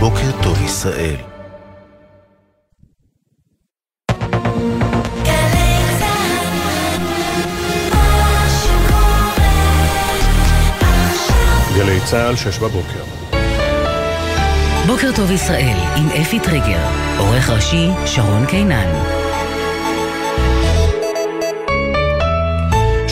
בוקר טוב ישראל. גלי צה"ל, שש בבוקר. בוקר טוב ישראל, עם אפי טריגר, עורך ראשי שרון קינן.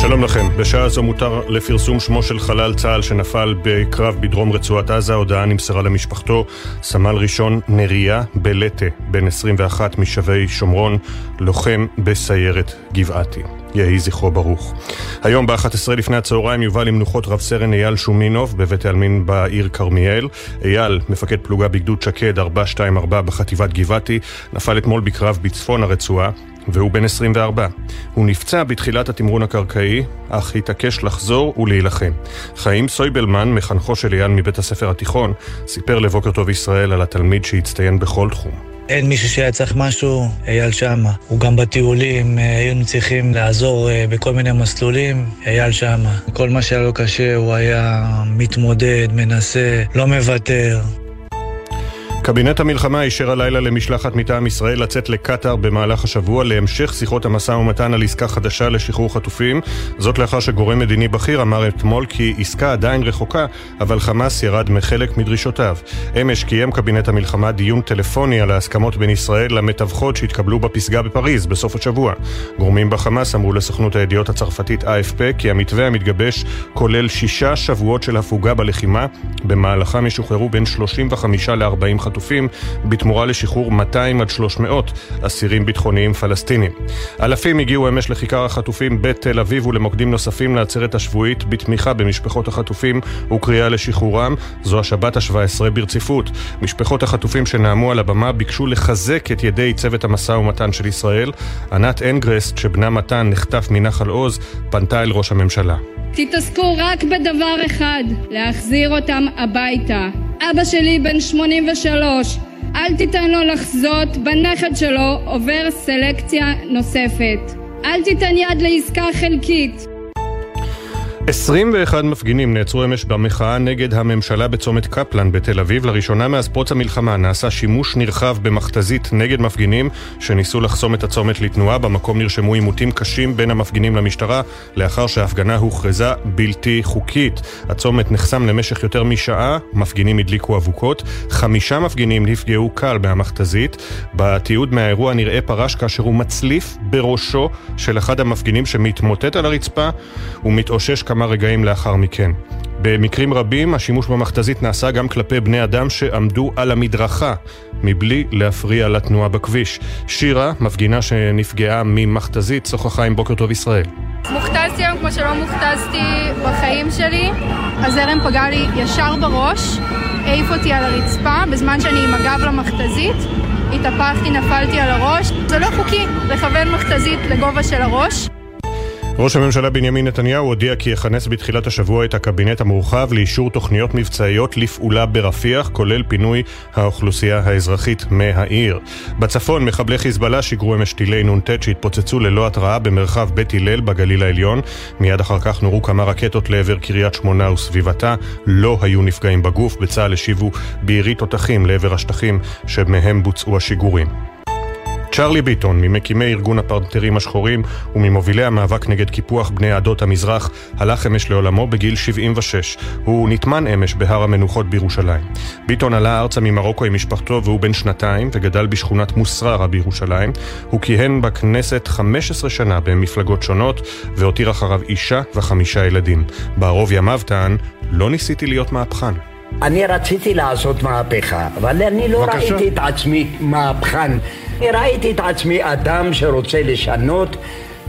שלום לכם, בשעה זו מותר לפרסום שמו של חלל צה"ל שנפל בקרב בדרום רצועת עזה, הודעה נמסרה למשפחתו, סמל ראשון נריה בלטה, בן 21 משבי שומרון, לוחם בסיירת גבעתי. יהי זכרו ברוך. היום ב-11 לפני הצהריים יובא למנוחות רב סרן אייל שומינוב בבית העלמין בעיר כרמיאל. אייל, מפקד פלוגה בגדוד שקד 424 בחטיבת גבעתי, נפל אתמול בקרב בצפון הרצועה. והוא בן 24. הוא נפצע בתחילת התמרון הקרקעי, אך התעקש לחזור ולהילחם. חיים סויבלמן, מחנכו של אייל מבית הספר התיכון, סיפר לבוקר טוב ישראל על התלמיד שהצטיין בכל תחום. אין מישהו שהיה צריך משהו, אייל שמה. הוא גם בטיולים, אה, היינו צריכים לעזור אה, בכל מיני מסלולים, אייל שמה. כל מה שהיה לו קשה, הוא היה מתמודד, מנסה, לא מוותר. קבינט המלחמה אישר הלילה למשלחת מטעם ישראל לצאת לקטאר במהלך השבוע להמשך שיחות המשא ומתן על עסקה חדשה לשחרור חטופים. זאת לאחר שגורם מדיני בכיר אמר אתמול כי עסקה עדיין רחוקה, אבל חמאס ירד מחלק מדרישותיו. אמש קיים קבינט המלחמה דיון טלפוני על ההסכמות בין ישראל למתווכות שהתקבלו בפסגה בפריז בסוף השבוע. גורמים בחמאס אמרו לסוכנות הידיעות הצרפתית AFP כי המתווה המתגבש כולל שישה שבועות של הפוגה בלחימה, במהלכם ישוחררו בין 35 ל-40 חטופים. חטופים בתמורה לשחרור 200 עד 300 אסירים ביטחוניים פלסטינים. אלפים הגיעו אמש לכיכר החטופים בתל אביב ולמוקדים נוספים לעצרת השבועית בתמיכה במשפחות החטופים וקריאה לשחרורם. זו השבת ה-17 ברציפות. משפחות החטופים שנאמו על הבמה ביקשו לחזק את ידי צוות המשא ומתן של ישראל. ענת אנגרסט, שבנה מתן נחטף מנחל עוז, פנתה אל ראש הממשלה. תתעסקו רק בדבר אחד, להחזיר אותם הביתה. אבא שלי בן 83, אל תיתן לו לחזות בנכד שלו עובר סלקציה נוספת. אל תיתן יד לעסקה חלקית. 21 מפגינים נעצרו אמש במחאה נגד הממשלה בצומת קפלן בתל אביב. לראשונה מאז פרוץ המלחמה נעשה שימוש נרחב במכתזית נגד מפגינים שניסו לחסום את הצומת לתנועה. במקום נרשמו עימותים קשים בין המפגינים למשטרה לאחר שההפגנה הוכרזה בלתי חוקית. הצומת נחסם למשך יותר משעה, מפגינים הדליקו אבוקות. חמישה מפגינים נפגעו קל מהמכתזית. בתיעוד מהאירוע נראה פרש כאשר הוא מצליף בראשו של אחד המפגינים שמתמוטט על הרצפה ומתאושש כמה רגעים לאחר מכן. במקרים רבים השימוש במכתזית נעשה גם כלפי בני אדם שעמדו על המדרכה מבלי להפריע לתנועה בכביש. שירה, מפגינה שנפגעה ממכתזית, שוחחה עם בוקר טוב ישראל. מוכתזתי היום כמו שלא מוכתזתי בחיים שלי. הזרם פגע לי ישר בראש, העיף אותי על הרצפה בזמן שאני עם הגב למכתזית. התהפכתי, נפלתי על הראש. זה לא חוקי לכוון מכתזית לגובה של הראש. ראש הממשלה בנימין נתניהו הודיע כי יכנס בתחילת השבוע את הקבינט המורחב לאישור תוכניות מבצעיות לפעולה ברפיח, כולל פינוי האוכלוסייה האזרחית מהעיר. בצפון, מחבלי חיזבאללה שיגרו אמש טילי נ"ט שהתפוצצו ללא התראה במרחב בית הלל בגליל העליון. מיד אחר כך נורו כמה רקטות לעבר קריית שמונה וסביבתה. לא היו נפגעים בגוף, בצה"ל השיבו בעירי תותחים לעבר השטחים שמהם בוצעו השיגורים. צ'רלי ביטון, ממקימי ארגון הפרטרים השחורים וממובילי המאבק נגד קיפוח בני עדות המזרח, הלך אמש לעולמו בגיל 76. הוא נטמן אמש בהר המנוחות בירושלים. ביטון עלה ארצה ממרוקו עם משפחתו והוא בן שנתיים וגדל בשכונת מוסררה בירושלים. הוא כיהן בכנסת 15 שנה במפלגות שונות והותיר אחריו אישה וחמישה ילדים. בערוב ימיו טען, לא ניסיתי להיות מהפכן. אני רציתי לעשות מהפכה, אבל אני לא בבקשה. ראיתי את עצמי מהפכן. אני ראיתי את עצמי אדם שרוצה לשנות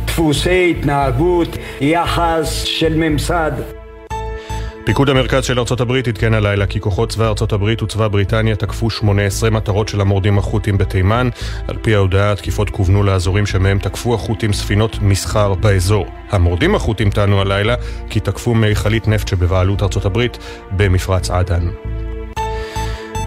דפוסי התנהגות, יחס של ממסד. פיקוד המרכז של ארצות הברית עדכן הלילה כי כוחות צבא ארצות הברית וצבא בריטניה תקפו 18 מטרות של המורדים החות'ים בתימן. על פי ההודעה, התקיפות כוונו לאזורים שמהם תקפו החות'ים ספינות מסחר באזור. המורדים החות'ים טענו הלילה כי תקפו מיכלית נפט שבבעלות ארצות הברית במפרץ עדן.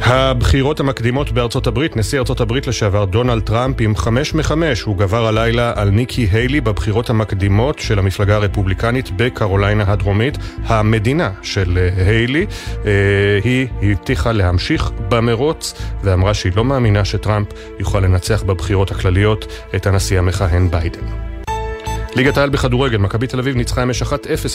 הבחירות המקדימות בארצות הברית, נשיא ארצות הברית לשעבר דונלד טראמפ עם חמש מחמש, הוא גבר הלילה על ניקי היילי בבחירות המקדימות של המפלגה הרפובליקנית בקרוליינה הדרומית, המדינה של אה, היילי. אה, היא הבטיחה להמשיך במרוץ ואמרה שהיא לא מאמינה שטראמפ יוכל לנצח בבחירות הכלליות את הנשיא המכהן ביידן. ליגת העל בכדורגל, מכבי תל אביב ניצחה אמש 1-0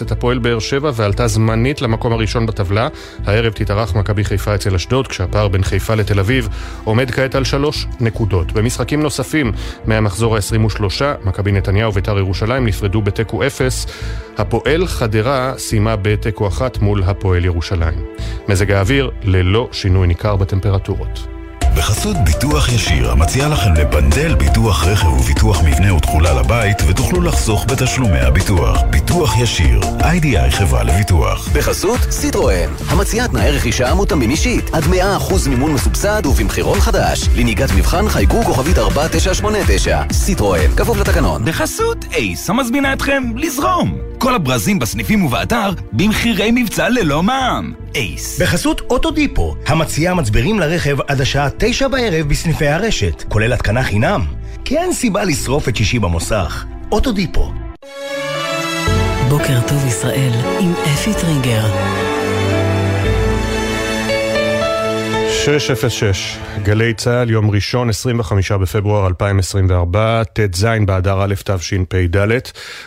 את הפועל באר שבע ועלתה זמנית למקום הראשון בטבלה. הערב תתארח מכבי חיפה אצל אשדוד, כשהפער בין חיפה לתל אביב עומד כעת על שלוש נקודות. במשחקים נוספים מהמחזור ה-23, מכבי נתניהו ובית"ר ירושלים נפרדו בתיקו 0. הפועל חדרה סיימה בתיקו 1 מול הפועל ירושלים. מזג האוויר ללא שינוי ניכר בטמפרטורות. בחסות ביטוח ישיר, המציע לכם לבנדל ביטוח רכב וביטוח מבנה ותכולה לבית, ותוכלו לחסוך בתשלומי הביטוח. ביטוח ישיר, איי-די-איי חברה לביטוח. בחסות סיטרואן, המציעה תנאי רכישה מותאמים אישית, עד 100% מימון מסובסד ובמחירון חדש. לנהיגת מבחן חייגו כוכבית 4989. סיטרואן, כפוף לתקנון. בחסות אייס, המזמינה אתכם לזרום. כל הברזים בסניפים ובאתר במחירי מבצע ללא מע"מ. אייס. בחסות אוטודיפו, המציעה מצברים לרכב עד השעה תשע בערב בסניפי הרשת, כולל התקנה חינם. כי אין סיבה לשרוף את שישי במוסך. אוטודיפו. בוקר טוב ישראל עם אפי טריגר. 606, גלי צה"ל, יום ראשון, 25 בפברואר 2024, ט"ז באדר א' תשפ"ד.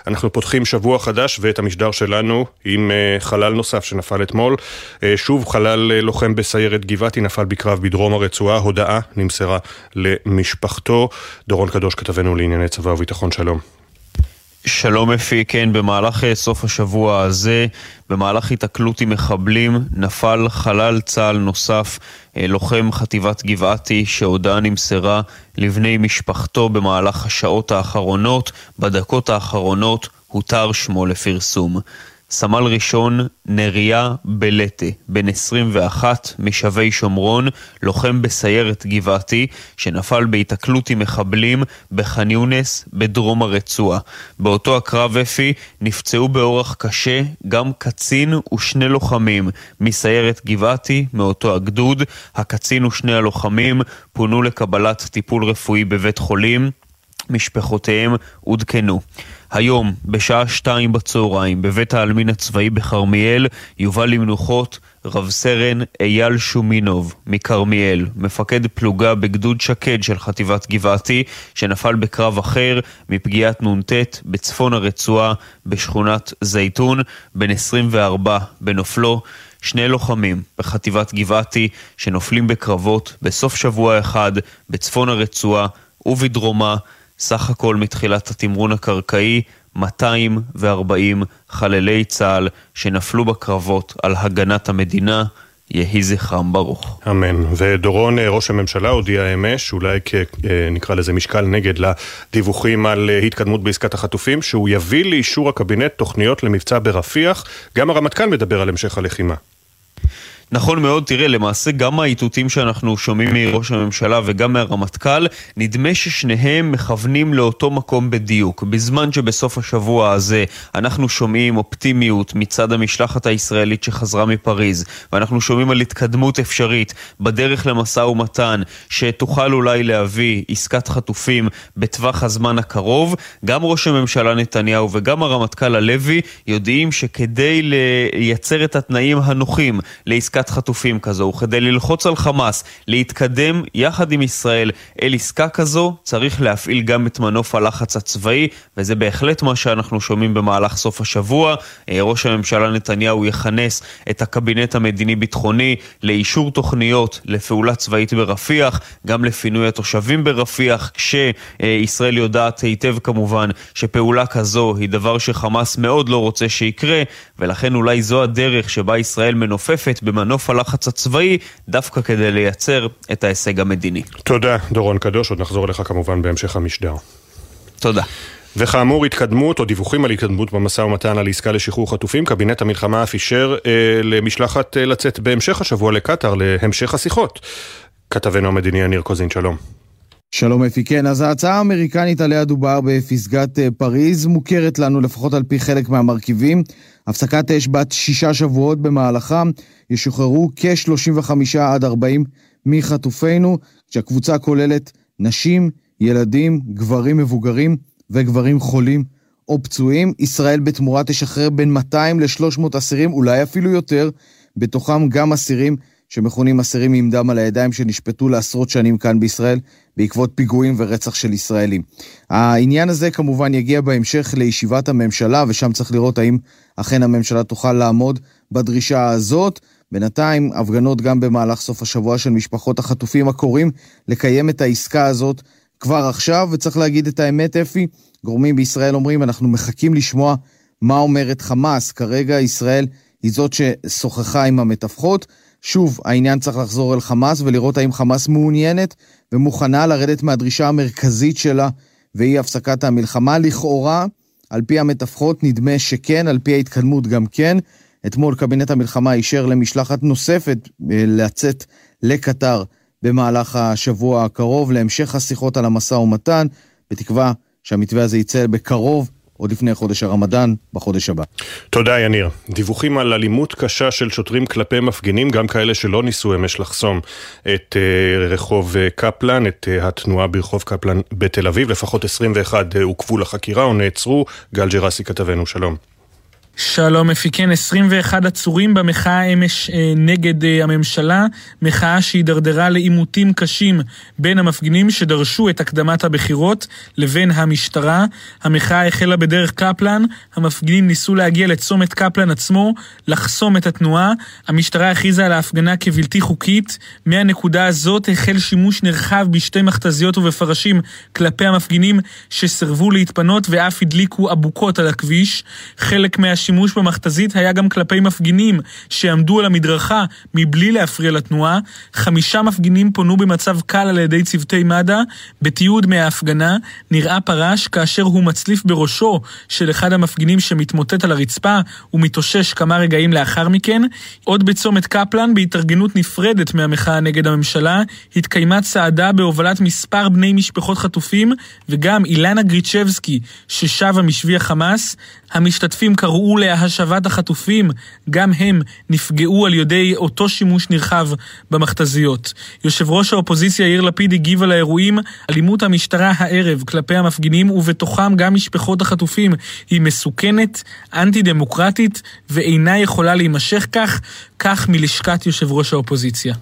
אנחנו פותחים שבוע חדש ואת המשדר שלנו עם uh, חלל נוסף שנפל אתמול. Uh, שוב חלל uh, לוחם בסיירת גבעתי נפל בקרב בדרום הרצועה, הודעה נמסרה למשפחתו. דורון קדוש כתבנו לענייני צבא וביטחון, שלום. שלום אפי, כן, במהלך סוף השבוע הזה, במהלך התקלות עם מחבלים, נפל חלל צה"ל נוסף, לוחם חטיבת גבעתי, שהודעה נמסרה לבני משפחתו במהלך השעות האחרונות, בדקות האחרונות הותר שמו לפרסום. סמל ראשון נריה בלטה, בן 21, משבי שומרון, לוחם בסיירת גבעתי, שנפל בהיתקלות עם מחבלים בח'אן יונס בדרום הרצועה. באותו הקרב אפי נפצעו באורח קשה גם קצין ושני לוחמים מסיירת גבעתי, מאותו הגדוד. הקצין ושני הלוחמים פונו לקבלת טיפול רפואי בבית חולים. משפחותיהם עודכנו. היום, בשעה שתיים בצהריים, בבית העלמין הצבאי בכרמיאל, יובא למנוחות רב סרן אייל שומינוב מכרמיאל, מפקד פלוגה בגדוד שקד של חטיבת גבעתי, שנפל בקרב אחר מפגיעת נ"ט בצפון הרצועה בשכונת זייתון, בן 24 בנופלו. שני לוחמים בחטיבת גבעתי שנופלים בקרבות בסוף שבוע אחד בצפון הרצועה ובדרומה סך הכל מתחילת התמרון הקרקעי 240 חללי צה"ל שנפלו בקרבות על הגנת המדינה. יהי זכרם ברוך. אמן. ודורון, אה, ראש הממשלה, הודיע אמש, אולי כנקרא לזה משקל נגד לדיווחים על אה, התקדמות בעסקת החטופים, שהוא יביא לאישור הקבינט תוכניות למבצע ברפיח. גם הרמטכ"ל מדבר על המשך הלחימה. נכון מאוד, תראה, למעשה גם האיתותים שאנחנו שומעים מראש הממשלה וגם מהרמטכ"ל, נדמה ששניהם מכוונים לאותו מקום בדיוק. בזמן שבסוף השבוע הזה אנחנו שומעים אופטימיות מצד המשלחת הישראלית שחזרה מפריז, ואנחנו שומעים על התקדמות אפשרית בדרך למשא ומתן, שתוכל אולי להביא עסקת חטופים בטווח הזמן הקרוב, גם ראש הממשלה נתניהו וגם הרמטכ"ל הלוי יודעים שכדי לייצר את התנאים הנוחים לעסקת עסקת חטופים כזו, וכדי ללחוץ על חמאס להתקדם יחד עם ישראל אל עסקה כזו, צריך להפעיל גם את מנוף הלחץ הצבאי, וזה בהחלט מה שאנחנו שומעים במהלך סוף השבוע. אה, ראש הממשלה נתניהו יכנס את הקבינט המדיני-ביטחוני לאישור תוכניות לפעולה צבאית ברפיח, גם לפינוי התושבים ברפיח, כשישראל יודעת היטב כמובן שפעולה כזו היא דבר שחמאס מאוד לא רוצה שיקרה, ולכן אולי זו הדרך שבה ישראל מנופפת במנוף מנוף הלחץ הצבאי, דווקא כדי לייצר את ההישג המדיני. תודה, דורון קדוש, עוד נחזור אליך כמובן בהמשך המשדר. תודה. וכאמור, התקדמות או דיווחים על התקדמות במשא ומתן על עסקה לשחרור חטופים, קבינט המלחמה אף אישר אה, למשלחת אה, לצאת בהמשך השבוע לקטאר להמשך השיחות. כתבנו המדיני יניר קוזין, שלום. שלום אפי, כן, אז ההצעה האמריקנית עליה דובר בפסגת אה, פריז מוכרת לנו לפחות על פי חלק מהמרכיבים. הפסקת אש בת שישה שבועות במהלכה ישוחררו כ-35 עד 40 מחטופינו, כשהקבוצה כוללת נשים, ילדים, גברים מבוגרים וגברים חולים או פצועים. ישראל בתמורה תשחרר בין 200 ל-300 אסירים, אולי אפילו יותר, בתוכם גם אסירים שמכונים אסירים עם דם על הידיים שנשפטו לעשרות שנים כאן בישראל בעקבות פיגועים ורצח של ישראלים. העניין הזה כמובן יגיע בהמשך לישיבת הממשלה, ושם צריך לראות האם אכן הממשלה תוכל לעמוד בדרישה הזאת. בינתיים, הפגנות גם במהלך סוף השבוע של משפחות החטופים הקוראים לקיים את העסקה הזאת כבר עכשיו, וצריך להגיד את האמת, אפי, גורמים בישראל אומרים, אנחנו מחכים לשמוע מה אומרת חמאס. כרגע ישראל היא זאת ששוחחה עם המתווכות. שוב, העניין צריך לחזור אל חמאס ולראות האם חמאס מעוניינת ומוכנה לרדת מהדרישה המרכזית שלה, והיא הפסקת המלחמה. לכאורה, על פי המתווכות, נדמה שכן, על פי ההתקדמות גם כן. אתמול קבינט המלחמה אישר למשלחת נוספת אה, לצאת לקטר במהלך השבוע הקרוב להמשך השיחות על המשא ומתן, בתקווה שהמתווה הזה יצא בקרוב עוד לפני חודש הרמדאן, בחודש הבא. תודה, יניר. דיווחים על אלימות קשה של שוטרים כלפי מפגינים, גם כאלה שלא ניסו אמש לחסום את uh, רחוב uh, קפלן, את uh, התנועה ברחוב קפלן בתל אביב. לפחות 21 עוכבו לחקירה או נעצרו. גל ג'רסי כתבנו, שלום. שלום אפיקן, 21 עצורים במחאה אמש אה, נגד אה, הממשלה, מחאה שהידרדרה לעימותים קשים בין המפגינים שדרשו את הקדמת הבחירות לבין המשטרה. המחאה החלה בדרך קפלן, המפגינים ניסו להגיע לצומת קפלן עצמו, לחסום את התנועה. המשטרה הכריזה על ההפגנה כבלתי חוקית. מהנקודה הזאת החל שימוש נרחב בשתי מכתזיות ובפרשים כלפי המפגינים שסרבו להתפנות ואף הדליקו אבוקות על הכביש. חלק מה... השימוש במכתזית היה גם כלפי מפגינים שעמדו על המדרכה מבלי להפריע לתנועה. חמישה מפגינים פונו במצב קל על ידי צוותי מד"א. בתיעוד מההפגנה נראה פרש כאשר הוא מצליף בראשו של אחד המפגינים שמתמוטט על הרצפה ומתאושש כמה רגעים לאחר מכן. עוד בצומת קפלן, בהתארגנות נפרדת מהמחאה נגד הממשלה, התקיימה צעדה בהובלת מספר בני משפחות חטופים וגם אילנה גריצ'בסקי ששבה משבי החמאס. המשתתפים קראו להשבת החטופים, גם הם נפגעו על ידי אותו שימוש נרחב במכתזיות. יושב ראש האופוזיציה יאיר לפיד הגיב על האירועים, אלימות המשטרה הערב כלפי המפגינים ובתוכם גם משפחות החטופים היא מסוכנת, אנטי דמוקרטית ואינה יכולה להימשך כך, כך מלשכת יושב ראש האופוזיציה.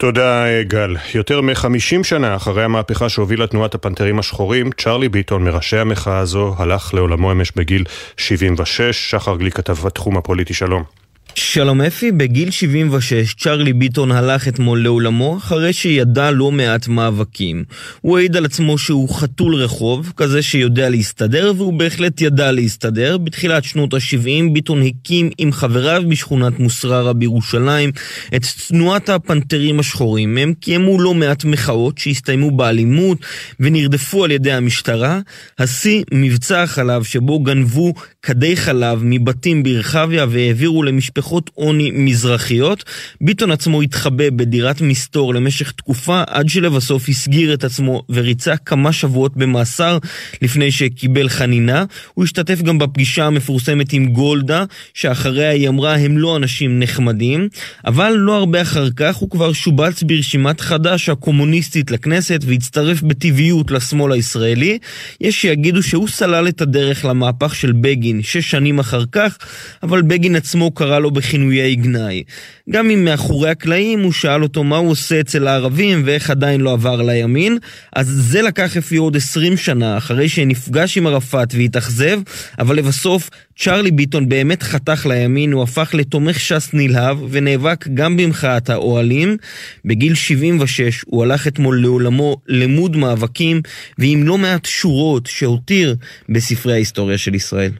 תודה, גל. יותר מ-50 שנה אחרי המהפכה שהובילה תנועת הפנתרים השחורים, צ'רלי ביטון, מראשי המחאה הזו, הלך לעולמו אמש בגיל 76. שחר גליק כתב בתחום הפוליטי, שלום. שלום אפי, בגיל 76 צ'רלי ביטון הלך אתמול לעולמו אחרי שידע לא מעט מאבקים. הוא העיד על עצמו שהוא חתול רחוב, כזה שיודע להסתדר, והוא בהחלט ידע להסתדר. בתחילת שנות ה-70 ביטון הקים עם חבריו בשכונת מוסררה בירושלים את תנועת הפנתרים השחורים. הם קיימו לא מעט מחאות שהסתיימו באלימות ונרדפו על ידי המשטרה. השיא, מבצע החלב שבו גנבו כדי חלב מבתים ברחביה והעבירו למשפחות משפחות עוני מזרחיות. ביטון עצמו התחבא בדירת מסתור למשך תקופה עד שלבסוף הסגיר את עצמו וריצה כמה שבועות במאסר לפני שקיבל חנינה. הוא השתתף גם בפגישה המפורסמת עם גולדה, שאחריה היא אמרה הם לא אנשים נחמדים, אבל לא הרבה אחר כך הוא כבר שובץ ברשימת חד"ש הקומוניסטית לכנסת והצטרף בטבעיות לשמאל הישראלי. יש שיגידו שהוא סלל את הדרך למהפך של בגין שש שנים אחר כך, אבל בגין עצמו קרא לו בכינויי גנאי. גם אם מאחורי הקלעים הוא שאל אותו מה הוא עושה אצל הערבים ואיך עדיין לא עבר לימין, אז זה לקח אפי עוד 20 שנה אחרי שנפגש עם ערפאת והתאכזב, אבל לבסוף צ'רלי ביטון באמת חתך לימין, הוא הפך לתומך ש"ס נלהב ונאבק גם במחאת האוהלים. בגיל 76 הוא הלך אתמול לעולמו למוד מאבקים ועם לא מעט שורות שהותיר בספרי ההיסטוריה של ישראל.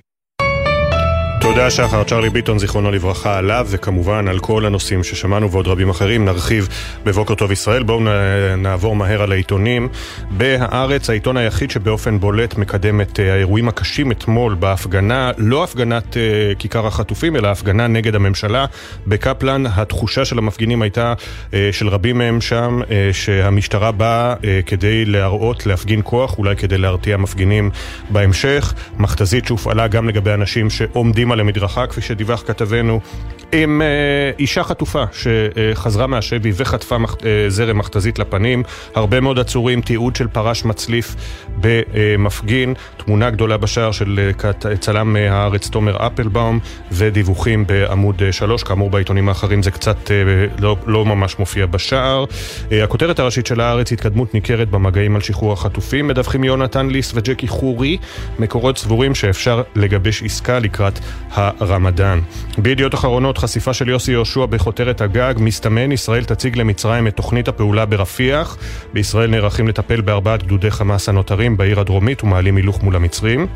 תודה שחר, צ'רלי ביטון, זיכרונו לברכה, עליו, וכמובן על כל הנושאים ששמענו ועוד רבים אחרים. נרחיב בבוקר טוב ישראל. בואו נעבור מהר על העיתונים. בהארץ, העיתון היחיד שבאופן בולט מקדם את אה, האירועים הקשים אתמול בהפגנה, לא הפגנת uh, כיכר החטופים, אלא הפגנה נגד הממשלה בקפלן. התחושה של המפגינים הייתה, uh, של רבים מהם שם, שהמשטרה באה כדי להראות, להפגין כוח, אולי כדי להרתיע מפגינים בהמשך. מכתזית שהופעלה גם לגבי אנשים שעומדים על למדרכה, כפי שדיווח כתבנו, עם אה, אישה חטופה שחזרה מהשבי וחטפה אה, זרם מכתזית לפנים, הרבה מאוד עצורים, תיעוד של פרש מצליף במפגין, תמונה גדולה בשער של אה, צלם הארץ תומר אפלבאום ודיווחים בעמוד 3, אה, כאמור בעיתונים האחרים זה קצת לא, לא ממש מופיע בשער. הכותרת הראשית של הארץ, התקדמות ניכרת במגעים על שחרור החטופים, מדווחים יונתן ליס וג'קי חורי, מקורות סבורים שאפשר לגבש עסקה לקראת הרמדאן. בידיעות אחרונות חשיפה של יוסי יהושע בכותרת הגג, מסתמן ישראל תציג למצרים את תוכנית הפעולה ברפיח. בישראל נערכים לטפל בארבעת גדודי חמאס הנותרים בעיר הדרומית ומעלים הילוך מול המצרים.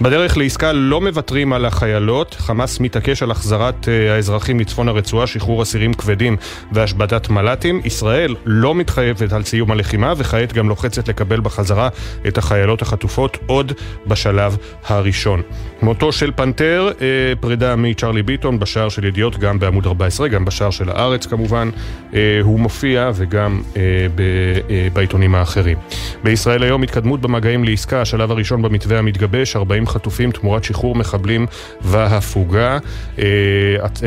בדרך לעסקה לא מוותרים על החיילות, חמאס מתעקש על החזרת uh, האזרחים לצפון הרצועה, שחרור אסירים כבדים והשבתת מל"טים. ישראל לא מתחייבת על סיום הלחימה וכעת גם לוחצת לקבל בחזרה את החיילות החטופות עוד בשלב הראשון. מותו של פנתר, uh, פרידה מצ'רלי ביטון בשער של ידיעות גם בעמוד 14, גם בשער של הארץ כמובן, אה, הוא מופיע וגם אה, אה, בעיתונים האחרים. בישראל היום התקדמות במגעים לעסקה, השלב הראשון במתווה המתגבש, 40 חטופים תמורת שחרור מחבלים והפוגה.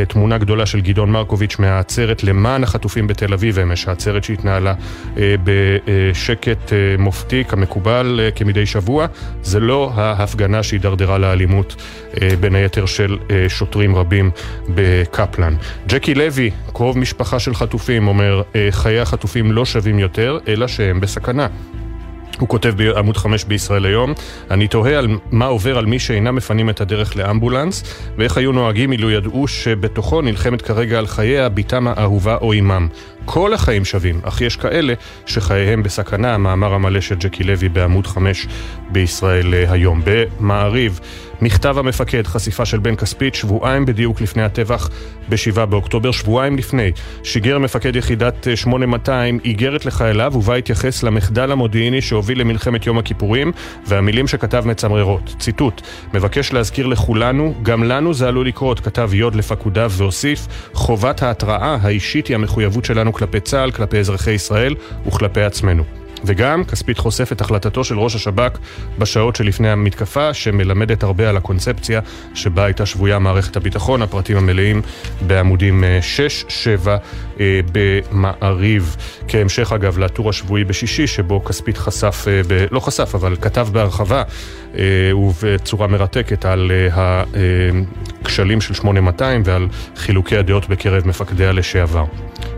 תמונה גדולה של גדעון מרקוביץ' מהעצרת למען החטופים בתל אביב אמש, העצרת שהתנהלה בשקט מופתי כמקובל כמדי שבוע. זה לא ההפגנה שהידרדרה לאלימות, בין היתר של שוטרים רבים קפלן. ג'קי לוי, קרוב משפחה של חטופים, אומר, אה, חיי החטופים לא שווים יותר, אלא שהם בסכנה. הוא כותב בעמוד 5 בישראל היום, אני תוהה על מה עובר על מי שאינם מפנים את הדרך לאמבולנס, ואיך היו נוהגים אילו ידעו שבתוכו נלחמת כרגע על חייה בתם האהובה או אימם. כל החיים שווים, אך יש כאלה שחייהם בסכנה, המאמר המלא של ג'קי לוי בעמוד 5 בישראל אה, היום. במעריב מכתב המפקד, חשיפה של בן כספית, שבועיים בדיוק לפני הטבח ב-7 באוקטובר, שבועיים לפני, שיגר מפקד יחידת 8200 איגרת לחייליו ובה התייחס למחדל המודיעיני שהוביל למלחמת יום הכיפורים, והמילים שכתב מצמררות. ציטוט: מבקש להזכיר לכולנו, גם לנו זה עלול לקרות, כתב יוד לפקודיו והוסיף, חובת ההתראה האישית היא המחויבות שלנו כלפי צה"ל, כלפי אזרחי ישראל וכלפי עצמנו. וגם, כספית חושף את החלטתו של ראש השב"כ בשעות שלפני המתקפה, שמלמדת הרבה על הקונספציה שבה הייתה שבויה מערכת הביטחון, הפרטים המלאים בעמודים 6-7 אה, אה, במעריב. כהמשך אגב לטור השבועי בשישי, שבו כספית חשף, אה, ב, לא חשף, אבל כתב בהרחבה ובצורה מרתקת על הכשלים של 8200 ועל חילוקי הדעות בקרב מפקדיה לשעבר.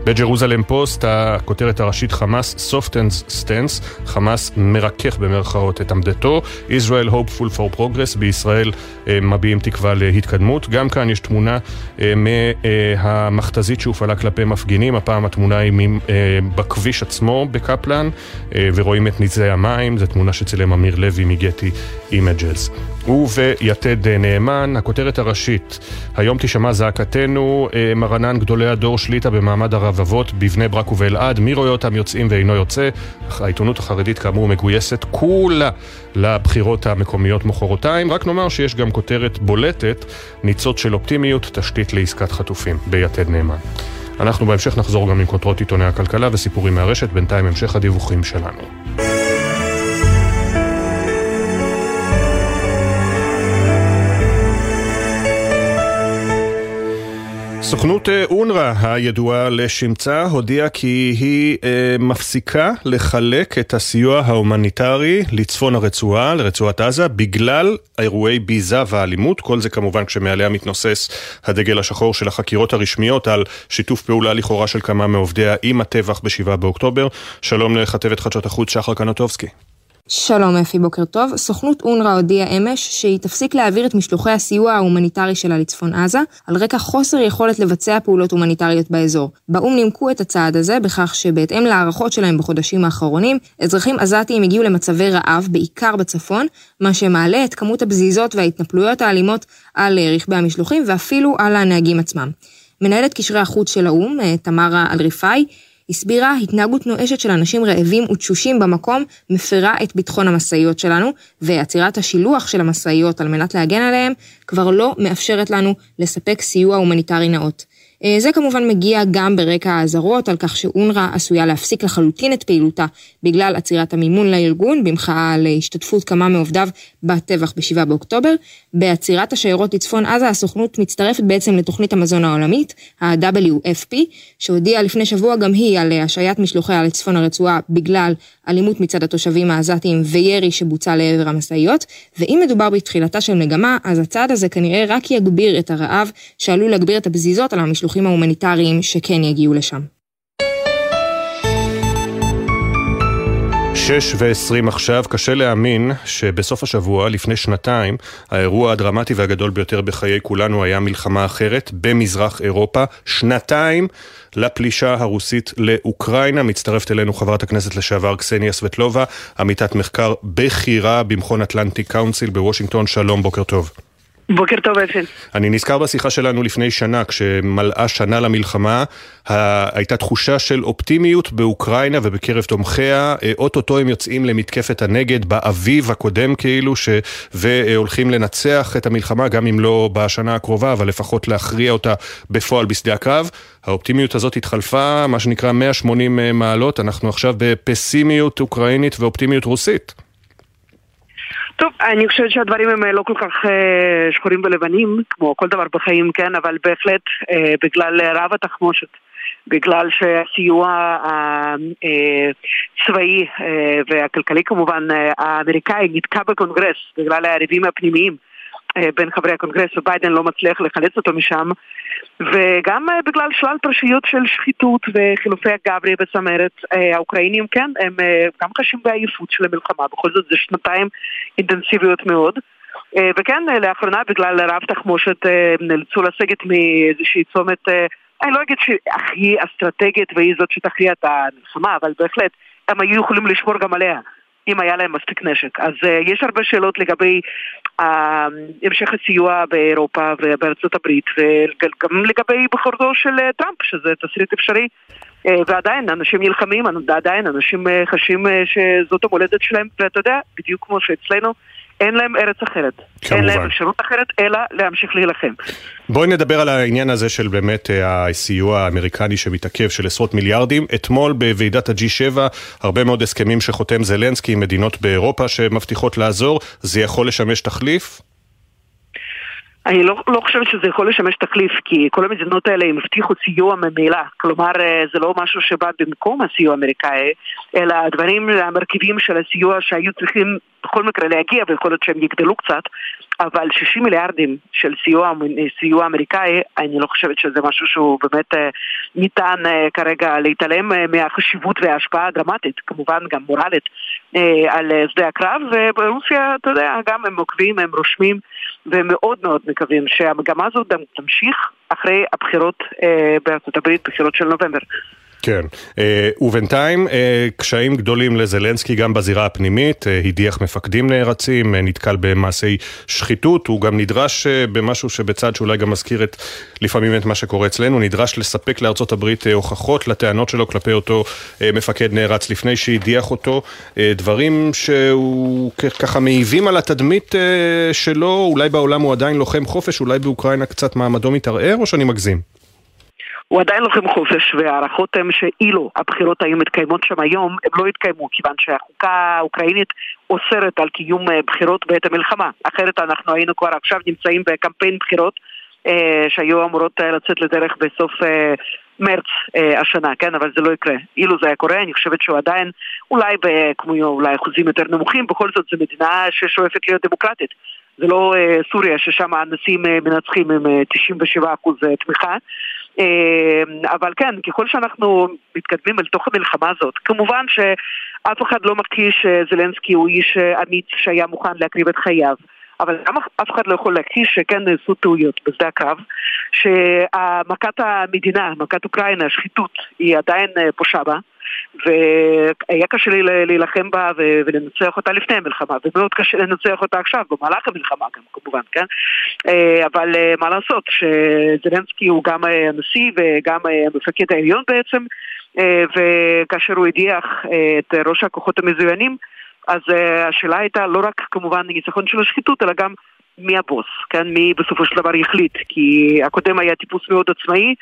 בג'רוזלם פוסט, הכותרת הראשית חמאס softens stance, חמאס מרכך במרכאות את עמדתו, Israel hopeful for progress, בישראל אה, מביעים תקווה להתקדמות. גם כאן יש תמונה אה, מהמכתזית שהופעלה כלפי מפגינים, הפעם התמונה היא אה, בכביש עצמו בקפלן, ורואים את נתזי המים, זו תמונה שצילם אמיר לוי מ Getty Images. וביתד נאמן, הכותרת הראשית, היום תשמע זעקתנו, מרנן גדולי הדור שליט"א במעמד הרבבות בבני ברק ובאלעד, מי רואה אותם יוצאים ואינו יוצא? העיתונות החרדית כאמור מגויסת כולה לבחירות המקומיות מחרתיים, רק נאמר שיש גם כותרת בולטת, ניצוץ של אופטימיות, תשתית לעסקת חטופים, ביתד נאמן. אנחנו בהמשך נחזור גם עם כותרות עיתוני הכלכלה וסיפורים מהרשת, בינתיים המשך הדיווחים שלנו. סוכנות אה, אונר"א הידועה לשמצה הודיעה כי היא אה, מפסיקה לחלק את הסיוע ההומניטרי לצפון הרצועה, לרצועת עזה, בגלל אירועי ביזה ואלימות. כל זה כמובן כשמעליה מתנוסס הדגל השחור של החקירות הרשמיות על שיתוף פעולה לכאורה של כמה מעובדיה עם הטבח ב-7 באוקטובר. שלום לכתבת חדשות החוץ שחר קנטובסקי. שלום אפי, בוקר טוב. סוכנות אונר"א הודיעה אמש שהיא תפסיק להעביר את משלוחי הסיוע ההומניטרי שלה לצפון עזה, על רקע חוסר יכולת לבצע פעולות הומניטריות באזור. באו"ם נימקו את הצעד הזה בכך שבהתאם להערכות שלהם בחודשים האחרונים, אזרחים עזתיים הגיעו למצבי רעב, בעיקר בצפון, מה שמעלה את כמות הבזיזות וההתנפלויות האלימות על רכבי המשלוחים ואפילו על הנהגים עצמם. מנהלת קשרי החוץ של האו"ם, תמרה אלריפאי, הסבירה התנהגות נואשת של אנשים רעבים ותשושים במקום מפרה את ביטחון המשאיות שלנו, ועצירת השילוח של המשאיות על מנת להגן עליהם כבר לא מאפשרת לנו לספק סיוע הומניטרי נאות. זה כמובן מגיע גם ברקע האזהרות על כך שאונר"א עשויה להפסיק לחלוטין את פעילותה בגלל עצירת המימון לארגון במחאה על השתתפות כמה מעובדיו בטבח ב-7 באוקטובר. בעצירת השיירות לצפון עזה הסוכנות מצטרפת בעצם לתוכנית המזון העולמית, ה-WFP, שהודיעה לפני שבוע גם היא על השעיית משלוחיה לצפון הרצועה בגלל אלימות מצד התושבים העזתיים וירי שבוצע לעבר המשאיות, ואם מדובר בתחילתה של מגמה, אז הצעד הזה כנראה רק יגביר את הרעב שעלול להגביר את הפזיזות על המשלוחים ההומניטריים שכן יגיעו לשם. שש ועשרים עכשיו, קשה להאמין שבסוף השבוע, לפני שנתיים, האירוע הדרמטי והגדול ביותר בחיי כולנו היה מלחמה אחרת במזרח אירופה. שנתיים לפלישה הרוסית לאוקראינה. מצטרפת אלינו חברת הכנסת לשעבר קסניה סבטלובה, עמיתת מחקר בכירה במכון אטלנטיק קאונסל בוושינגטון. שלום, בוקר טוב. בוקר טוב אפן. אני נזכר בשיחה שלנו לפני שנה, כשמלאה שנה למלחמה, הייתה תחושה של אופטימיות באוקראינה ובקרב תומכיה, אוטוטו הם יוצאים למתקפת הנגד באביב הקודם כאילו, ש... והולכים לנצח את המלחמה, גם אם לא בשנה הקרובה, אבל לפחות להכריע אותה בפועל בשדה הקרב. האופטימיות הזאת התחלפה, מה שנקרא 180 מעלות, אנחנו עכשיו בפסימיות אוקראינית ואופטימיות רוסית. טוב, אני חושבת שהדברים הם לא כל כך אה, שחורים ולבנים, כמו כל דבר בחיים, כן, אבל בהחלט אה, בגלל רעב התחמושת, בגלל שהסיוע הצבאי אה, והכלכלי כמובן האמריקאי נתקע בקונגרס בגלל היריבים הפנימיים בין חברי הקונגרס וביידן לא מצליח לחלץ אותו משם וגם בגלל שלל פרשיות של שחיתות וחילופי הגברי בצמרת האוקראינים כן הם גם חשים בעייפות של המלחמה בכל זאת זה שנתיים אינטנסיביות מאוד וכן לאחרונה בגלל רב תחמושת נאלצו לסגת מאיזושהי צומת אני לא אגיד שהכי אסטרטגית והיא זאת שתכריע את המלחמה אבל בהחלט הם היו יכולים לשמור גם עליה אם היה להם מספיק נשק. אז uh, יש הרבה שאלות לגבי המשך הסיוע באירופה ובארצות הברית, וגם לגבי בחורדו של uh, טראמפ, שזה תסריט אפשרי. Uh, ועדיין אנשים נלחמים, עדיין אנשים uh, חשים שזאת המולדת שלהם, ואתה יודע, בדיוק כמו שאצלנו, אין להם ארץ אחרת. כמובן. אין להם אפשרות אחרת, אלא להמשיך להילחם. בואי נדבר על העניין הזה של באמת הסיוע האמריקני שמתעכב של עשרות מיליארדים. אתמול בוועידת ה-G7, הרבה מאוד הסכמים שחותם זלנסקי עם מדינות באירופה שמבטיחות לעזור. זה יכול לשמש תחליף? אני לא, לא חושבת שזה יכול לשמש תחליף, כי כל המדינות האלה הם הבטיחו סיוע ממילא. כלומר, זה לא משהו שבא במקום הסיוע האמריקאי, אלא הדברים המרכיבים של הסיוע שהיו צריכים בכל מקרה להגיע, ויכול להיות שהם יגדלו קצת, אבל 60 מיליארדים של סיוע, סיוע אמריקאי, אני לא חושבת שזה משהו שהוא באמת ניתן כרגע להתעלם מהחשיבות וההשפעה הדרמטית, כמובן גם מורלית, על שדה הקרב, וברוסיה, אתה יודע, גם הם עוקבים, הם רושמים, והם מאוד מאוד מקווים שהמגמה הזאת תמשיך אחרי הבחירות בארצות הברית, בחירות של נובמבר. כן, ובינתיים קשיים גדולים לזלנסקי גם בזירה הפנימית, הדיח מפקדים נערצים, נתקל במעשי שחיתות, הוא גם נדרש במשהו שבצד שאולי גם מזכיר את, לפעמים את מה שקורה אצלנו, נדרש לספק לארצות הברית הוכחות לטענות שלו כלפי אותו מפקד נערץ לפני שהדיח אותו, דברים שהוא ככה מעיבים על התדמית שלו, אולי בעולם הוא עדיין לוחם חופש, אולי באוקראינה קצת מעמדו מתערער או שאני מגזים? הוא עדיין לוחם חופש, וההערכות הן שאילו הבחירות היו מתקיימות שם היום, הם לא יתקיימו, כיוון שהחוקה האוקראינית אוסרת על קיום בחירות בעת המלחמה. אחרת אנחנו היינו כבר עכשיו נמצאים בקמפיין בחירות אה, שהיו אמורות לצאת לדרך בסוף אה, מרץ אה, השנה, כן? אבל זה לא יקרה. אילו זה היה קורה, אני חושבת שהוא עדיין, אולי כמו אולי אחוזים יותר נמוכים, בכל זאת זו מדינה ששואפת להיות דמוקרטית. זה לא אה, סוריה ששם האנשים אה, מנצחים עם אה, 97% תמיכה. אבל כן, ככל שאנחנו מתקדמים אל תוך המלחמה הזאת, כמובן שאף אחד לא מכחיש שזלנסקי הוא איש אמיץ שהיה מוכן להקריב את חייו. אבל גם אף אחד לא יכול להכחיש שכן נעשו טעויות בשדה הקרב, שמכת המדינה, מכת אוקראינה, השחיתות, היא עדיין פושה בה. והיה קשה לי להילחם בה ולנצח אותה לפני המלחמה, ומאוד קשה לנצח אותה עכשיו, במהלך המלחמה גם כמובן, כן? אבל מה לעשות, שזלנסקי הוא גם הנשיא וגם המפקד העליון בעצם, וכאשר הוא הדיח את ראש הכוחות המזוינים, אז השאלה הייתה לא רק כמובן ניצחון של השחיתות, אלא גם מי הבוס, כן? מי בסופו של דבר יחליט, כי הקודם היה טיפוס מאוד עצמאי,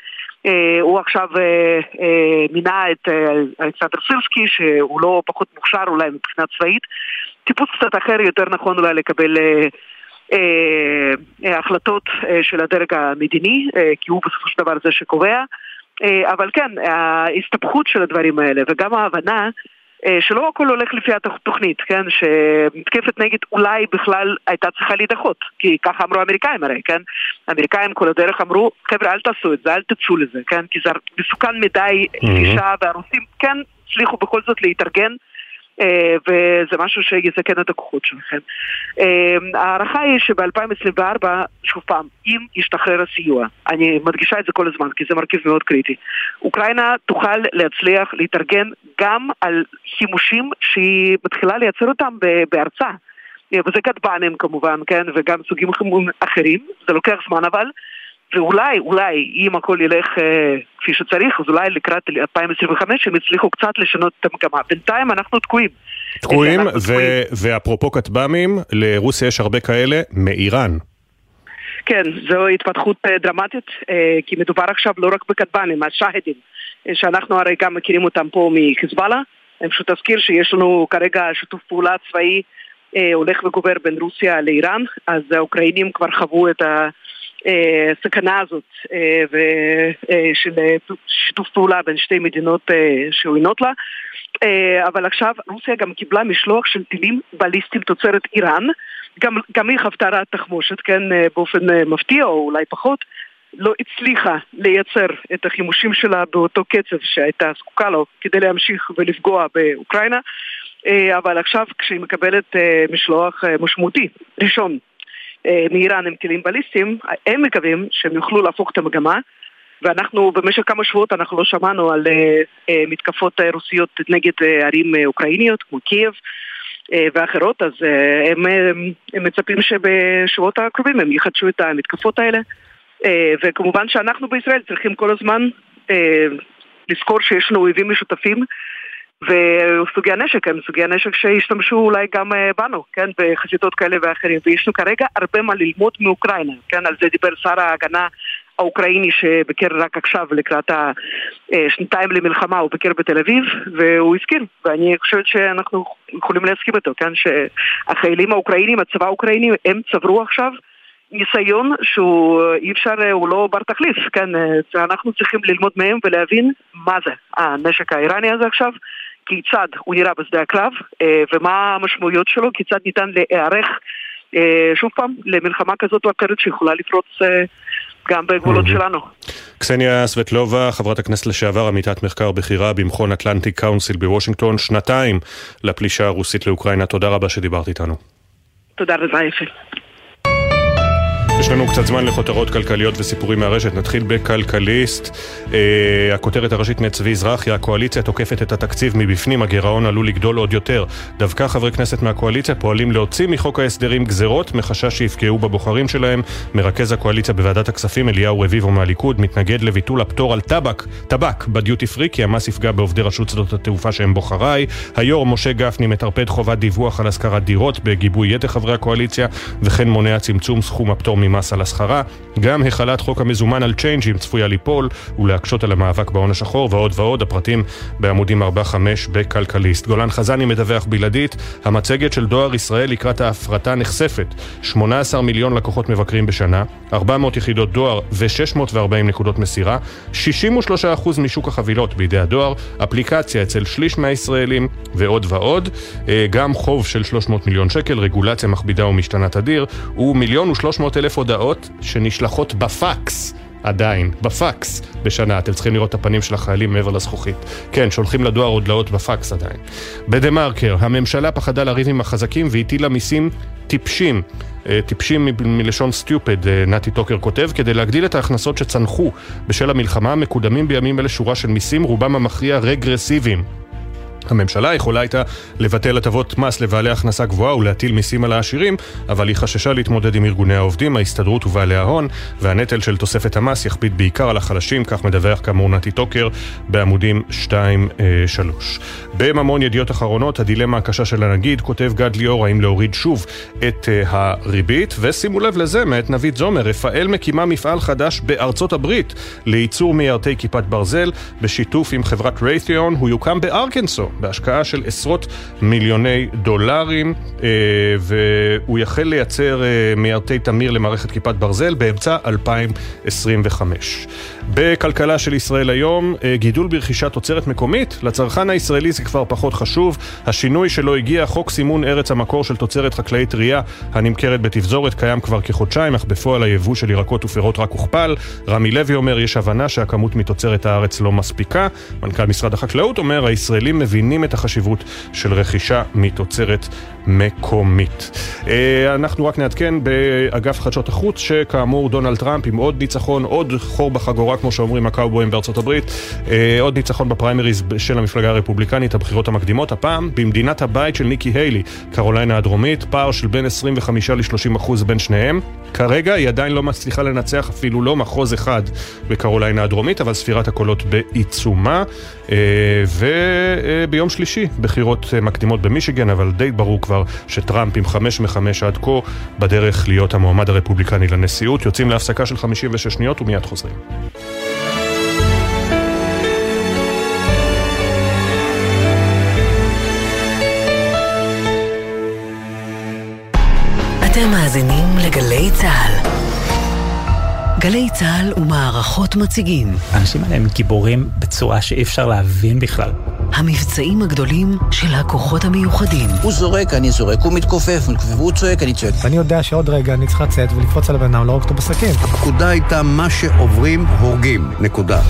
אה, הוא עכשיו אה, אה, מינה את אה, אלכסנדר סירסקי, שהוא לא פחות מוכשר אולי מבחינה צבאית, טיפוס קצת אחר, יותר נכון אולי לקבל... אה, אה, אה, החלטות אה, של הדרג המדיני, כי הוא בסופו של דבר זה שקובע. אבל כן, ההסתבכות של הדברים האלה וגם ההבנה שלא הכל הולך לפי התוכנית, כן? שמתקפת נגד אולי בכלל הייתה צריכה להידחות, כי ככה אמרו האמריקאים הרי, כן? האמריקאים כל הדרך אמרו, חבר'ה אל תעשו את זה, אל תצאו לזה, כן? כי זה מסוכן מדי, אישה והרוסים כן הצליחו בכל זאת להתארגן אה, וזה משהו שיסכן את הכוחות שלכם. אה, ההערכה היא שב-2024, שוב פעם, אם ישתחרר הסיוע, אני מדגישה את זה כל הזמן כי זה מרכיב מאוד קריטי, אוקראינה תוכל להצליח להתארגן גם על חימושים שהיא מתחילה לייצר אותם בארצה. אה, וזה כטב"נים כמובן, כן, וגם סוגים אחרים, זה לוקח זמן אבל, ואולי, אולי, אם הכל ילך אה, כפי שצריך, אז אולי לקראת 2025 הם יצליחו קצת לשנות את המגמה. בינתיים אנחנו תקועים. תקועים, ו- ואפרופו כטב"מים, לרוסיה יש הרבה כאלה מאיראן. כן, זו התפתחות אה, דרמטית, אה, כי מדובר עכשיו לא רק בכטב"מים, השהידים, אה, שאנחנו הרי גם מכירים אותם פה מחיזבאללה. אני פשוט אזכיר שיש לנו כרגע שיתוף פעולה צבאי אה, הולך וגובר בין רוסיה לאיראן, אז האוקראינים כבר חוו את ה... הסכנה הזאת אה, אה, של שיתוף פעולה בין שתי מדינות אה, שעוינות לה. אבל עכשיו רוסיה גם קיבלה משלוח של טילים בליסטיים תוצרת איראן. גם, גם היא חוותה רעת תחמושת, כן, באופן מפתיע או אולי פחות. לא הצליחה לייצר את החימושים שלה באותו קצב שהייתה זקוקה לו כדי להמשיך ולפגוע באוקראינה. אבל עכשיו כשהיא מקבלת משלוח משמעותי, ראשון, אה, מאיראן עם כלים בליסטיים, הם מקווים שהם יוכלו להפוך את המגמה ואנחנו במשך כמה שבועות אנחנו לא שמענו על uh, מתקפות רוסיות נגד ערים אוקראיניות כמו קייב ואחרות, אז הם, הם, הם מצפים שבשבועות הקרובים הם יחדשו את המתקפות האלה. וכמובן שאנחנו בישראל צריכים כל הזמן לזכור שיש לנו אויבים משותפים וסוגי הנשק הם סוגי הנשק שהשתמשו אולי גם אה, בנו, כן, בחזיתות כאלה ואחרים. ויש לנו כרגע הרבה מה ללמוד מאוקראינה, כן, על זה דיבר שר ההגנה האוקראיני שביקר רק עכשיו לקראת השנתיים למלחמה, הוא ביקר בתל אביב והוא הזכיר, ואני חושבת שאנחנו יכולים להסכים איתו, כן, שהחיילים האוקראינים, הצבא האוקראיני, הם צברו עכשיו ניסיון שהוא אי אפשר, הוא לא בר תחליף, כן, אנחנו צריכים ללמוד מהם ולהבין מה זה הנשק האיראני הזה עכשיו כיצד הוא נראה בשדה הקרב אה, ומה המשמעויות שלו, כיצד ניתן להיערך אה, שוב פעם למלחמה כזאת או אחרת שיכולה לפרוץ אה, גם בגבולות mm-hmm. שלנו. קסניה סבטלובה, חברת הכנסת לשעבר, עמיתת מחקר בכירה במכון אטלנטיק קאונסיל בוושינגטון, שנתיים לפלישה הרוסית לאוקראינה. תודה רבה שדיברת איתנו. תודה רבה יפה. יש לנו קצת זמן לכותרות כלכליות וסיפורים מהרשת. נתחיל בכלכליסט. אה, הכותרת הראשית מצבי זרחי, הקואליציה תוקפת את התקציב מבפנים, הגירעון עלול לגדול עוד יותר. דווקא חברי כנסת מהקואליציה פועלים להוציא מחוק ההסדרים גזרות, מחשש שיפגעו בבוחרים שלהם. מרכז הקואליציה בוועדת הכספים, אליהו רביבו מהליכוד, מתנגד לביטול הפטור על טבק, טבק בדיוטי פרי, כי המס יפגע בעובדי רשות שדות התעופה שהם בוחריי. היו"ר משה גפני מטרפד חובת דיווח על השכרת דירות בגיבוי יתר חברי הקואליציה, וכן מונע צמצום סכום הפטור ממס על השכרה, גם החלת חוק המזומן על צ'יינג'ים צפויה ליפול ולהקשות על המאבק בהון השחור ועוד ועוד, הפרטים בעמודים 4-5 בכלכליסט. גולן חזני מדווח בלעדית, המצגת של דואר ישראל לקראת ההפרטה נחשפת. 18 מיליון לקוחות מבקרים בשנה, 400 יחידות דואר ו-640 נקודות מסירה, 63% משוק החבילות בידי הדואר, אפליקציה אצל שליש מהישראלים ועוד ועוד, אה, גם חוב של 300 מיליון שקל, רגולציה מכבידה ומשתנה תדיר, ומיליון ושלוש מאות אלף הודעות שנשלחות בפקס. עדיין, בפקס בשנה. אתם צריכים לראות את הפנים של החיילים מעבר לזכוכית. כן, שולחים לדואר הודעות בפקס עדיין. בדה מרקר, הממשלה פחדה לריב עם החזקים והטילה מיסים טיפשים. אה, טיפשים מלשון סטיופד, אה, נתי טוקר כותב, כדי להגדיל את ההכנסות שצנחו בשל המלחמה, מקודמים בימים אלה שורה של מיסים, רובם המכריע רגרסיביים. הממשלה יכולה הייתה לבטל הטבות מס לבעלי הכנסה גבוהה ולהטיל מיסים על העשירים, אבל היא חששה להתמודד עם ארגוני העובדים, ההסתדרות ובעלי ההון, והנטל של תוספת המס יכביד בעיקר על החלשים, כך מדווח כאמור נתי טוקר בעמודים 2-3. בממון ידיעות אחרונות, הדילמה הקשה של הנגיד, כותב גד ליאור, האם להוריד שוב את uh, הריבית, ושימו לב לזה, מאת נבית זומר, רפאל מקימה מפעל חדש בארצות הברית לייצור מיירטי כיפת ברזל, בשיתוף עם חברת רייתיון, הוא יוקם בארקנסו. בהשקעה של עשרות מיליוני דולרים, אה, והוא יחל לייצר אה, מיירטי תמיר למערכת כיפת ברזל באמצע 2025. בכלכלה של ישראל היום, אה, גידול ברכישת תוצרת מקומית, לצרכן הישראלי זה כבר פחות חשוב. השינוי שלא הגיע, חוק סימון ארץ המקור של תוצרת חקלאית טרייה הנמכרת בתפזורת קיים כבר כחודשיים, אך בפועל היבוא של ירקות ופירות רק הוכפל. רמי לוי אומר, יש הבנה שהכמות מתוצרת הארץ לא מספיקה. מנכ"ל משרד החקלאות אומר, הישראלים מבינים את החשיבות של רכישה מתוצרת מקומית. אה, אנחנו רק נעדכן באגף חדשות החוץ, שכאמור דונלד טראמפ עם עוד ניצחון, עוד חור בחגורה, כמו שאומרים הקאובויים בארצות הברית, אה, עוד ניצחון בפריימריז של המפלגה הרפובליקנית, הבחירות המקדימות, הפעם במדינת הבית של ניקי היילי, קרוליינה הדרומית, פער של בין 25 ל-30 אחוז בין שניהם. כרגע היא עדיין לא מצליחה לנצח אפילו לא מחוז אחד בקרוליינה הדרומית, אבל ספירת הקולות בעיצומה. אה, וביום שלישי, בחירות מקדימות במישיגן, אבל די ברור כבר שטראמפ עם חמש מחמש עד כה בדרך להיות המועמד הרפובליקני לנשיאות. יוצאים להפסקה של 56 שניות ומיד חוזרים. אתם מאזינים לגלי צה"ל. גלי צה"ל ומערכות מציגים. האנשים האלה הם גיבורים בצורה שאי אפשר להבין בכלל. המבצעים הגדולים של הכוחות המיוחדים. הוא זורק, אני זורק, הוא מתכופף, הוא צועק, אני צועק. ואני יודע שעוד רגע אני צריך לצאת ולקפוץ על הבן אדם, לא רק אותו בסכין. הפקודה הייתה מה שעוברים, הורגים. נקודה.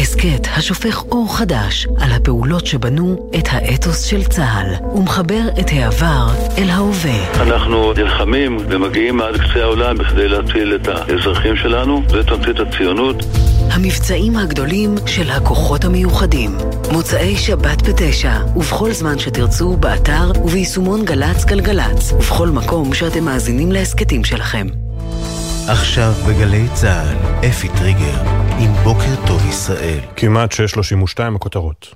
הסכת השופך אור חדש על הפעולות שבנו את האתוס של צה"ל ומחבר את העבר אל ההווה. אנחנו נלחמים ומגיעים עד קצה העולם בכדי להציל את האזרחים שלנו, זה תמצית הציונות. המבצעים הגדולים של הכוחות המיוחדים. מוצאי שבת בתשע, ובכל זמן שתרצו, באתר וביישומון גל"צ גלגלצ, ובכל מקום שאתם מאזינים להסכתים שלכם. עכשיו בגלי צה"ל, אפי טריגר, עם בוקר טוב ישראל. כמעט 6.32 הכותרות.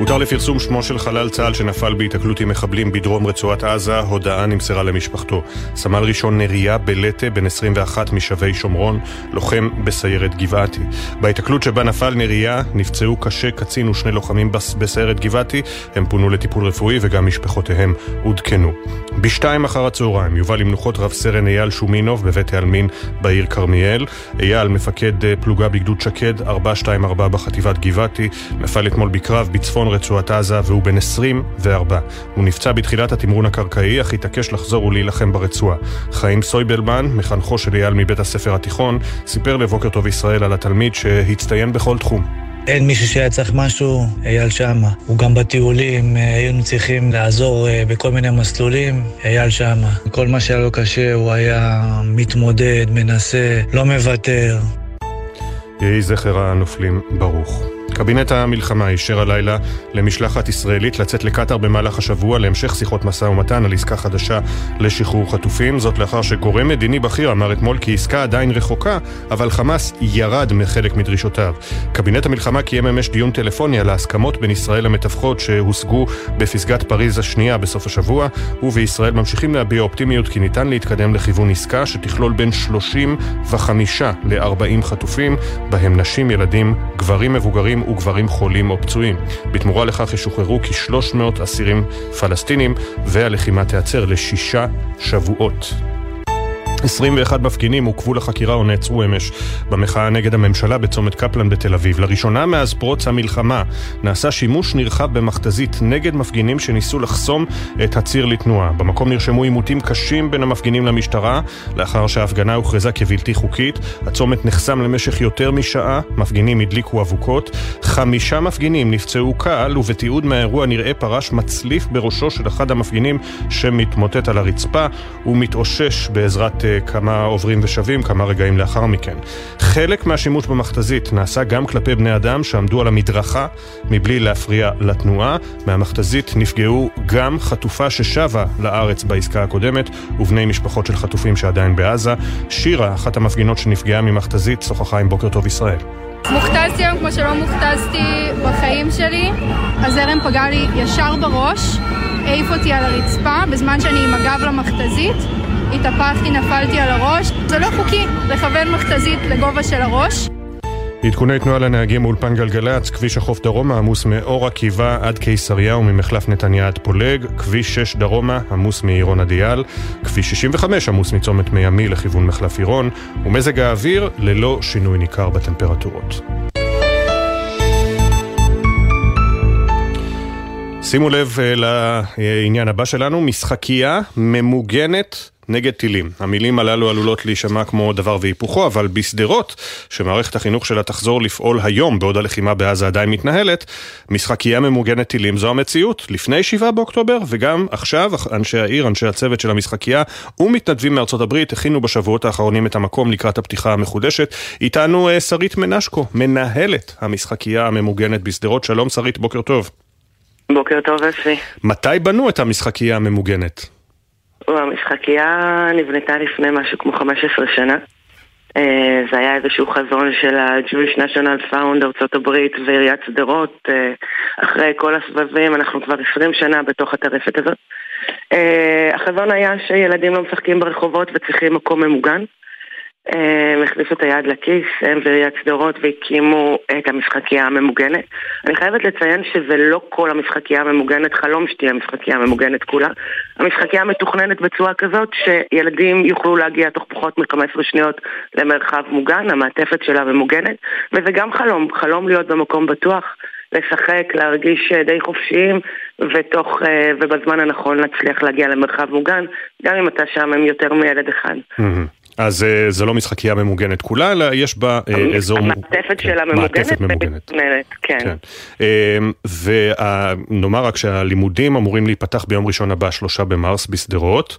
הותר לפרסום שמו של חלל צה"ל שנפל בהיתקלות עם מחבלים בדרום רצועת עזה, הודעה נמסרה למשפחתו. סמל ראשון נריה בלטה, בן 21 משבי שומרון, לוחם בסיירת גבעתי. בהיתקלות שבה נפל נריה, נפצעו קשה קצין ושני לוחמים בסיירת גבעתי, הם פונו לטיפול רפואי וגם משפחותיהם עודכנו. בשתיים אחר הצהריים יובא למנוחות רב סרן אייל שומינוב בבית העלמין בעיר כרמיאל. אייל, מפקד אה, פלוגה בגדוד שקד, 424 בחטיבת גבעתי, נפל אתמול בקרב בצפון רצועת עזה והוא בן 24. הוא נפצע בתחילת התמרון הקרקעי, אך התעקש לחזור ולהילחם ברצועה. חיים סויבלמן, מחנכו של אייל מבית הספר התיכון, סיפר לבוקר טוב ישראל על התלמיד שהצטיין בכל תחום. אין מישהו שהיה צריך משהו, אייל שמה. הוא גם בטיולים, אה, היינו צריכים לעזור אה, בכל מיני מסלולים, אייל שמה. כל מה שהיה לו קשה, הוא היה מתמודד, מנסה, לא מוותר. יהי זכר הנופלים ברוך. קבינט המלחמה אישר הלילה למשלחת ישראלית לצאת לקטאר במהלך השבוע להמשך שיחות משא ומתן על עסקה חדשה לשחרור חטופים. זאת לאחר שגורם מדיני בכיר אמר אתמול כי עסקה עדיין רחוקה, אבל חמאס ירד מחלק מדרישותיו. קבינט המלחמה קיים אמש דיון טלפוני על ההסכמות בין ישראל למתווכות שהושגו בפסגת פריז השנייה בסוף השבוע, ובישראל ממשיכים להביע אופטימיות כי ניתן להתקדם לכיוון עסקה שתכלול בין 35 ל-40 חטופים, בהם נשים, ילדים, גברים מבוגרים וגברים חולים או פצועים. בתמורה לכך ישוחררו כ-300 אסירים פלסטינים, והלחימה תיעצר לשישה שבועות. 21 מפגינים עוכבו לחקירה או נעצרו אמש במחאה נגד הממשלה בצומת קפלן בתל אביב. לראשונה מאז פרוץ המלחמה נעשה שימוש נרחב במכתזית נגד מפגינים שניסו לחסום את הציר לתנועה. במקום נרשמו עימותים קשים בין המפגינים למשטרה לאחר שההפגנה הוכרזה כבלתי חוקית. הצומת נחסם למשך יותר משעה, מפגינים הדליקו אבוקות. חמישה מפגינים נפצעו קל ובתיעוד מהאירוע נראה פרש מצליף בראשו של אחד המפגינים שמתמוטט על הרצפה ומתאושש בעזרת כמה עוברים ושבים כמה רגעים לאחר מכן. חלק מהשימוש במכתזית נעשה גם כלפי בני אדם שעמדו על המדרכה מבלי להפריע לתנועה. מהמכתזית נפגעו גם חטופה ששבה לארץ בעסקה הקודמת ובני משפחות של חטופים שעדיין בעזה. שירה, אחת המפגינות שנפגעה ממכתזית, שוחחה עם בוקר טוב ישראל. מוכתזתי היום כמו שלא מוכתזתי בחיים שלי. הזרם פגע לי ישר בראש, העיף אותי על הרצפה, בזמן שאני עם הגב למכתזית. התהפכתי, נפלתי על הראש. זה לא חוקי לכוון מכתזית לגובה של הראש. עדכוני תנועה לנהגים מאולפן גלגלצ, כביש החוף דרומה עמוס מאור עקיבא עד קיסריה וממחלף נתניה עד פולג, כביש 6 דרומה עמוס מעירון עדיאל, כביש 65 עמוס מצומת מימי לכיוון מחלף עירון, ומזג האוויר ללא שינוי ניכר בטמפרטורות. שימו לב אה, לעניין הבא שלנו, משחקייה ממוגנת נגד טילים. המילים הללו עלולות להישמע כמו דבר והיפוכו, אבל בשדרות, שמערכת החינוך שלה תחזור לפעול היום, בעוד הלחימה בעזה עדיין מתנהלת, משחקייה ממוגנת טילים זו המציאות. לפני 7 באוקטובר, וגם עכשיו, אנשי העיר, אנשי הצוות של המשחקייה ומתנדבים מארצות הברית הכינו בשבועות האחרונים את המקום לקראת הפתיחה המחודשת. איתנו אה, שרית מנשקו, מנהלת המשחקייה הממוגנת בשדרות. שלום שרית, בוקר טוב. בוקר טוב, אפי. מתי בנו את המשחקייה הממוגנת? המשחקייה נבנתה לפני משהו כמו 15 שנה. אה, זה היה איזשהו חזון של ה-Jewish National Found ארצות הברית ועיריית שדרות. אה, אחרי כל הסבבים, אנחנו כבר 20 שנה בתוך הטרפת הזאת. אה, החזון היה שילדים לא משחקים ברחובות וצריכים מקום ממוגן. הם הכניסו את היד לכיס, הם ועיריית שדרות והקימו את המשחקייה הממוגנת. אני חייבת לציין שזה לא כל המשחקייה הממוגנת, חלום שתהיה המשחקייה הממוגנת כולה. המשחקייה מתוכננת בצורה כזאת שילדים יוכלו להגיע תוך פחות מ-15 שניות למרחב מוגן, המעטפת שלה ממוגנת, וזה גם חלום, חלום להיות במקום בטוח. לשחק, להרגיש די חופשיים, ותוך, ובזמן הנכון להצליח להגיע למרחב מוגן, גם אם אתה שם עם יותר מילד אחד. אז אה, זה לא משחקייה ממוגנת כולה, אלא יש בה אה, אזור... המעטפת שלה ממוגנת ממוגנת. כן. כן. אמ, ונאמר רק שהלימודים אמורים להיפתח ביום ראשון הבא, שלושה במרס, בשדרות.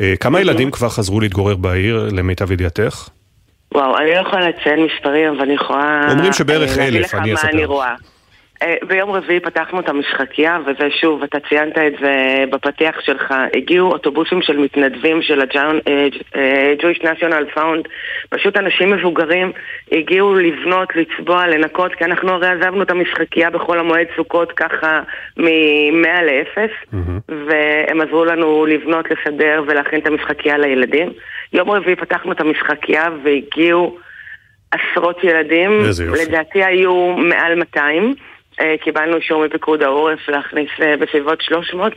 אה, כמה ילדים כבר חזרו להתגורר בעיר, למיטב ידיעתך? וואו, אני לא יכולה לציין מספרים, אבל אני יכולה... אומרים שבערך אלף, אני אספר. אני רואה. אה, ביום רביעי פתחנו את המשחקייה, וזה שוב, אתה ציינת את זה בפתיח שלך, הגיעו אוטובוסים של מתנדבים של ה-Jewish National Found, פשוט אנשים מבוגרים הגיעו לבנות, לצבוע, לנקות, כי אנחנו הרי עזבנו את המשחקייה בחול המועד סוכות ככה מ-100 ל-0, mm-hmm. והם עזרו לנו לבנות, לסדר ולהכין את המשחקייה לילדים. יום רביעי פתחנו את המשחקייה והגיעו עשרות ילדים, לדעתי היו מעל 200. קיבלנו אישור מפיקוד העורף להכניס בסביבות 300.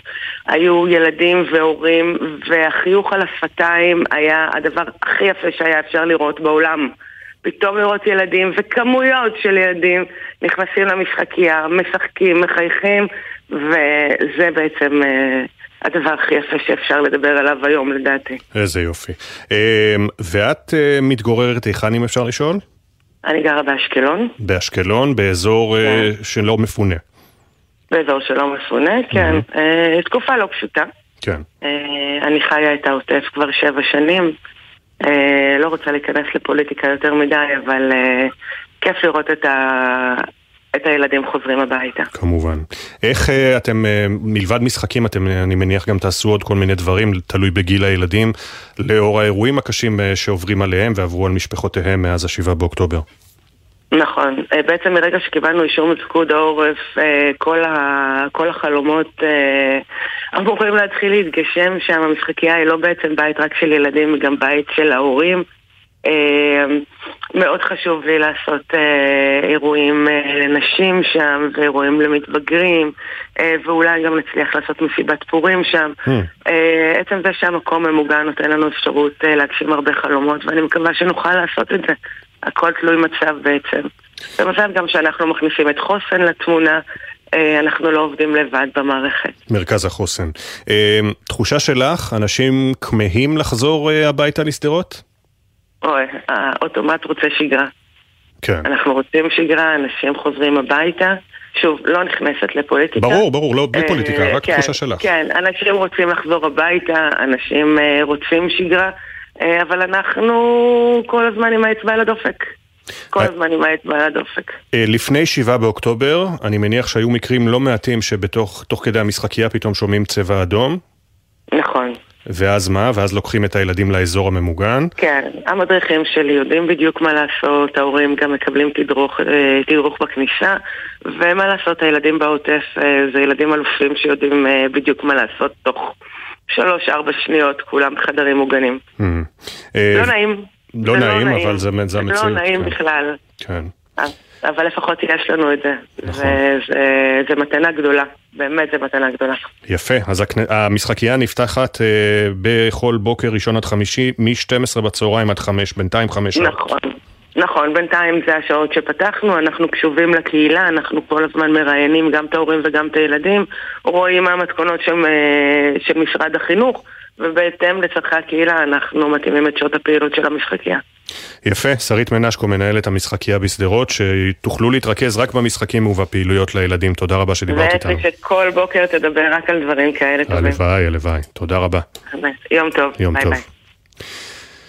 היו ילדים והורים, והחיוך על השפתיים היה הדבר הכי יפה שהיה אפשר לראות בעולם. פתאום לראות ילדים וכמויות של ילדים נכנסים למשחקייה, משחקים, מחייכים, וזה בעצם הדבר הכי יפה שאפשר לדבר עליו היום לדעתי. איזה יופי. ואת מתגוררת היכן אם אפשר לשאול? אני גרה באשקלון. באשקלון, באזור כן. שלא מפונה. באזור שלא מפונה, כן. Mm-hmm. תקופה לא פשוטה. כן. אני חיה את העוטף כבר שבע שנים. לא רוצה להיכנס לפוליטיקה יותר מדי, אבל כיף לראות את, ה... את הילדים חוזרים הביתה. כמובן. איך אתם, מלבד משחקים, אתם, אני מניח, גם תעשו עוד כל מיני דברים, תלוי בגיל הילדים, לאור האירועים הקשים שעוברים עליהם ועברו על משפחותיהם מאז השבעה באוקטובר? נכון. בעצם מרגע שקיבלנו אישור מפקוד העורף, כל, ה... כל החלומות אמורים להתחיל להתגשם שם. המשחקייה היא לא בעצם בית רק של ילדים, היא גם בית של ההורים. מאוד חשוב לי לעשות אירועים לנשים שם, ואירועים למתבגרים, ואולי גם נצליח לעשות מסיבת פורים שם. עצם זה שהמקום ממוגן נותן לנו אפשרות להגשים הרבה חלומות, ואני מקווה שנוכל לעשות את זה. הכל תלוי מצב בעצם. במזל גם שאנחנו מכניסים את חוסן לתמונה. אנחנו לא עובדים לבד במערכת. מרכז החוסן. תחושה שלך, אנשים כמהים לחזור הביתה לשדרות? אוי, האוטומט רוצה שגרה. כן. אנחנו רוצים שגרה, אנשים חוזרים הביתה. שוב, לא נכנסת לפוליטיקה. ברור, ברור, לא, בלי פוליטיקה, רק כן, תחושה שלך. כן, אנשים רוצים לחזור הביתה, אנשים רוצים שגרה. אה, אבל אנחנו כל הזמן עם האצבע על הדופק. כל אה, הזמן עם האצבע על הדופק. אה, לפני 7 באוקטובר, אני מניח שהיו מקרים לא מעטים שבתוך תוך כדי המשחקייה פתאום שומעים צבע אדום. נכון. ואז מה? ואז לוקחים את הילדים לאזור הממוגן. כן, המדריכים שלי יודעים בדיוק מה לעשות, ההורים גם מקבלים תדרוך, אה, תדרוך בכניסה, ומה לעשות, הילדים בעוטף אה, זה ילדים אלופים שיודעים אה, בדיוק מה לעשות תוך שלוש-ארבע שניות, כולם חדרים מוגנים. Hmm. לא נעים. לא זה נעים, אבל זה זה המציאות. לא נעים כן. בכלל. כן. אבל לפחות יש לנו את זה. נכון. זה, זה, זה מתנה גדולה, באמת זה מתנה גדולה. יפה, אז המשחקייה נפתחת אה, בכל בוקר ראשון עד חמישי, מ-12 בצהריים עד 5, בינתיים 5 שעות. נכון. נכון, בינתיים זה השעות שפתחנו, אנחנו קשובים לקהילה, אנחנו כל הזמן מראיינים גם את ההורים וגם את הילדים, רואים מה המתכונות של, אה, של משרד החינוך, ובהתאם לצורכי הקהילה אנחנו מתאימים את שעות הפעילות של המשחקייה. יפה, שרית מנשקו, מנהלת המשחקייה בשדרות, שתוכלו להתרכז רק במשחקים ובפעילויות לילדים. תודה רבה שדיברת איתנו. ושכל בוקר תדבר רק על דברים כאלה טובים. הלוואי, הלוואי. תודה רבה. יום טוב. יום ביי טוב. ביי.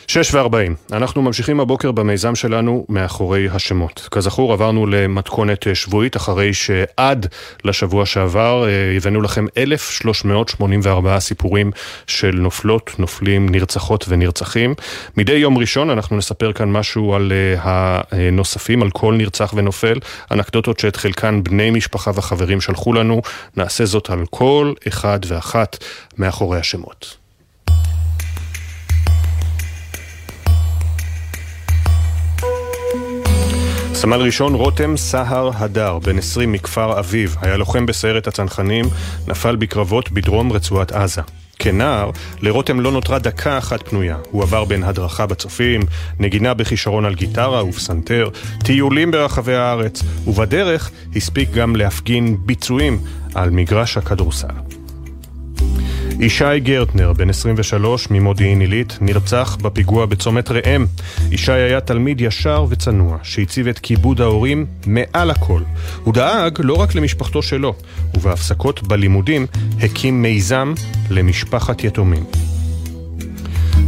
שש וארבעים, אנחנו ממשיכים הבוקר במיזם שלנו מאחורי השמות. כזכור, עברנו למתכונת אה, שבועית אחרי שעד לשבוע שעבר אה, הבאנו לכם 1,384 סיפורים של נופלות, נופלים, נרצחות ונרצחים. מדי יום ראשון אנחנו נספר כאן משהו על אה, הנוספים, על כל נרצח ונופל, אנקדוטות שאת חלקן בני משפחה וחברים שלחו לנו. נעשה זאת על כל אחד ואחת מאחורי השמות. סמל ראשון רותם סהר הדר, בן 20 מכפר אביב, היה לוחם בסיירת הצנחנים, נפל בקרבות בדרום רצועת עזה. כנער, לרותם לא נותרה דקה אחת פנויה. הוא עבר בין הדרכה בצופים, נגינה בכישרון על גיטרה ופסנתר, טיולים ברחבי הארץ, ובדרך הספיק גם להפגין ביצועים על מגרש הכדורסל. ישי גרטנר, בן 23 ממודיעין עילית, נרצח בפיגוע בצומת ראם. ישי היה תלמיד ישר וצנוע, שהציב את כיבוד ההורים מעל הכל. הוא דאג לא רק למשפחתו שלו, ובהפסקות בלימודים הקים מיזם למשפחת יתומים.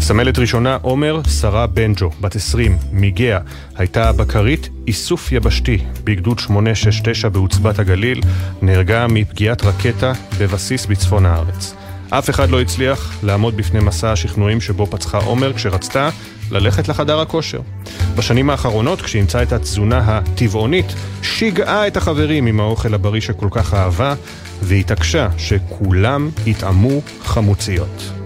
סמלת ראשונה עומר שרה בנג'ו, בת 20, מגאה, הייתה בקרית איסוף יבשתי בגדוד 869 בעוצבת הגליל, נהרגה מפגיעת רקטה בבסיס בצפון הארץ. אף אחד לא הצליח לעמוד בפני מסע השכנועים שבו פצחה עומר כשרצתה ללכת לחדר הכושר. בשנים האחרונות, כשאימצה את התזונה הטבעונית, שיגעה את החברים עם האוכל הבריא שכל כך אהבה, והתעקשה שכולם יטעמו חמוציות.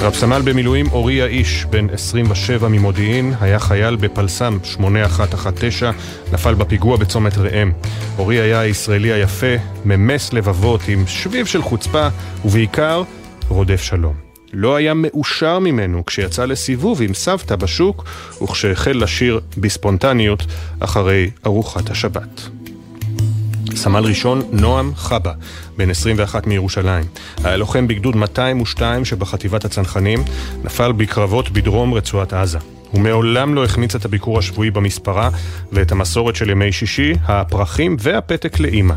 רב סמל במילואים אורי האיש, בן 27 ממודיעין, היה חייל בפלס"ם 8119, נפל בפיגוע בצומת ראם. אורי היה הישראלי היפה, ממס לבבות עם שביב של חוצפה, ובעיקר רודף שלום. לא היה מאושר ממנו כשיצא לסיבוב עם סבתא בשוק, וכשהחל לשיר בספונטניות אחרי ארוחת השבת. סמל ראשון נועם חבא, בן 21 מירושלים. היה לוחם בגדוד 202 שבחטיבת הצנחנים, נפל בקרבות בדרום רצועת עזה. הוא מעולם לא החמיץ את הביקור השבועי במספרה ואת המסורת של ימי שישי, הפרחים והפתק לאימא.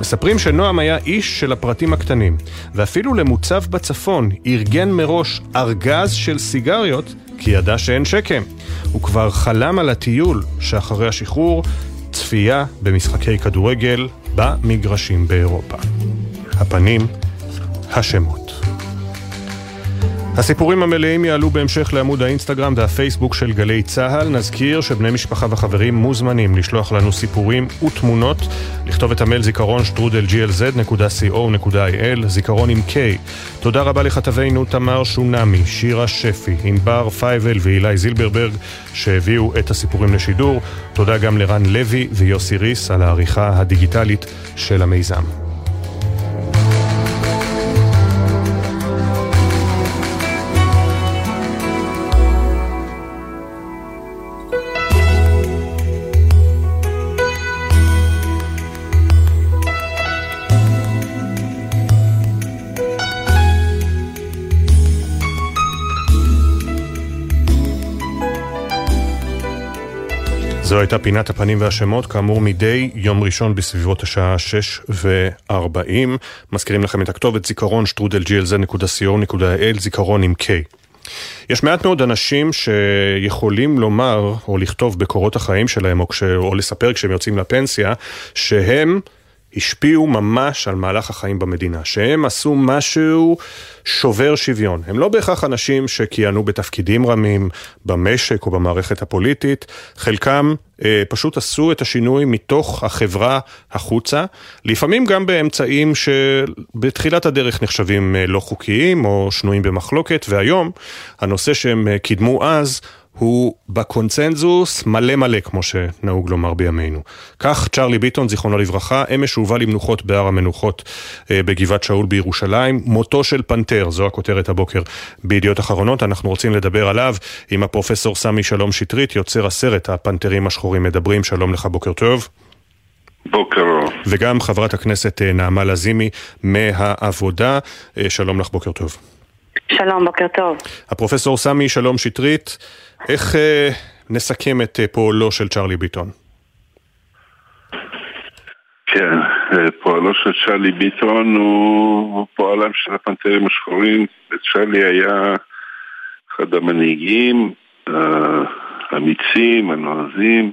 מספרים שנועם היה איש של הפרטים הקטנים, ואפילו למוצב בצפון ארגן מראש ארגז של סיגריות, כי ידע שאין שקם. הוא כבר חלם על הטיול שאחרי השחרור צפייה במשחקי כדורגל במגרשים באירופה. הפנים, השמות. הסיפורים המלאים יעלו בהמשך לעמוד האינסטגרם והפייסבוק של גלי צה"ל. נזכיר שבני משפחה וחברים מוזמנים לשלוח לנו סיפורים ותמונות, לכתוב את המייל זיכרון שטרודל glz.co.il, זיכרון עם K. תודה רבה לכתבינו תמר שונמי, שירה שפי, ענבר פייבל ואילי זילברברג שהביאו את הסיפורים לשידור. תודה גם לרן לוי ויוסי ריס על העריכה הדיגיטלית של המיזם. זו הייתה פינת הפנים והשמות, כאמור מדי יום ראשון בסביבות השעה 6 ו-40. מזכירים לכם את הכתובת זיכרון שטרודל glz.co.il, זיכרון עם K. יש מעט מאוד אנשים שיכולים לומר או לכתוב בקורות החיים שלהם או, כש... או לספר כשהם יוצאים לפנסיה שהם השפיעו ממש על מהלך החיים במדינה, שהם עשו משהו שובר שוויון. הם לא בהכרח אנשים שכיהנו בתפקידים רמים במשק או במערכת הפוליטית, חלקם אה, פשוט עשו את השינוי מתוך החברה החוצה, לפעמים גם באמצעים שבתחילת הדרך נחשבים אה, לא חוקיים או שנויים במחלוקת, והיום הנושא שהם אה, קידמו אז הוא בקונצנזוס מלא מלא, כמו שנהוג לומר בימינו. כך צ'רלי ביטון, זיכרונו לברכה, אמש הובא למנוחות בהר המנוחות אה, בגבעת שאול בירושלים. מותו של פנתר, זו הכותרת הבוקר בידיעות אחרונות. אנחנו רוצים לדבר עליו עם הפרופסור סמי שלום שטרית, יוצר הסרט הפנתרים השחורים מדברים. שלום לך, בוקר טוב. בוקר אור. וגם חברת הכנסת אה, נעמה לזימי מהעבודה. אה, שלום לך, בוקר טוב. שלום, בוקר טוב. הפרופסור סמי שלום שטרית, איך אה, נסכם את אה, פועלו של צ'רלי ביטון? כן, אה, פועלו של צ'רלי ביטון הוא פועלם של הפנתרים השחורים. צ'רלי היה אחד המנהיגים האמיצים, הנועזים,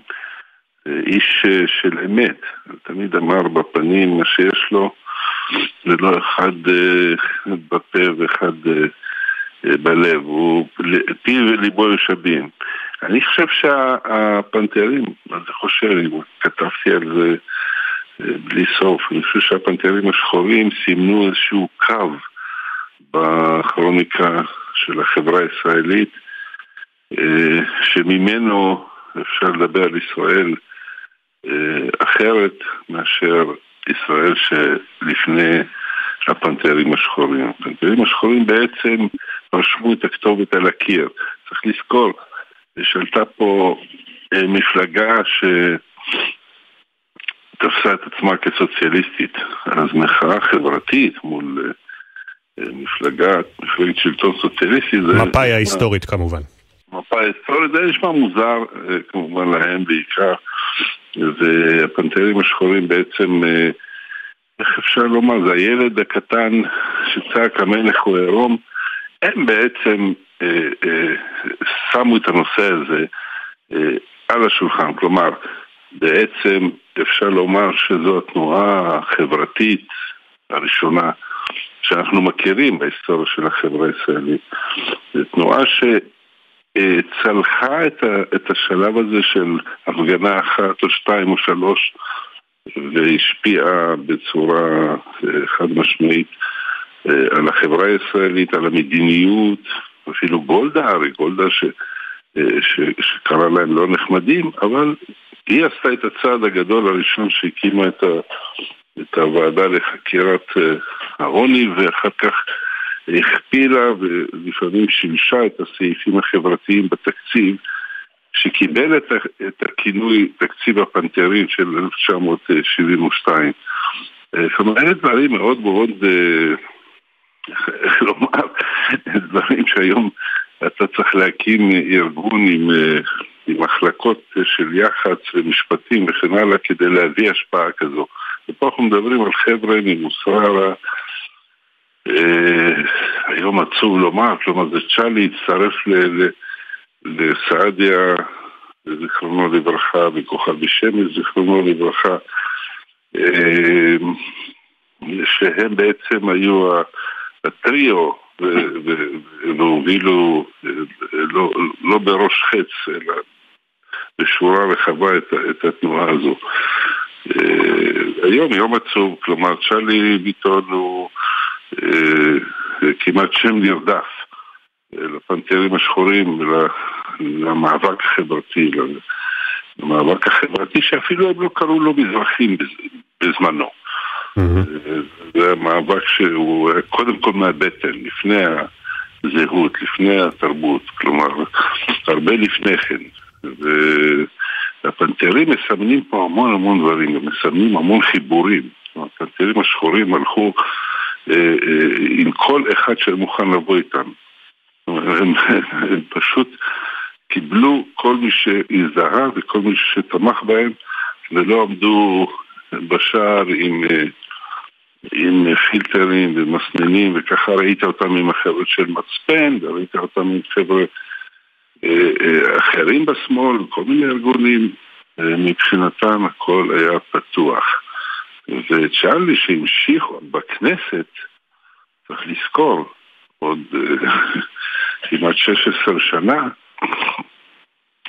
איש של אמת. תמיד אמר בפנים מה שיש לו, ולא אחד בפה ואחד בלב, הוא פיו וליבו יושבים. אני חושב שהפנתרים, אני חושב, כתבתי על זה אה, בלי סוף, אני חושב שהפנתרים השחורים סימנו איזשהו קו בכרוניקה של החברה הישראלית, אה, שממנו אפשר לדבר על ישראל אה, אחרת מאשר ישראל שלפני הפנתרים השחורים. הפנתרים השחורים בעצם רשמו את הכתובת על הקיר. צריך לזכור, שלטה פה אה, מפלגה שתפסה את עצמה כסוציאליסטית, אז מחאה חברתית מול אה, אה, מפלגה, מפלגת שלטון סוציאליסטי זה... מפאי ההיסטורית כמובן. מפאי ההיסטורית זה נשמע מוזר כמובן להם בעיקר, והפנתרים השחורים בעצם איך אפשר לומר, זה הילד הקטן שצעק המלך הוא עירום, הם בעצם אה, אה, שמו את הנושא הזה אה, על השולחן, כלומר, בעצם אפשר לומר שזו התנועה החברתית הראשונה שאנחנו מכירים בהיסטוריה של החברה הישראלית. זו תנועה שצלחה את, את השלב הזה של הפגנה אחת או שתיים או שלוש והשפיעה בצורה חד משמעית על החברה הישראלית, על המדיניות, אפילו גולדה, הרי גולדה ש, אה, ש, שקרא להם לא נחמדים, אבל היא עשתה את הצעד הגדול הראשון שהקימה את, ה, את הוועדה לחקירת העוני ואחר כך הכפילה ולפעמים שימשה את הסעיפים החברתיים בתקציב שקיבל את, את הכינוי תקציב הפנתרים של 1972. אה, זאת אומרת, דברים מאוד מאוד, אה, לומר, דברים שהיום אתה צריך להקים ארגון עם, אה, עם מחלקות של יח"צ ומשפטים וכן הלאה כדי להביא השפעה כזו. ופה אנחנו מדברים על חבר'ה ממוסררה, היום עצוב לומר, כלומר זה צ'אלי הצטרף לסעדיה, זיכרונו לברכה, וכוכבי שמש, זיכרונו לברכה, אמ, שהם בעצם היו הטריו והובילו לא, לא בראש חץ, אלא בשורה רחבה את, את התנועה הזו. אה, היום יום עצוב, כלומר צ'רלי ביטון הוא אה, כמעט שם נרדף. לפנתרים השחורים, למאבק החברתי, למאבק החברתי שאפילו הם לא קראו לו מזרחים בזמנו. זה מאבק שהוא קודם כל מהבטן, לפני הזהות, לפני התרבות, כלומר, הרבה לפני כן. והפנתרים מסמנים פה המון המון דברים, הם מסמנים המון חיבורים. הפנתרים השחורים הלכו אה, אה, עם כל אחד שמוכן לבוא איתם. הם, הם פשוט קיבלו כל מי שהזדהה וכל מי שתמך בהם ולא עמדו בשער עם, עם פילטרים ומסננים, וככה ראית אותם עם החבר'ה של מצפן, וראית אותם עם חבר'ה אה, אה, אחרים בשמאל, כל מיני ארגונים, אה, מבחינתם הכל היה פתוח. וצ'ארלי שהמשיך בכנסת, צריך לזכור, עוד כמעט 16 שנה,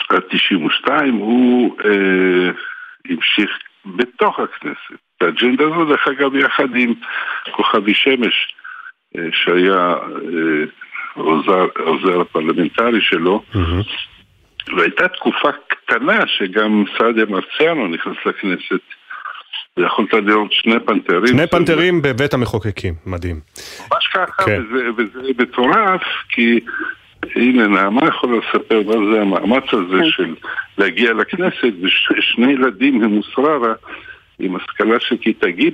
עד 92, הוא אה, המשיך בתוך הכנסת. האג'נדה הזו, דרך אגב, יחד עם כוכבי שמש, אה, שהיה אה, עוזר, עוזר הפרלמנטרי שלו, mm-hmm. והייתה תקופה קטנה שגם סעדיה מרציאנו נכנס לכנסת. ויכולת לראות שני פנתרים. שני פנתרים בבית המחוקקים, מדהים. ממש ככה, כן. וזה, וזה מטורף, כי הנה, נעמה יכולה לספר מה זה המאמץ הזה כן. של להגיע לכנסת, ושני ילדים ממוסררה. עם השכלה של כיתה ג'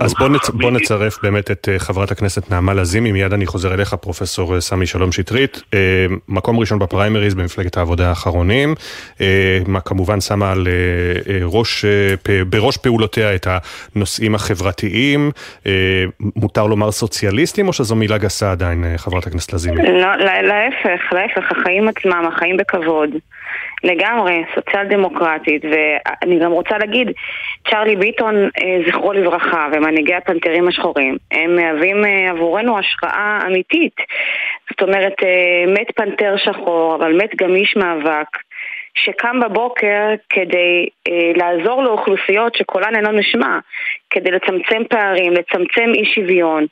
אז בוא, נצ... בוא נצרף באמת את uh, חברת הכנסת נעמה לזימי, מיד אני חוזר אליך, פרופסור uh, סמי שלום שטרית. Uh, מקום ראשון בפריימריז במפלגת העבודה האחרונים, מה כמובן שמה על ראש. בראש פעולותיה את הנושאים החברתיים. מותר לומר סוציאליסטים, או שזו מילה גסה עדיין, חברת הכנסת לזימי? לא, להפך, להפך, החיים עצמם, החיים בכבוד. לגמרי, סוציאל דמוקרטית, ואני גם רוצה להגיד, צ'רלי ביטון, אה, זכרו לברכה, ומנהיגי הפנתרים השחורים, הם מהווים אה, עבורנו השראה אמיתית. זאת אומרת, אה, מת פנתר שחור, אבל מת גם איש מאבק. שקם בבוקר כדי לעזור לאוכלוסיות שקולן אינו נשמע, כדי לצמצם פערים, לצמצם אי שוויון.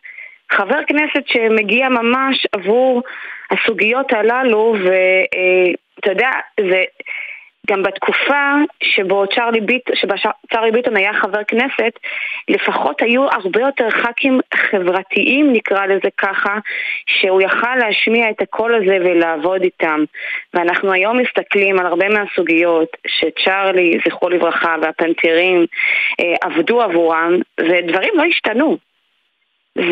חבר כנסת שמגיע ממש עבור הסוגיות הללו, ואתה יודע, זה גם בתקופה שבו צ'רלי, ביט, שבה ביטון היה חבר כנסת, לפחות היו הרבה יותר ח"כים חברתיים, נקרא לזה ככה, שהוא יכל להשמיע את הקול הזה ולעבוד איתם. ואנחנו היום מסתכלים על הרבה מהסוגיות שצ'רלי, זכרו לברכה, והפנתרים אה, עבדו עבורם, ודברים לא השתנו.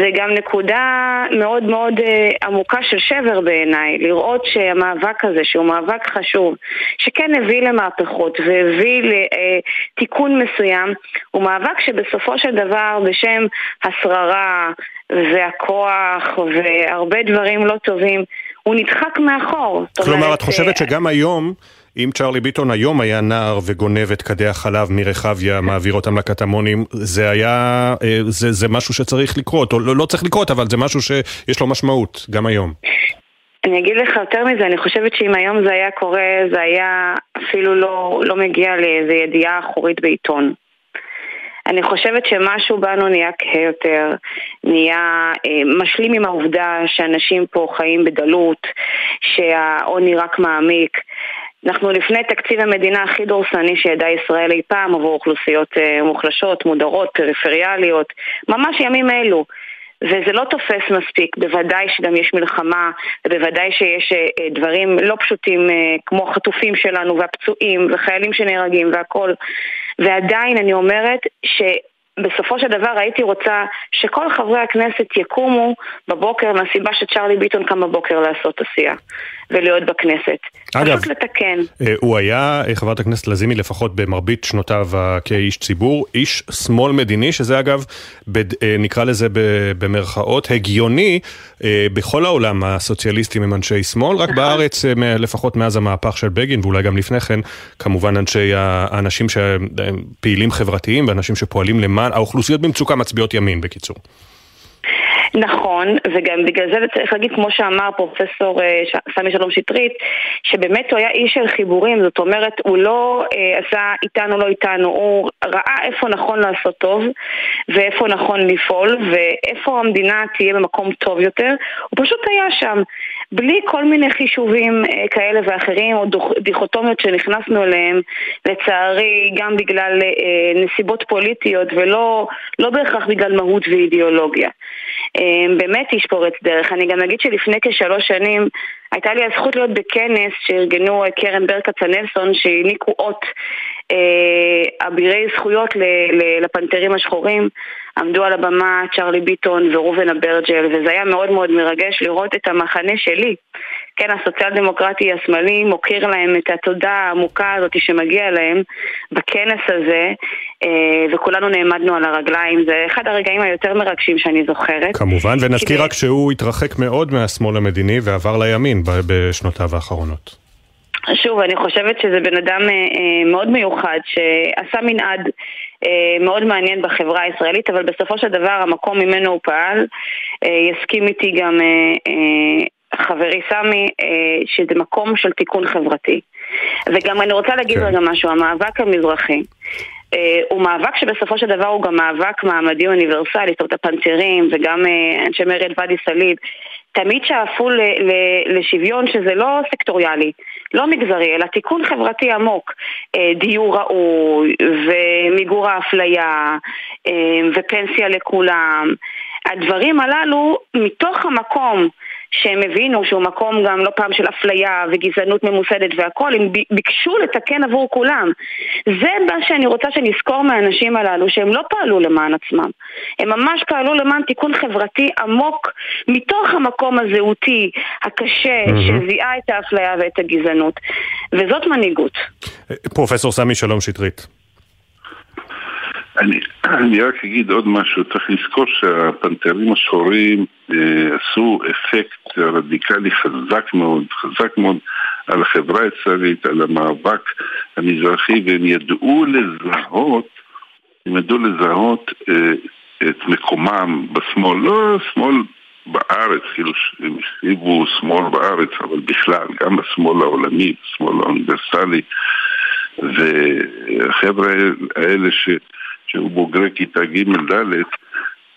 זה גם נקודה מאוד מאוד אה, עמוקה של שבר בעיניי, לראות שהמאבק הזה, שהוא מאבק חשוב, שכן הביא למהפכות והביא לתיקון מסוים, הוא מאבק שבסופו של דבר בשם השררה והכוח והרבה דברים לא טובים, הוא נדחק מאחור. כלומר, את חושבת אה, שגם היום... אם צ'רלי ביטון היום היה נער וגונב את כדי החלב מרחביה, מעביר אותם לקטמונים, זה היה, אה, זה, זה משהו שצריך לקרות, או לא, לא צריך לקרות, אבל זה משהו שיש לו משמעות, גם היום. אני אגיד לך יותר מזה, אני חושבת שאם היום זה היה קורה, זה היה אפילו לא, לא מגיע לאיזו ידיעה אחורית בעיתון. אני חושבת שמשהו בנו נהיה כהה יותר, נהיה אה, משלים עם העובדה שאנשים פה חיים בדלות, שהעוני רק מעמיק. אנחנו לפני תקציב המדינה הכי דורסני שידעה ישראל אי פעם עבור אוכלוסיות אה, מוחלשות, מודרות, פריפריאליות, ממש ימים אלו. וזה לא תופס מספיק, בוודאי שגם יש מלחמה, ובוודאי שיש אה, אה, דברים לא פשוטים כמו חטופים שלנו והפצועים וחיילים שנהרגים והכל. ועדיין אני אומרת ש... בסופו של דבר הייתי רוצה שכל חברי הכנסת יקומו בבוקר מהסיבה שצ'רלי ביטון קם בבוקר לעשות עשייה ולהיות בכנסת. אגב, פשוט לתקן. אה, הוא היה, אה, חברת הכנסת לזימי, לפחות במרבית שנותיו כאיש ציבור, איש שמאל מדיני, שזה אגב, אה, נקרא לזה במרכאות, הגיוני בכל העולם הסוציאליסטים הם אנשי שמאל, רק נכון. בארץ, לפחות מאז המהפך של בגין, ואולי גם לפני כן, כמובן אנשי, האנשים שהם פעילים חברתיים ואנשים שפועלים למען, האוכלוסיות במצוקה מצביעות ימין, בקיצור. נכון, וגם בגלל זה צריך להגיד, כמו שאמר פרופסור אה, סמי שלום שטרית, שבאמת הוא היה איש של חיבורים, זאת אומרת, הוא לא אה, עשה איתנו, לא איתנו, הוא ראה איפה נכון לעשות טוב, ואיפה נכון לפעול, ואיפה המדינה תהיה במקום טוב יותר, הוא פשוט היה שם. בלי כל מיני חישובים אה, כאלה ואחרים או דיכוטומיות שנכנסנו אליהם, לצערי גם בגלל אה, נסיבות פוליטיות ולא לא בהכרח בגלל מהות ואידיאולוגיה. אה, באמת איש פורץ דרך. אני גם אגיד שלפני כשלוש שנים הייתה לי הזכות להיות בכנס שארגנו קרן ברל כצנלסון שהעניקו אות אבירי זכויות לפנתרים השחורים. עמדו על הבמה צ'רלי ביטון וראובן אברג'ל, וזה היה מאוד מאוד מרגש לראות את המחנה שלי, כן, הסוציאל דמוקרטי השמאלי מוקיר להם את התודה העמוקה הזאת שמגיע להם בכנס הזה, אה, וכולנו נעמדנו על הרגליים. זה אחד הרגעים היותר מרגשים שאני זוכרת. כמובן, ונזכיר כדי... רק שהוא התרחק מאוד מהשמאל המדיני ועבר לימין בשנותיו האחרונות. שוב, אני חושבת שזה בן אדם אה, אה, מאוד מיוחד, שעשה מנעד מאוד מעניין בחברה הישראלית, אבל בסופו של דבר המקום ממנו הוא פעל. יסכים איתי גם חברי סמי, שזה מקום של תיקון חברתי. וגם אני רוצה להגיד כן. רגע משהו, המאבק המזרחי. Uh, הוא מאבק שבסופו של דבר הוא גם מאבק מעמדי אוניברסלי, זאת אומרת הפנתרים וגם uh, אנשי מרד ואדי סאליד תמיד שאפו לשוויון שזה לא סקטוריאלי, לא מגזרי, אלא תיקון חברתי עמוק. אה, דיור ראוי, ומיגור האפליה, אה, ופנסיה לכולם. הדברים הללו, מתוך המקום שהם הבינו שהוא מקום גם לא פעם של אפליה וגזענות ממוסדת והכול, הם ביקשו לתקן עבור כולם. זה מה שאני רוצה שנזכור מהאנשים הללו, שהם לא פעלו למען עצמם. הם ממש פעלו למען תיקון חברתי עמוק מתוך המקום הזהותי, הקשה, mm-hmm. שזיהה את האפליה ואת הגזענות. וזאת מנהיגות. פרופסור סמי שלום שטרית. אני, אני רק אגיד עוד משהו, צריך לזכור שהפנתרים השחורים אה, עשו אפקט רדיקלי חזק מאוד, חזק מאוד על החברה הישראלית, על המאבק המזרחי, והם ידעו לזהות, הם ידעו לזהות אה, את מקומם בשמאל, לא שמאל בארץ, כאילו הם הכתיבו שמאל בארץ, אבל בכלל, גם בשמאל העולמי, בשמאל האוניברסלי, והחבר'ה האלה ש... שהיו בוגרי כיתה ג'-ד',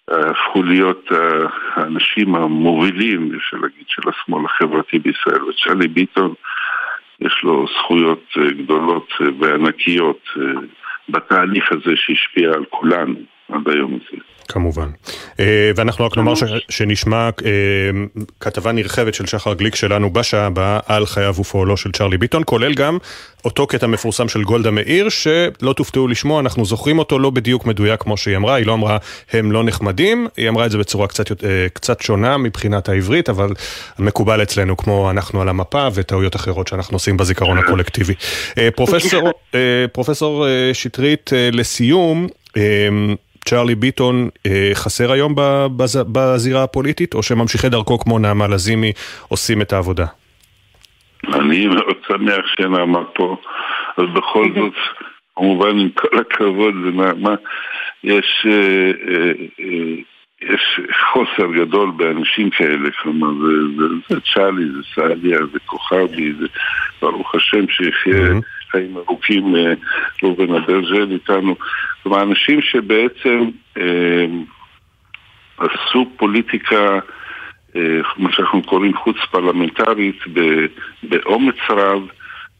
הפכו להיות אה, האנשים המובילים, אפשר להגיד, של השמאל החברתי בישראל. וצ'רלי ביטון, יש לו זכויות אה, גדולות אה, וענקיות בתהליך הזה שהשפיע על כולנו עד היום הזה. כמובן. אה, ואנחנו רק נאמר שנשמע אה, כתבה נרחבת של שחר גליק שלנו בשעה הבאה על חייו ופועלו של צ'רלי ביטון, כולל גם אותו קטע מפורסם של גולדה מאיר, שלא תופתעו לשמוע, אנחנו זוכרים אותו לא בדיוק מדויק כמו שהיא אמרה, היא לא אמרה הם לא נחמדים, היא אמרה את זה בצורה קצת, אה, קצת שונה מבחינת העברית, אבל מקובל אצלנו כמו אנחנו על המפה וטעויות אחרות שאנחנו עושים בזיכרון הקולקטיבי. פרופסור, פרופסור שטרית, לסיום, צ'רלי ביטון אה, חסר היום בז, בזירה הפוליטית, או שממשיכי דרכו כמו נעמה לזימי עושים את העבודה? אני מאוד שמח שנעמה פה, אז בכל זאת, כמובן עם כל הכבוד לנעמה, יש, אה, אה, אה, יש חוסר גדול באנשים כאלה, כלומר זה, זה, זה צ'אלי, זה סעדיה, זה כוכבי, זה ברוך השם שיחיה mm-hmm. חיים ארוכים ראובן אברג'ל איתנו. כלומר, אנשים שבעצם אה, עשו פוליטיקה, אה, מה שאנחנו קוראים חוץ פרלמנטרית, באומץ רב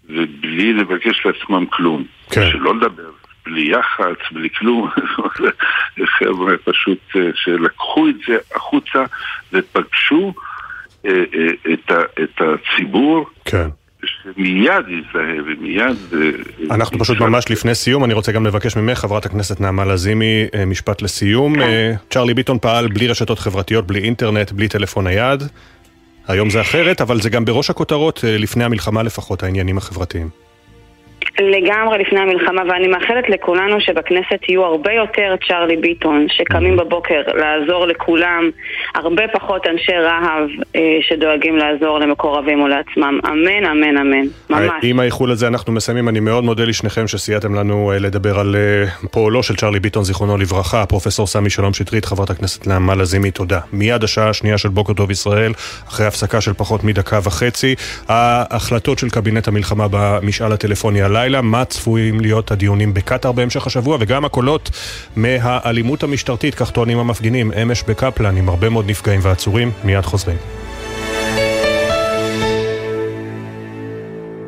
ובלי לבקש לעצמם כלום. כן. שלא לדבר. בלי יח"צ, בלי כלום, חבר'ה פשוט אה, שלקחו את זה החוצה ופגשו אה, אה, את הציבור כן. שמיד יזדהה ומיד... אה, אנחנו פשוט ממש לפני סיום, אני רוצה גם לבקש ממך, חברת הכנסת נעמה לזימי, אה, משפט לסיום. כן. אה, צ'רלי ביטון פעל בלי רשתות חברתיות, בלי אינטרנט, בלי טלפון נייד. היום זה אחרת, אבל זה גם בראש הכותרות, לפני המלחמה לפחות, העניינים החברתיים. לגמרי לפני המלחמה, ואני מאחלת לכולנו שבכנסת יהיו הרבה יותר צ'רלי ביטון, שקמים בבוקר לעזור לכולם, הרבה פחות אנשי רהב אה, שדואגים לעזור למקורבים או לעצמם. אמן, אמן, אמן. ממש. עם האיחול הזה אנחנו מסיימים. אני מאוד מודה לשניכם שסייעתם לנו אה, לדבר על אה, פועלו של צ'רלי ביטון, זיכרונו לברכה. פרופסור סמי שלום שטרית, חברת הכנסת נעמה לזימי, תודה. מיד השעה השנייה של בוקר טוב ישראל, אחרי הפסקה של פחות מדקה וחצי. ההחלטות של קבינט המלחמה במשאל הטלפוני הלילה. הלילה, מה צפויים להיות הדיונים בקטאר בהמשך השבוע, וגם הקולות מהאלימות המשטרתית, כך טוענים המפגינים, אמש בקפלן, עם הרבה מאוד נפגעים ועצורים, מיד חוזרים.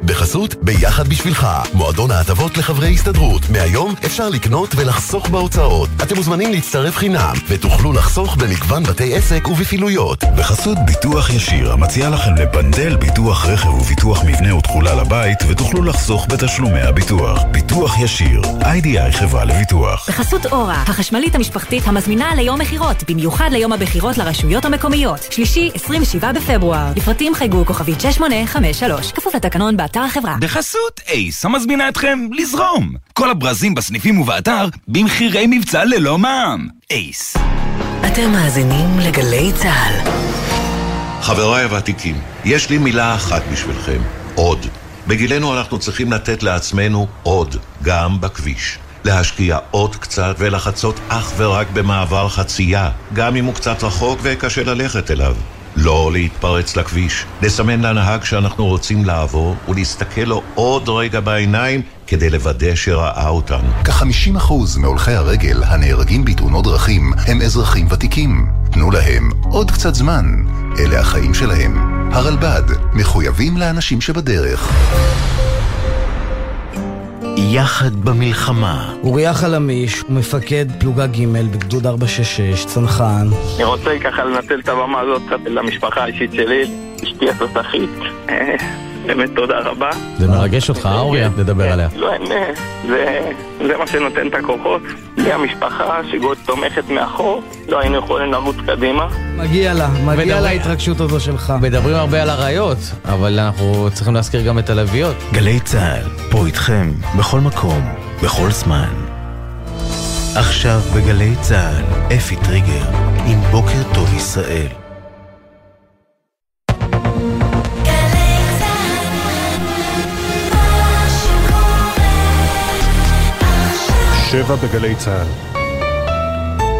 בחסות ביחד בשבילך, מועדון ההטבות לחברי הסתדרות. מהיום אפשר לקנות ולחסוך בהוצאות. אתם מוזמנים להצטרף חינם, ותוכלו לחסוך במגוון בתי עסק ובפעילויות. בחסות ביטוח ישיר, המציע לכם לפנדל ביטוח רכב וביטוח מבנה ותכולה לבית, ותוכלו לחסוך בתשלומי הביטוח. ביטוח ישיר, איי-די-איי חברה לביטוח. בחסות אורה, החשמלית המשפחתית המזמינה ליום מכירות, במיוחד ליום הבחירות לרשויות המקומיות. שלישי, 27 בפברואר. לפרטים חייגו כוכבית 6853, כפוף לתקנון באתר החברה. בחסות אייס, המזמינה אתכם לזרום. כל הברזים בסניפים ובאתר במחירי מבצע ללא מע"מ. אייס. אתם מאזינים לגלי צה"ל. חבריי הוותיקים, יש לי מילה אחת בשבילכם, עוד. בגילנו אנחנו צריכים לתת לעצמנו עוד, גם בכביש. להשקיע עוד קצת ולחצות אך ורק במעבר חצייה, גם אם הוא קצת רחוק וקשה ללכת אליו. לא להתפרץ לכביש, לסמן לנהג שאנחנו רוצים לעבור ולהסתכל לו עוד רגע בעיניים כדי לוודא שראה אותנו. כ-50% מהולכי הרגל הנהרגים בתאונות דרכים הם אזרחים ותיקים. תנו להם עוד קצת זמן. אלה החיים שלהם. הרלב"ד, מחויבים לאנשים שבדרך. יחד במלחמה. אוריה חלמיש הוא מפקד פלוגה ג' בגדוד 466, צנחן. אני רוצה ככה לנצל את הבמה הזאת קצת למשפחה האישית שלי, אשתי התותחית. באמת תודה רבה. זה מרגש אותך, אוריה, לדבר עליה. לא, זה, זה מה שנותן את הכוחות. בלי המשפחה שגוד תומכת מאחור, לא היינו יכולים לרוץ קדימה. מגיע לה, מגיע לה ההתרגשות הזו שלך. מדברים הרבה על אריות, אבל אנחנו צריכים להזכיר גם את הלוויות. גלי צה"ל, פה איתכם, בכל מקום, בכל זמן. עכשיו בגלי צה"ל, אפי טריגר, עם בוקר טוב ישראל. שבע בגלי צה"ל.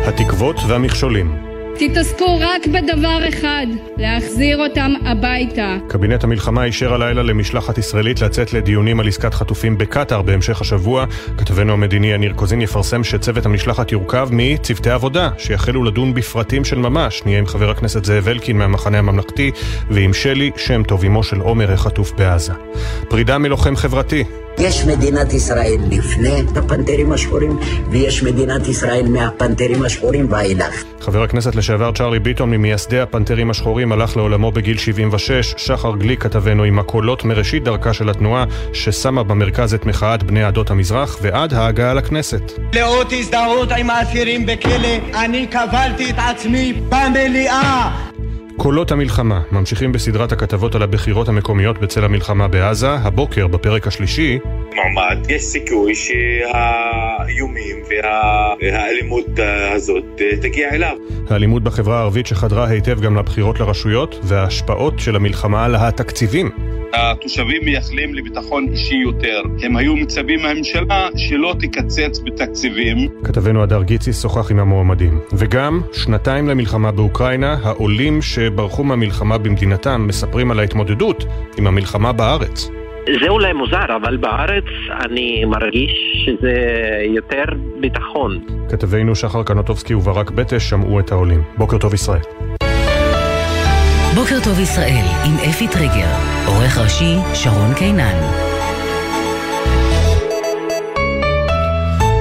התקוות והמכשולים. תתעסקו רק בדבר אחד, להחזיר אותם הביתה. קבינט המלחמה אישר הלילה למשלחת ישראלית לצאת לדיונים על עסקת חטופים בקטאר בהמשך השבוע. כתבנו המדיני יניר קוזין יפרסם שצוות המשלחת יורכב מצוותי עבודה, שיחלו לדון בפרטים של ממש. נהיה עם חבר הכנסת זאב אלקין מהמחנה הממלכתי, ועם שלי שם טוב, אמו של עומר החטוף בעזה. פרידה מלוחם חברתי. יש מדינת ישראל לפני הפנתרים השחורים, ויש מדינת ישראל מהפנתרים השחורים ואילך. חבר הכנסת לשעבר צ'רלי ביטון ממייסדי הפנתרים השחורים הלך לעולמו בגיל 76. שחר גליק כתבנו עם הקולות מראשית דרכה של התנועה ששמה במרכז את מחאת בני עדות המזרח ועד ההגעה לכנסת. לאות הזדהות עם האסירים בכלא, אני קבלתי את עצמי במליאה קולות המלחמה ממשיכים בסדרת הכתבות על הבחירות המקומיות בצל המלחמה בעזה. הבוקר, בפרק השלישי... מועמד, יש סיכוי שהאיומים והאלימות הזאת תגיע אליו. האלימות בחברה הערבית שחדרה היטב גם לבחירות לרשויות, וההשפעות של המלחמה על התקציבים. התושבים מייחלים לביטחון אישי יותר. הם היו מצפים מהממשלה שלא תקצץ בתקציבים. כתבנו הדר גיצי שוחח עם המועמדים. וגם, שנתיים למלחמה באוקראינה, העולים שברחו מהמלחמה במדינתם מספרים על ההתמודדות עם המלחמה בארץ. זה אולי מוזר, אבל בארץ אני מרגיש שזה יותר ביטחון. כתבינו שחר קנוטובסקי וברק בטש שמעו את העולים. בוקר טוב ישראל. בוקר טוב ישראל עם אפי טריגר, עורך ראשי שרון קינן.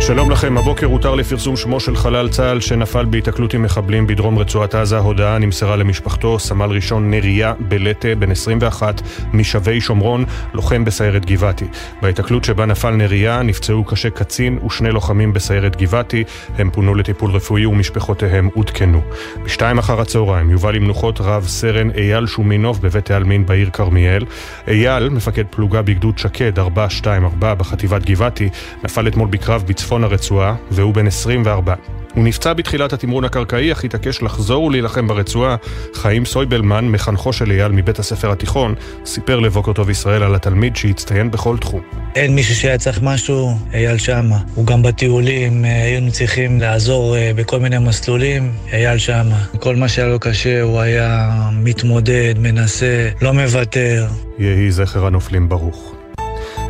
שלום לכם, הבוקר הותר לפרסום שמו של חלל צה"ל שנפל בהיתקלות עם מחבלים בדרום רצועת עזה. הודעה נמסרה למשפחתו, סמל ראשון נריה בלטה, בן 21, משבי שומרון, לוחם בסיירת גבעתי. בהיתקלות שבה נפל נריה נפצעו קשה קצין ושני לוחמים בסיירת גבעתי. הם פונו לטיפול רפואי ומשפחותיהם עודכנו. בשתיים אחר הצהריים יובא למנוחות רב סרן אייל שומינוב בבית העלמין בעיר כרמיאל. אייל, מפקד פלוגה בגדוד שקד 424 בחטיבת גבעתי, נפל אתמול בקרב בצפון בצפון הרצועה, והוא בן 24. הוא נפצע בתחילת התמרון הקרקעי, אך התעקש לחזור ולהילחם ברצועה. חיים סויבלמן, מחנכו של אייל מבית הספר התיכון, סיפר לבוקר טוב ישראל על התלמיד שהצטיין בכל תחום. אין מישהו שהיה צריך משהו, אייל שמה. הוא גם בטיולים, היינו צריכים לעזור בכל מיני מסלולים, אייל שמה. כל מה שהיה לו קשה, הוא היה מתמודד, מנסה, לא מוותר. יהי זכר הנופלים ברוך.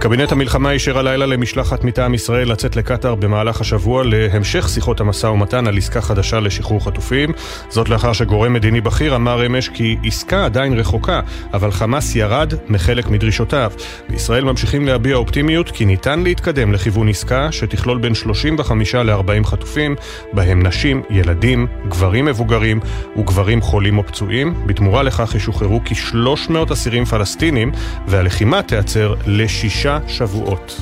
קבינט המלחמה אישר הלילה למשלחת מטעם ישראל לצאת לקטאר במהלך השבוע להמשך שיחות המשא ומתן על עסקה חדשה לשחרור חטופים. זאת לאחר שגורם מדיני בכיר אמר אמש כי עסקה עדיין רחוקה, אבל חמאס ירד מחלק מדרישותיו. בישראל ממשיכים להביע אופטימיות כי ניתן להתקדם לכיוון עסקה שתכלול בין 35 ל-40 חטופים, בהם נשים, ילדים, גברים מבוגרים וגברים חולים או פצועים. בתמורה לכך ישוחררו כ-300 אסירים פלסטינים והלחימה תיעצר לשישה שבועות.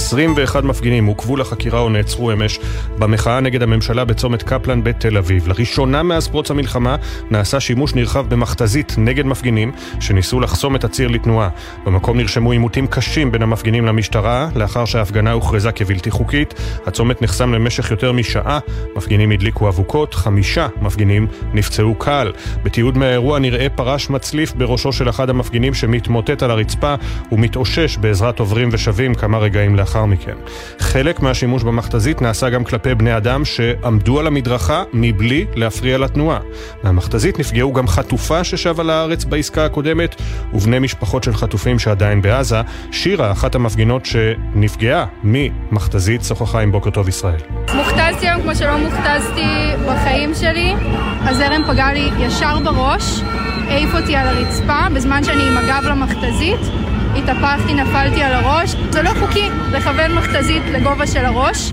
21 מפגינים עוכבו לחקירה או נעצרו אמש במחאה נגד הממשלה בצומת קפלן בתל אביב. לראשונה מאז פרוץ המלחמה נעשה שימוש נרחב במכתזית נגד מפגינים שניסו לחסום את הציר לתנועה. במקום נרשמו עימותים קשים בין המפגינים למשטרה לאחר שההפגנה הוכרזה כבלתי חוקית. הצומת נחסם למשך יותר משעה, מפגינים הדליקו אבוקות, חמישה מפגינים נפצעו קל. בתיעוד מהאירוע נראה פרש מצליף בראשו של אחד המפגינים שמתמוטט על הרצפה ומתאושש בעזרת עוברים ושבים כמה רגעים לאחר מכן. חלק מהשימוש במכתזית נעשה גם כלפי בני אדם שעמדו על המדרכה מבלי להפריע לתנועה. מהמכתזית נפגעו גם חטופה ששבה לארץ בעסקה הקודמת, ובני משפחות של חטופים שעדיין בעזה. שירה, אחת המפגינות שנפגעה ממכתזית, שוחחה עם בוקר טוב ישראל. מוכתזתי היום כמו שלא מוכתזתי בחיים שלי. הזרם פגע לי ישר בראש, העיף אותי על הרצפה בזמן שאני עם הגב למכתזית. התהפכתי, נפלתי על הראש. זה לא חוקי לכוון מכתזית לגובה של הראש.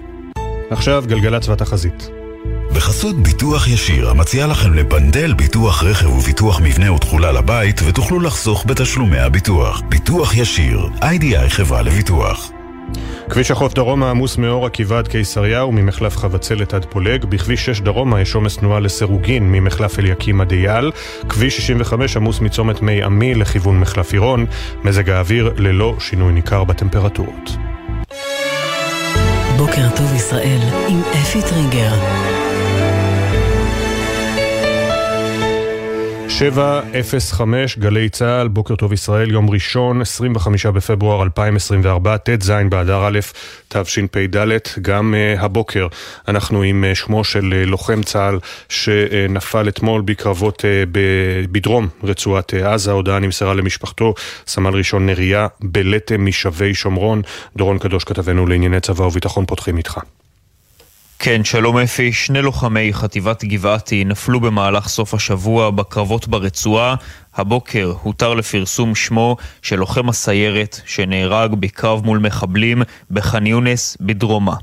עכשיו גלגלצ והתחזית. בחסות ביטוח ישיר, המציע לכם לבנדל ביטוח רכב וביטוח מבנה ותכולה לבית, ותוכלו לחסוך בתשלומי הביטוח. ביטוח ישיר, איי-די-איי חברה לביטוח. כביש החוף דרומה עמוס מאור עקיבא עד קיסריה וממחלף חבצלת עד פולג. בכביש 6 דרומה יש עומס תנועה לסירוגין ממחלף אליקים עד אייל. כביש 65 עמוס מצומת מי עמי לכיוון מחלף עירון. מזג האוויר ללא שינוי ניכר בטמפרטורות. בוקר טוב ישראל עם אפי טריגר 705 גלי צה"ל, בוקר טוב ישראל, יום ראשון, 25 בפברואר 2024, ט"ז באדר א', תשפ"ד. גם uh, הבוקר אנחנו עם uh, שמו של uh, לוחם צה"ל שנפל אתמול בקרבות uh, בדרום רצועת uh, עזה. ההודעה נמסרה למשפחתו, סמל ראשון נריה בלטם משבי שומרון. דורון קדוש כתבנו לענייני צבא וביטחון פותחים איתך. כן, שלום אפי. שני לוחמי חטיבת גבעתי נפלו במהלך סוף השבוע בקרבות ברצועה. הבוקר הותר לפרסום שמו של לוחם הסיירת שנהרג בקרב מול מחבלים בח'אן יונס בדרומה.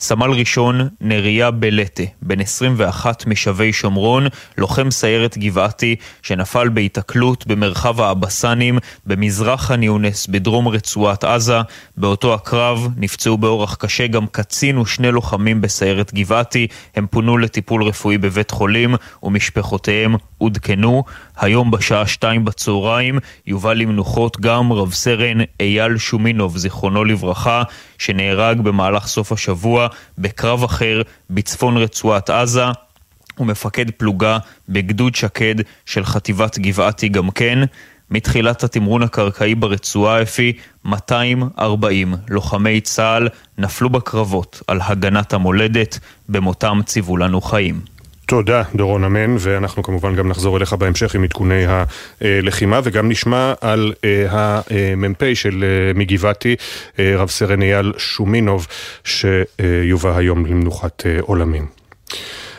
סמל ראשון נריה בלטה, בן 21 משבי שומרון, לוחם סיירת גבעתי שנפל בהיתקלות במרחב האבסנים במזרח ח'אן יונס בדרום רצועת עזה. באותו הקרב נפצעו באורח קשה גם קצין ושני לוחמים בסיירת גבעתי. הם פונו לטיפול רפואי בבית חולים ומשפחותיהם עודכנו. היום בשעה שתיים בצהריים יובא למנוחות גם רב סרן אייל שומינוב, זיכרונו לברכה, שנהרג במהלך סוף השבוע בקרב אחר בצפון רצועת עזה. הוא מפקד פלוגה בגדוד שקד של חטיבת גבעתי גם כן. מתחילת התמרון הקרקעי ברצועה אפי 240 לוחמי צה"ל נפלו בקרבות על הגנת המולדת, במותם ציוו לנו חיים. תודה, דורון אמן, ואנחנו כמובן גם נחזור אליך בהמשך עם עדכוני הלחימה, וגם נשמע על המ"פ של מגבעתי, רב סרן אייל שומינוב, שיובא היום למנוחת עולמים.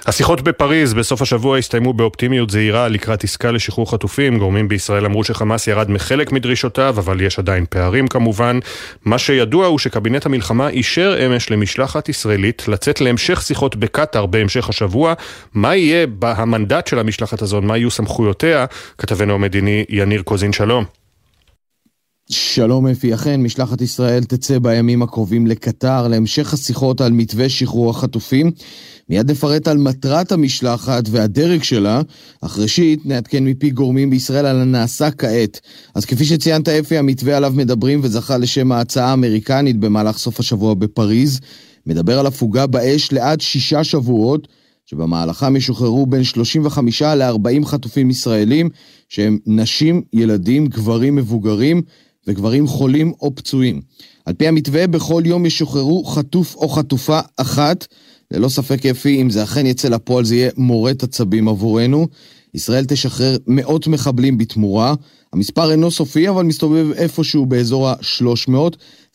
השיחות בפריז בסוף השבוע הסתיימו באופטימיות זהירה לקראת עסקה לשחרור חטופים. גורמים בישראל אמרו שחמאס ירד מחלק מדרישותיו, אבל יש עדיין פערים כמובן. מה שידוע הוא שקבינט המלחמה אישר אמש למשלחת ישראלית לצאת להמשך שיחות בקטאר בהמשך השבוע. מה יהיה המנדט של המשלחת הזאת, מה יהיו סמכויותיה? כתבנו המדיני יניר קוזין, שלום. שלום אפי, אכן משלחת ישראל תצא בימים הקרובים לקטר להמשך השיחות על מתווה שחרור החטופים. מיד נפרט על מטרת המשלחת והדרג שלה, אך ראשית נעדכן מפי גורמים בישראל על הנעשה כעת. אז כפי שציינת אפי, המתווה עליו מדברים וזכה לשם ההצעה האמריקנית במהלך סוף השבוע בפריז, מדבר על הפוגה באש לעד שישה שבועות, שבמהלכם ישוחררו בין 35 ל-40 חטופים ישראלים, שהם נשים, ילדים, גברים מבוגרים וגברים חולים או פצועים. על פי המתווה, בכל יום ישוחררו חטוף או חטופה אחת. ללא ספק אפי, אם זה אכן יצא לפועל, זה יהיה מורט עצבים עבורנו. ישראל תשחרר מאות מחבלים בתמורה. המספר אינו סופי, אבל מסתובב איפשהו באזור ה-300.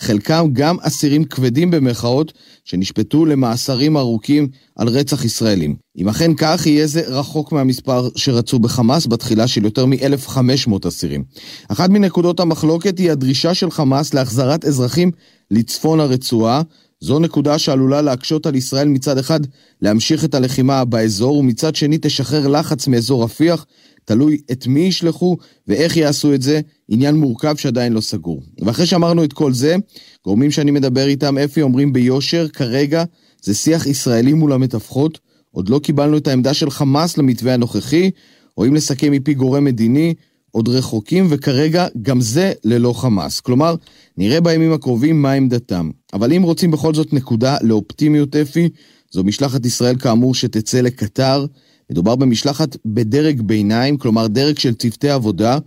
חלקם גם אסירים כבדים במרכאות, שנשפטו למאסרים ארוכים על רצח ישראלים. אם אכן כך, יהיה זה רחוק מהמספר שרצו בחמאס בתחילה של יותר מ-1,500 אסירים. אחת מנקודות המחלוקת היא הדרישה של חמאס להחזרת אזרחים לצפון הרצועה. זו נקודה שעלולה להקשות על ישראל מצד אחד להמשיך את הלחימה באזור, ומצד שני תשחרר לחץ מאזור רפיח, תלוי את מי ישלחו ואיך יעשו את זה, עניין מורכב שעדיין לא סגור. ואחרי שאמרנו את כל זה, גורמים שאני מדבר איתם, אפי, אומרים ביושר, כרגע זה שיח ישראלי מול המתווכות, עוד לא קיבלנו את העמדה של חמאס למתווה הנוכחי, או אם לסכם מפי גורם מדיני, עוד רחוקים, וכרגע גם זה ללא חמאס. כלומר, נראה בימים הקרובים מה עמדתם. אבל אם רוצים בכל זאת נקודה לאופטימיות, אפי, זו משלחת ישראל כאמור שתצא לקטר. מדובר במשלחת בדרג ביניים, כלומר דרג של צוותי עבודה,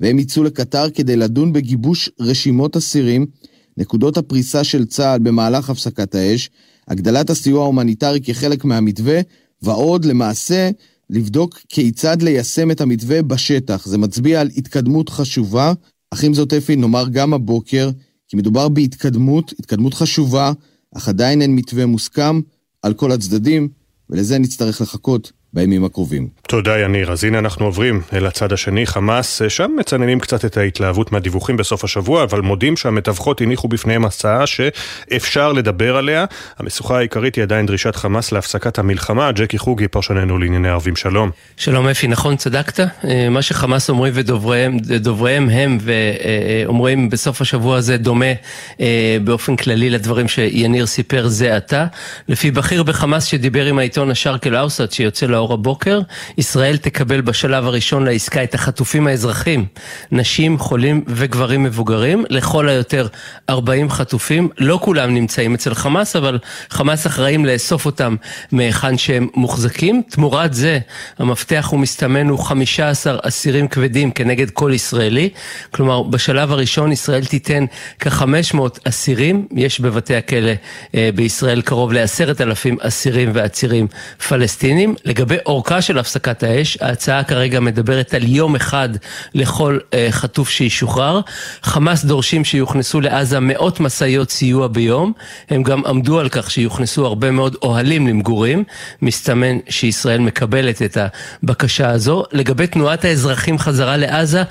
והם יצאו לקטאר כדי לדון בגיבוש רשימות אסירים, נקודות הפריסה של צה"ל במהלך הפסקת האש, הגדלת הסיוע ההומניטרי כחלק מהמתווה, ועוד למעשה לבדוק כיצד ליישם את המתווה בשטח. זה מצביע על התקדמות חשובה, אך עם זאת אפי נאמר גם הבוקר, כי מדובר בהתקדמות, התקדמות חשובה, אך עדיין אין מתווה מוסכם על כל הצדדים, ולזה נצטרך לחכות בימים הקרובים. תודה יניר. אז הנה אנחנו עוברים אל הצד השני, חמאס. שם מצננים קצת את ההתלהבות מהדיווחים בסוף השבוע, אבל מודים שהמתווכות הניחו בפניהם הצעה שאפשר לדבר עליה. המשוכה העיקרית היא עדיין דרישת חמאס להפסקת המלחמה. ג'קי חוגי, פרשננו לענייני ערבים, שלום. שלום אפי, נכון, צדקת. אה, מה שחמאס אומרים ודובריהם הם ואומרים בסוף השבוע הזה דומה אה, באופן כללי לדברים שיניר סיפר זה עתה. לפי בכיר בחמאס שדיבר עם העיתון השארק אל-אוסד שיוצא לאור הבוקר, ישראל תקבל בשלב הראשון לעסקה את החטופים האזרחים, נשים, חולים וגברים מבוגרים, לכל היותר 40 חטופים, לא כולם נמצאים אצל חמאס, אבל חמאס אחראים לאסוף אותם מהיכן שהם מוחזקים. תמורת זה, המפתח הוא מסתמן הוא 15 אסירים כבדים כנגד כל ישראלי, כלומר בשלב הראשון ישראל תיתן כ-500 אסירים, יש בבתי הכלא אה, בישראל קרוב ל-10,000 אסירים ועצירים פלסטינים. לגבי אורכה של הפסקת האש, ההצעה כרגע מדברת על יום אחד לכל uh, חטוף שישוחרר. חמאס דורשים שיוכנסו לעזה מאות משאיות סיוע ביום. הם גם עמדו על כך שיוכנסו הרבה מאוד אוהלים למגורים. מסתמן שישראל מקבלת את הבקשה הזו. לגבי תנועת האזרחים חזרה לעזה,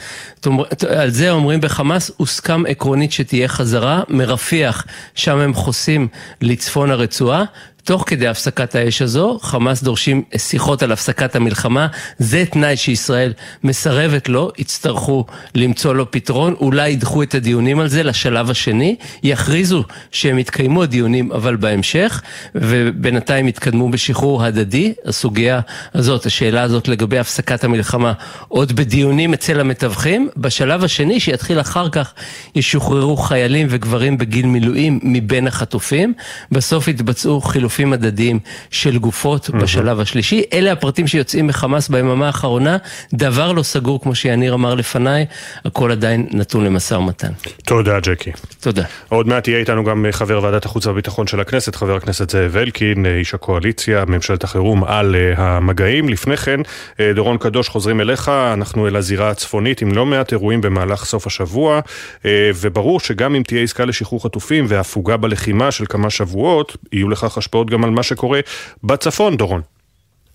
על זה אומרים בחמאס, הוסכם עקרונית שתהיה חזרה. מרפיח, שם הם חוסים לצפון הרצועה. תוך כדי הפסקת האש הזו, חמאס דורשים שיחות על הפסקת המלחמה, זה תנאי שישראל מסרבת לו, יצטרכו למצוא לו פתרון, אולי ידחו את הדיונים על זה לשלב השני, יכריזו שהם יתקיימו הדיונים אבל בהמשך, ובינתיים יתקדמו בשחרור הדדי, הסוגיה הזאת, השאלה הזאת לגבי הפסקת המלחמה, עוד בדיונים אצל המתווכים, בשלב השני שיתחיל אחר כך, ישוחררו חיילים וגברים בגיל מילואים מבין החטופים, בסוף יתבצעו חילופים חילופים הדדיים של גופות mm-hmm. בשלב השלישי. אלה הפרטים שיוצאים מחמאס ביממה האחרונה, דבר לא סגור כמו שיניר אמר לפניי, הכל עדיין נתון למשא ומתן. תודה ג'קי. תודה. עוד מעט יהיה איתנו גם חבר ועדת החוץ והביטחון של הכנסת, חבר הכנסת זאב אלקין, איש הקואליציה, ממשלת החירום על אה, המגעים. לפני כן, אה, דורון קדוש, חוזרים אליך, אנחנו אל הזירה הצפונית עם לא מעט אירועים במהלך סוף השבוע, אה, וברור שגם אם תהיה עסקה לשחרור חטופים והפוגה בלחימה של כמה שבועות, יהיו לכך השפעות גם על מה שקורה בצפון, דורון.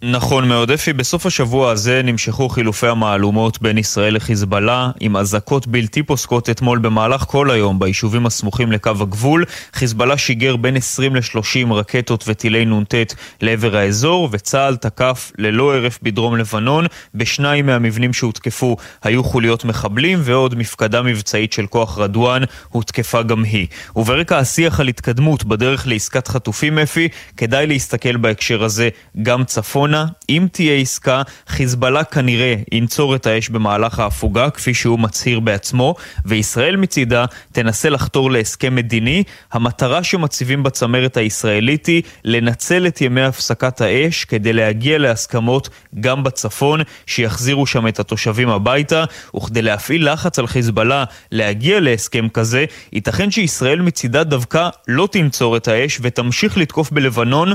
נכון מאוד, אפי. בסוף השבוע הזה נמשכו חילופי המהלומות בין ישראל לחיזבאללה, עם אזעקות בלתי פוסקות אתמול במהלך כל היום ביישובים הסמוכים לקו הגבול. חיזבאללה שיגר בין 20 ל-30 רקטות וטילי נ"ט לעבר האזור, וצה"ל תקף ללא הרף בדרום לבנון. בשניים מהמבנים שהותקפו היו חוליות מחבלים, ועוד מפקדה מבצעית של כוח רדואן הותקפה גם היא. וברקע השיח על התקדמות בדרך לעסקת חטופים, אפי, כדאי להסתכל בהקשר הזה גם צפון. עמונה, אם תהיה עסקה, חיזבאללה כנראה ינצור את האש במהלך ההפוגה, כפי שהוא מצהיר בעצמו, וישראל מצידה תנסה לחתור להסכם מדיני. המטרה שמציבים בצמרת הישראלית היא לנצל את ימי הפסקת האש כדי להגיע להסכמות גם בצפון, שיחזירו שם את התושבים הביתה, וכדי להפעיל לחץ על חיזבאללה להגיע להסכם כזה, ייתכן שישראל מצידה דווקא לא תנצור את האש ותמשיך לתקוף בלבנון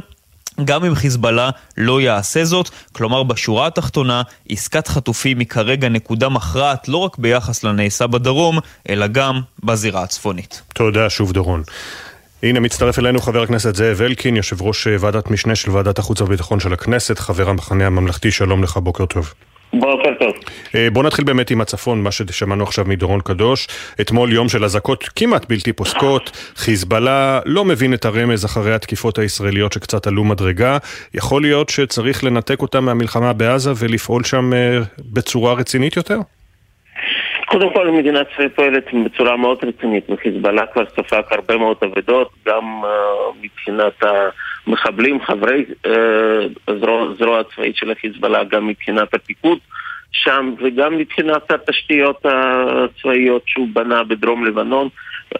גם אם חיזבאללה לא יעשה זאת, כלומר בשורה התחתונה, עסקת חטופים היא כרגע נקודה מכרעת לא רק ביחס לנעשה בדרום, אלא גם בזירה הצפונית. תודה שוב דורון. הנה מצטרף אלינו חבר הכנסת זאב אלקין, יושב ראש ועדת משנה של ועדת החוץ והביטחון של הכנסת, חבר המחנה הממלכתי, שלום לך, בוקר טוב. בוקר טוב. אה, בוא נתחיל באמת עם הצפון, מה ששמענו עכשיו מדורון קדוש. אתמול יום של אזעקות כמעט בלתי פוסקות, חיזבאללה לא מבין את הרמז אחרי התקיפות הישראליות שקצת עלו מדרגה. יכול להיות שצריך לנתק אותם מהמלחמה בעזה ולפעול שם אה, בצורה רצינית יותר? קודם כל מדינת ישראל פועלת בצורה מאוד רצינית, וחיזבאללה כבר ספג הרבה מאוד אבדות, גם uh, מבחינת המחבלים, חברי uh, זרוע, זרוע הצבאית של החיזבאללה, גם מבחינת הפיקוד שם, וגם מבחינת התשתיות הצבאיות שהוא בנה בדרום לבנון.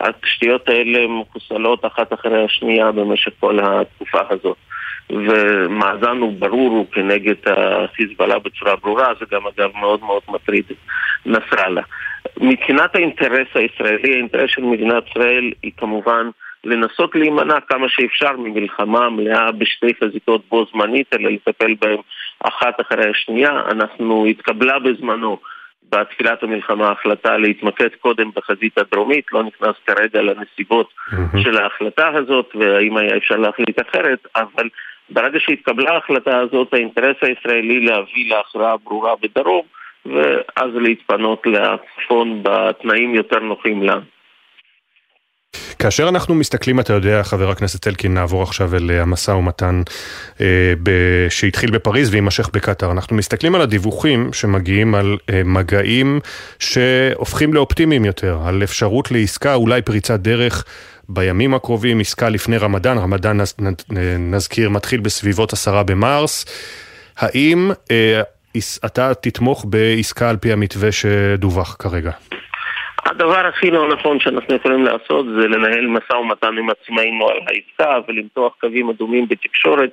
התשתיות האלה מחוסלות אחת אחרי השנייה במשך כל התקופה הזאת. ומאזן הוא ברור, הוא כנגד החיזבאללה בצורה ברורה, זה גם אגב מאוד מאוד מטריד את נסראללה. מבחינת האינטרס הישראלי, האינטרס של מדינת ישראל היא כמובן לנסות להימנע כמה שאפשר ממלחמה מלאה בשתי חזיתות בו זמנית, אלא לטפל בהן אחת אחרי השנייה. אנחנו התקבלה בזמנו בתחילת המלחמה החלטה להתמקד קודם בחזית הדרומית, לא נכנס כרגע לנסיבות mm-hmm. של ההחלטה הזאת והאם היה אפשר להחליט אחרת, אבל ברגע שהתקבלה ההחלטה הזאת, האינטרס הישראלי להביא להכרעה ברורה בדרום, ואז להתפנות לצפון בתנאים יותר נוחים לנו. כאשר אנחנו מסתכלים, אתה יודע, חבר הכנסת אלקין, נעבור עכשיו אל המשא ומתן אה, ב- שהתחיל בפריז ויימשך בקטאר. אנחנו מסתכלים על הדיווחים שמגיעים על אה, מגעים שהופכים לאופטימיים יותר, על אפשרות לעסקה, אולי פריצת דרך בימים הקרובים, עסקה לפני רמדאן, רמדאן נז, נזכיר מתחיל בסביבות עשרה במרס. האם אה, אתה תתמוך בעסקה על פי המתווה שדווח כרגע? הדבר הכי לא נכון שאנחנו יכולים לעשות זה לנהל משא ומתן עם עצמנו על העסקה ולמתוח קווים אדומים בתקשורת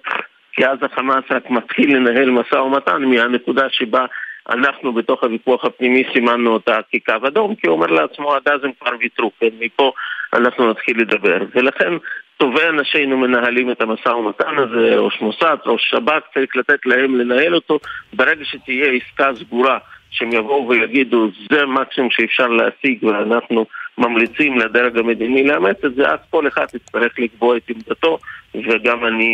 כי אז החמאס רק מתחיל לנהל משא ומתן מהנקודה שבה אנחנו בתוך הוויכוח הפנימי סימנו אותה כקו אדום, כי הוא אומר לעצמו עד אז הם כבר ויתרו, כן, מפה אנחנו נתחיל לדבר. ולכן טובי אנשינו מנהלים את המשא ומתן הזה, ראש מוסד, ראש שב"כ, צריך לתת להם לנהל אותו. ברגע שתהיה עסקה סגורה, שהם יבואו ויגידו זה המקסימום שאפשר להשיג ואנחנו ממליצים לדרג המדיני לאמץ את זה, אז כל אחד יצטרך לקבוע את עמדתו וגם אני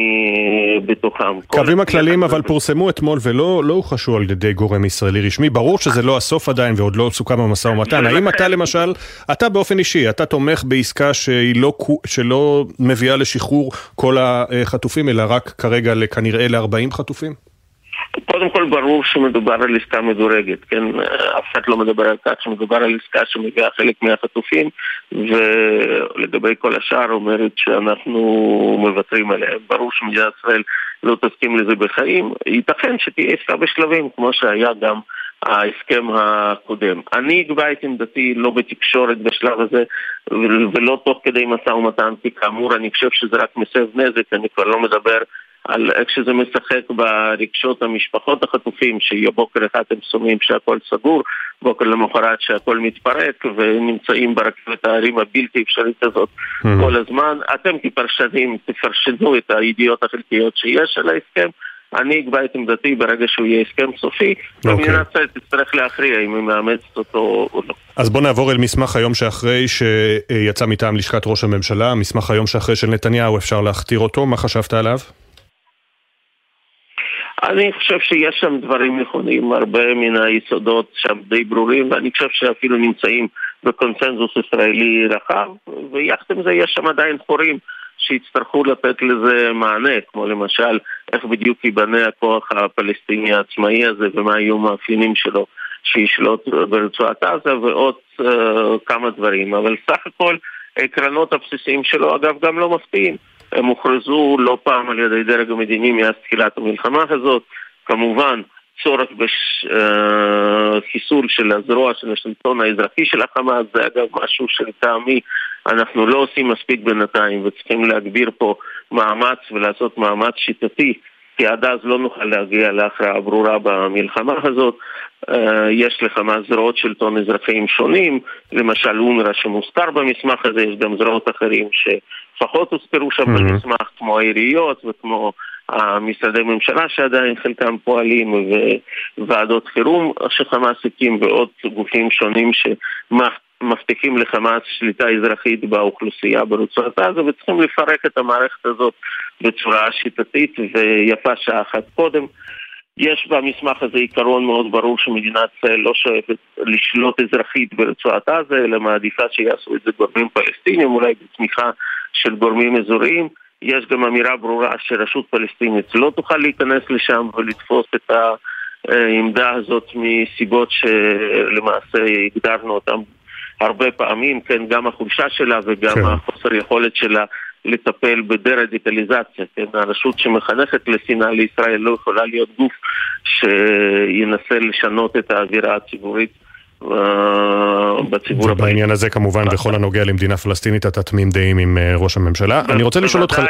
בתוכם. קווים הכלליים אבל פורסמו אתמול ולא לא הוחשו על ידי גורם ישראלי רשמי. ברור שזה לא הסוף עדיין ועוד לא סוכם במשא ומתן. האם אתה למשל, אתה באופן אישי, אתה תומך בעסקה שהיא לא, שלא מביאה לשחרור כל החטופים, אלא רק כרגע כנראה ל-40 חטופים? קודם כל ברור שמדובר על עסקה מדורגת, כן? אף אחד לא מדבר על כך שמדובר על עסקה שמביאה חלק מהחטופים ולגבי כל השאר אומרת שאנחנו מוותרים עליה. ברור שמדינת ישראל לא תסכים לזה בחיים, ייתכן שתהיה עסקה בשלבים כמו שהיה גם ההסכם הקודם. אני אקבע את עמדתי לא בתקשורת בשלב הזה ולא תוך כדי משא ומתן, כי כאמור אני חושב שזה רק מסב נזק, אני כבר לא מדבר על איך שזה משחק ברגשות המשפחות החטופים, שבוקר אחד הם שומעים שהכל סגור, בוקר למחרת שהכל מתפרק, ונמצאים ברכבת הערים הבלתי אפשרית הזאת mm-hmm. כל הזמן. אתם כפרשנים תפרשנו את הידיעות החלקיות שיש על ההסכם. אני אקבע את עמדתי ברגע שהוא יהיה הסכם סופי, okay. אוקיי. ומדינת ישראל תצטרך להכריע אם היא מאמצת אותו או לא. אז בוא נעבור אל מסמך היום שאחרי שיצא מטעם לשכת ראש הממשלה, מסמך היום שאחרי של נתניהו, אפשר להכתיר אותו, מה חשבת עליו? אני חושב שיש שם דברים נכונים, הרבה מן היסודות שם די ברורים, ואני חושב שאפילו נמצאים בקונצנזוס ישראלי רחב, ויחד עם זה יש שם עדיין חורים שיצטרכו לתת לזה מענה, כמו למשל איך בדיוק ייבנה הכוח הפלסטיני העצמאי הזה ומה יהיו המאפיינים שלו שישלוט ברצועת עזה ועוד uh, כמה דברים, אבל סך הכל העקרונות הבסיסיים שלו אגב גם לא מפתיעים. הם הוכרזו לא פעם על ידי דרג המדיני מאז תחילת המלחמה הזאת. כמובן, צורך בחיסול של הזרוע של השלטון האזרחי של החמאס, זה אגב משהו שלטעמי אנחנו לא עושים מספיק בינתיים וצריכים להגביר פה מאמץ ולעשות מאמץ שיטתי כי עד אז לא נוכל להגיע להכרעה ברורה במלחמה הזאת. יש לחמאס זרועות שלטון אזרחיים שונים, למשל אונר"א שמוזכר במסמך הזה, יש גם זרועות אחרים ש... פחות הוזכרו שם mm-hmm. במסמך, כמו העיריות וכמו המשרדי ממשלה שעדיין חלקם פועלים וועדות חירום שחמאס הקים ועוד גופים שונים שמבטיחים לחמאס שליטה אזרחית באוכלוסייה ברצועת עזה וצריכים לפרק את המערכת הזאת בצורה שיטתית ויפה שעה אחת קודם. יש במסמך הזה עיקרון מאוד ברור שמדינת ישראל לא שואפת לשלוט אזרחית ברצועת עזה, אלא מעדיפה שיעשו את זה גורמים פלסטינים, אולי בתמיכה של גורמים אזוריים. יש גם אמירה ברורה שרשות פלסטינית לא תוכל להיכנס לשם ולתפוס את העמדה הזאת מסיבות שלמעשה הגדרנו אותן הרבה פעמים, כן, גם החולשה שלה וגם כן. החוסר יכולת שלה לטפל בדה-רדיקליזציה, כן? הרשות שמחנכת לשנאה לישראל לא יכולה להיות גוף שינסה לשנות את האווירה הציבורית בציבור הבא. ובעניין הזה כמובן בכל הנוגע למדינה פלסטינית אתה תמים דעים עם אה, ראש הממשלה. אני רוצה לשאול אותך...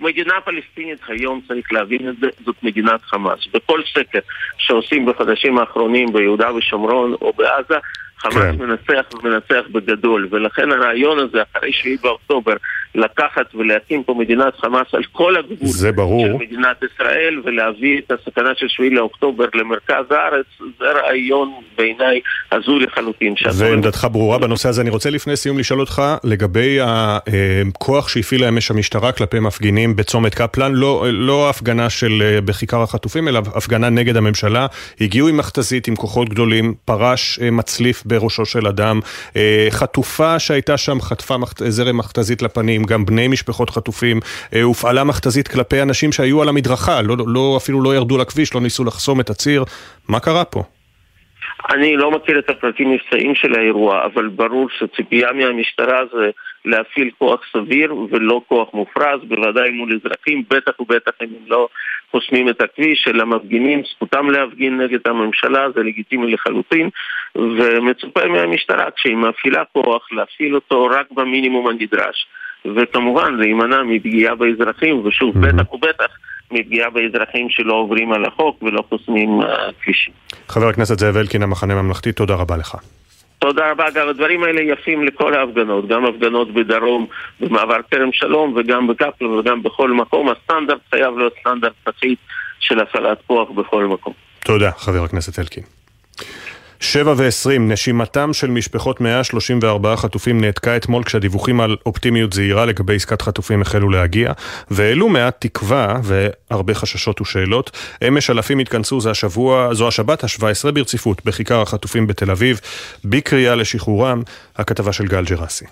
מדינה פלסטינית היום צריך להבין את זה, זאת מדינת חמאס. בכל סקר שעושים בחודשים האחרונים ביהודה ושומרון או בעזה חמאס כן. מנצח ומנצח בגדול, ולכן הרעיון הזה, אחרי 7 באוקטובר, לקחת ולהקים פה מדינת חמאס על כל הגבול זה ברור. של מדינת ישראל, ולהביא את הסכנה של 7 לאוקטובר למרכז הארץ, זה רעיון בעיניי הזוי לחלוטין. ועמדתך ברורה בנושא הזה. אני רוצה לפני סיום לשאול אותך לגבי הכוח שהפעילה אמש המשטרה כלפי מפגינים בצומת קפלן, לא, לא הפגנה של אה, בכיכר החטופים, אלא הפגנה נגד הממשלה. הגיעו עם מכתזית, עם כוחות גדולים, פרש אה, מצליף בראשו של אדם, אה, חטופה שהייתה שם חטפה זרם מכתזית לפנים, גם בני משפחות חטופים, אה, הופעלה מכתזית כלפי אנשים שהיו על המדרכה, לא, לא, אפילו לא ירדו לכביש, לא ניסו לחסום את הציר, מה קרה פה? אני לא מכיר את הפרטים מבצעיים של האירוע, אבל ברור שציפייה מהמשטרה זה להפעיל כוח סביר ולא כוח מופרז, בוודאי מול אזרחים, בטח ובטח אם הם לא חוסמים את הכביש, אלא מפגינים, זכותם להפגין נגד הממשלה, זה לגיטימי לחלוטין, ומצופה מהמשטרה, כשהיא מפעילה כוח, להפעיל אותו רק במינימום הנדרש. וכמובן להימנע מפגיעה באזרחים, ושוב, mm-hmm. בטח ובטח מפגיעה באזרחים שלא עוברים על החוק ולא חוסמים uh, כבישים. חבר הכנסת זאב אלקין, המחנה הממלכתי, תודה רבה לך. תודה רבה. אגב, הדברים האלה יפים לכל ההפגנות, גם הפגנות בדרום, במעבר כרם שלום, וגם בקפלן וגם בכל מקום. הסטנדרט חייב להיות סטנדרט אחיד של הפעלת כוח בכל מקום. תודה, חבר הכנסת אלקין. שבע ועשרים, נשימתם של משפחות 134 חטופים נעתקה אתמול כשהדיווחים על אופטימיות זהירה לגבי עסקת חטופים החלו להגיע, והעלו מעט תקווה והרבה חששות ושאלות. אמש אלפים התכנסו, זה השבוע, זו השבת ה-17 ברציפות בכיכר החטופים בתל אביב, בקריאה לשחרורם, הכתבה של גל ג'רסי.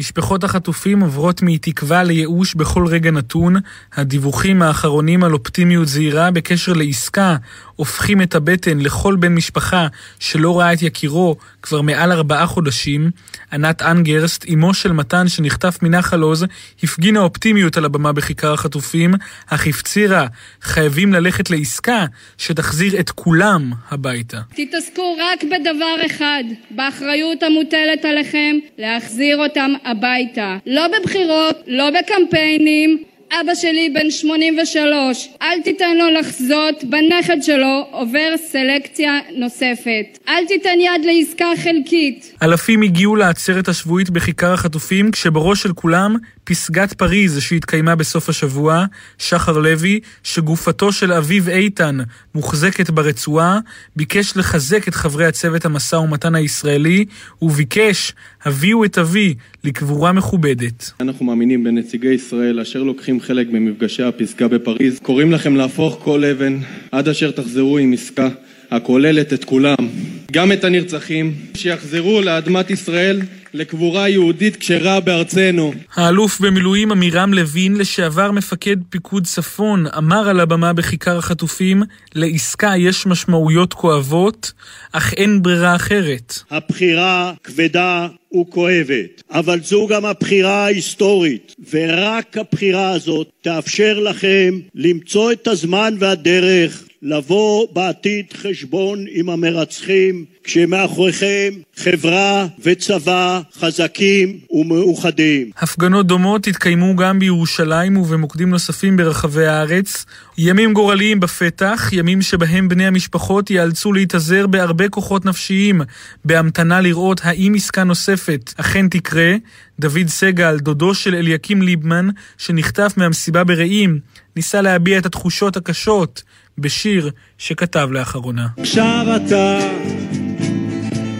משפחות החטופים עוברות מתקווה לייאוש בכל רגע נתון. הדיווחים האחרונים על אופטימיות זהירה בקשר לעסקה הופכים את הבטן לכל בן משפחה שלא ראה את יקירו כבר מעל ארבעה חודשים. ענת אנגרסט, אמו של מתן שנחטף מנחל עוז, הפגינה אופטימיות על הבמה בכיכר החטופים, אך הפצירה, חייבים ללכת לעסקה שתחזיר את כולם הביתה. תתעסקו רק בדבר אחד, באחריות המוטלת עליכם להחזיר אותם הביתה. לא בבחירות, לא בקמפיינים, אבא שלי בן 83, אל תיתן לו לחזות בנכד שלו עובר סלקציה נוספת. אל תיתן יד לעסקה חלקית. אלפים הגיעו לעצרת השבועית בכיכר החטופים, כשבראש של כולם פסגת פריז שהתקיימה בסוף השבוע, שחר לוי, שגופתו של אביו איתן מוחזקת ברצועה, ביקש לחזק את חברי הצוות המשא ומתן הישראלי, וביקש, הביאו את אבי לקבורה מכובדת. אנחנו מאמינים בנציגי ישראל אשר לוקחים חלק במפגשי הפסגה בפריז. קוראים לכם להפוך כל אבן עד אשר תחזרו עם עסקה הכוללת את כולם, גם את הנרצחים, שיחזרו לאדמת ישראל לקבורה יהודית כשרה בארצנו. האלוף במילואים עמירם לוין, לשעבר מפקד פיקוד צפון, אמר על הבמה בכיכר החטופים, לעסקה יש משמעויות כואבות, אך אין ברירה אחרת. הבחירה כבדה וכואבת, אבל זו גם הבחירה ההיסטורית, ורק הבחירה הזאת תאפשר לכם למצוא את הזמן והדרך לבוא בעתיד חשבון עם המרצחים כשמאחוריכם חברה וצבא חזקים ומאוחדים. הפגנות דומות התקיימו גם בירושלים ובמוקדים נוספים ברחבי הארץ. ימים גורליים בפתח, ימים שבהם בני המשפחות ייאלצו להתאזר בהרבה כוחות נפשיים, בהמתנה לראות האם עסקה נוספת אכן תקרה. דוד סגל, דודו של אליקים ליבמן, שנחטף מהמסיבה ברעים, ניסה להביע את התחושות הקשות בשיר שכתב לאחרונה. עכשיו אתה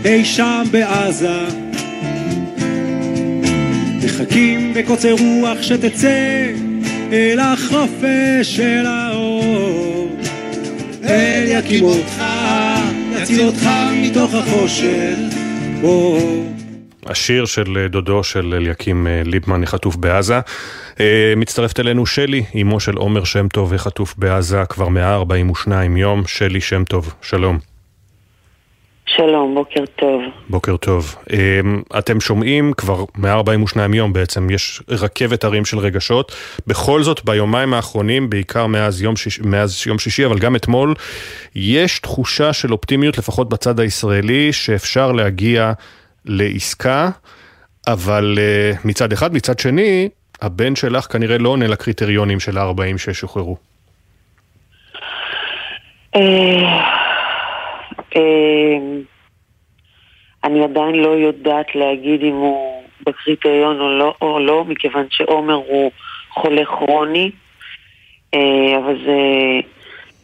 אי שם בעזה. מחכים בקוצר רוח שתצא אל החופש של האור. אל יקים אותך, יציל אותך מתוך החושך השיר של דודו של אליקים ליבמן חטוף בעזה. מצטרפת אלינו שלי, אמו של עומר שם טוב וחטוף בעזה כבר 142 יום. שלי שם טוב, שלום. שלום, בוקר טוב. בוקר טוב. אתם שומעים כבר 142 יום בעצם, יש רכבת הרים של רגשות. בכל זאת, ביומיים האחרונים, בעיקר מאז יום, שיש, מאז יום שישי, אבל גם אתמול, יש תחושה של אופטימיות, לפחות בצד הישראלי, שאפשר להגיע לעסקה, אבל מצד אחד, מצד שני, הבן שלך כנראה לא עונה לקריטריונים של ה-40 ששוחררו. אני עדיין לא יודעת להגיד אם הוא בקריטריון או לא, או לא מכיוון שעומר הוא חולה כרוני, אבל זה,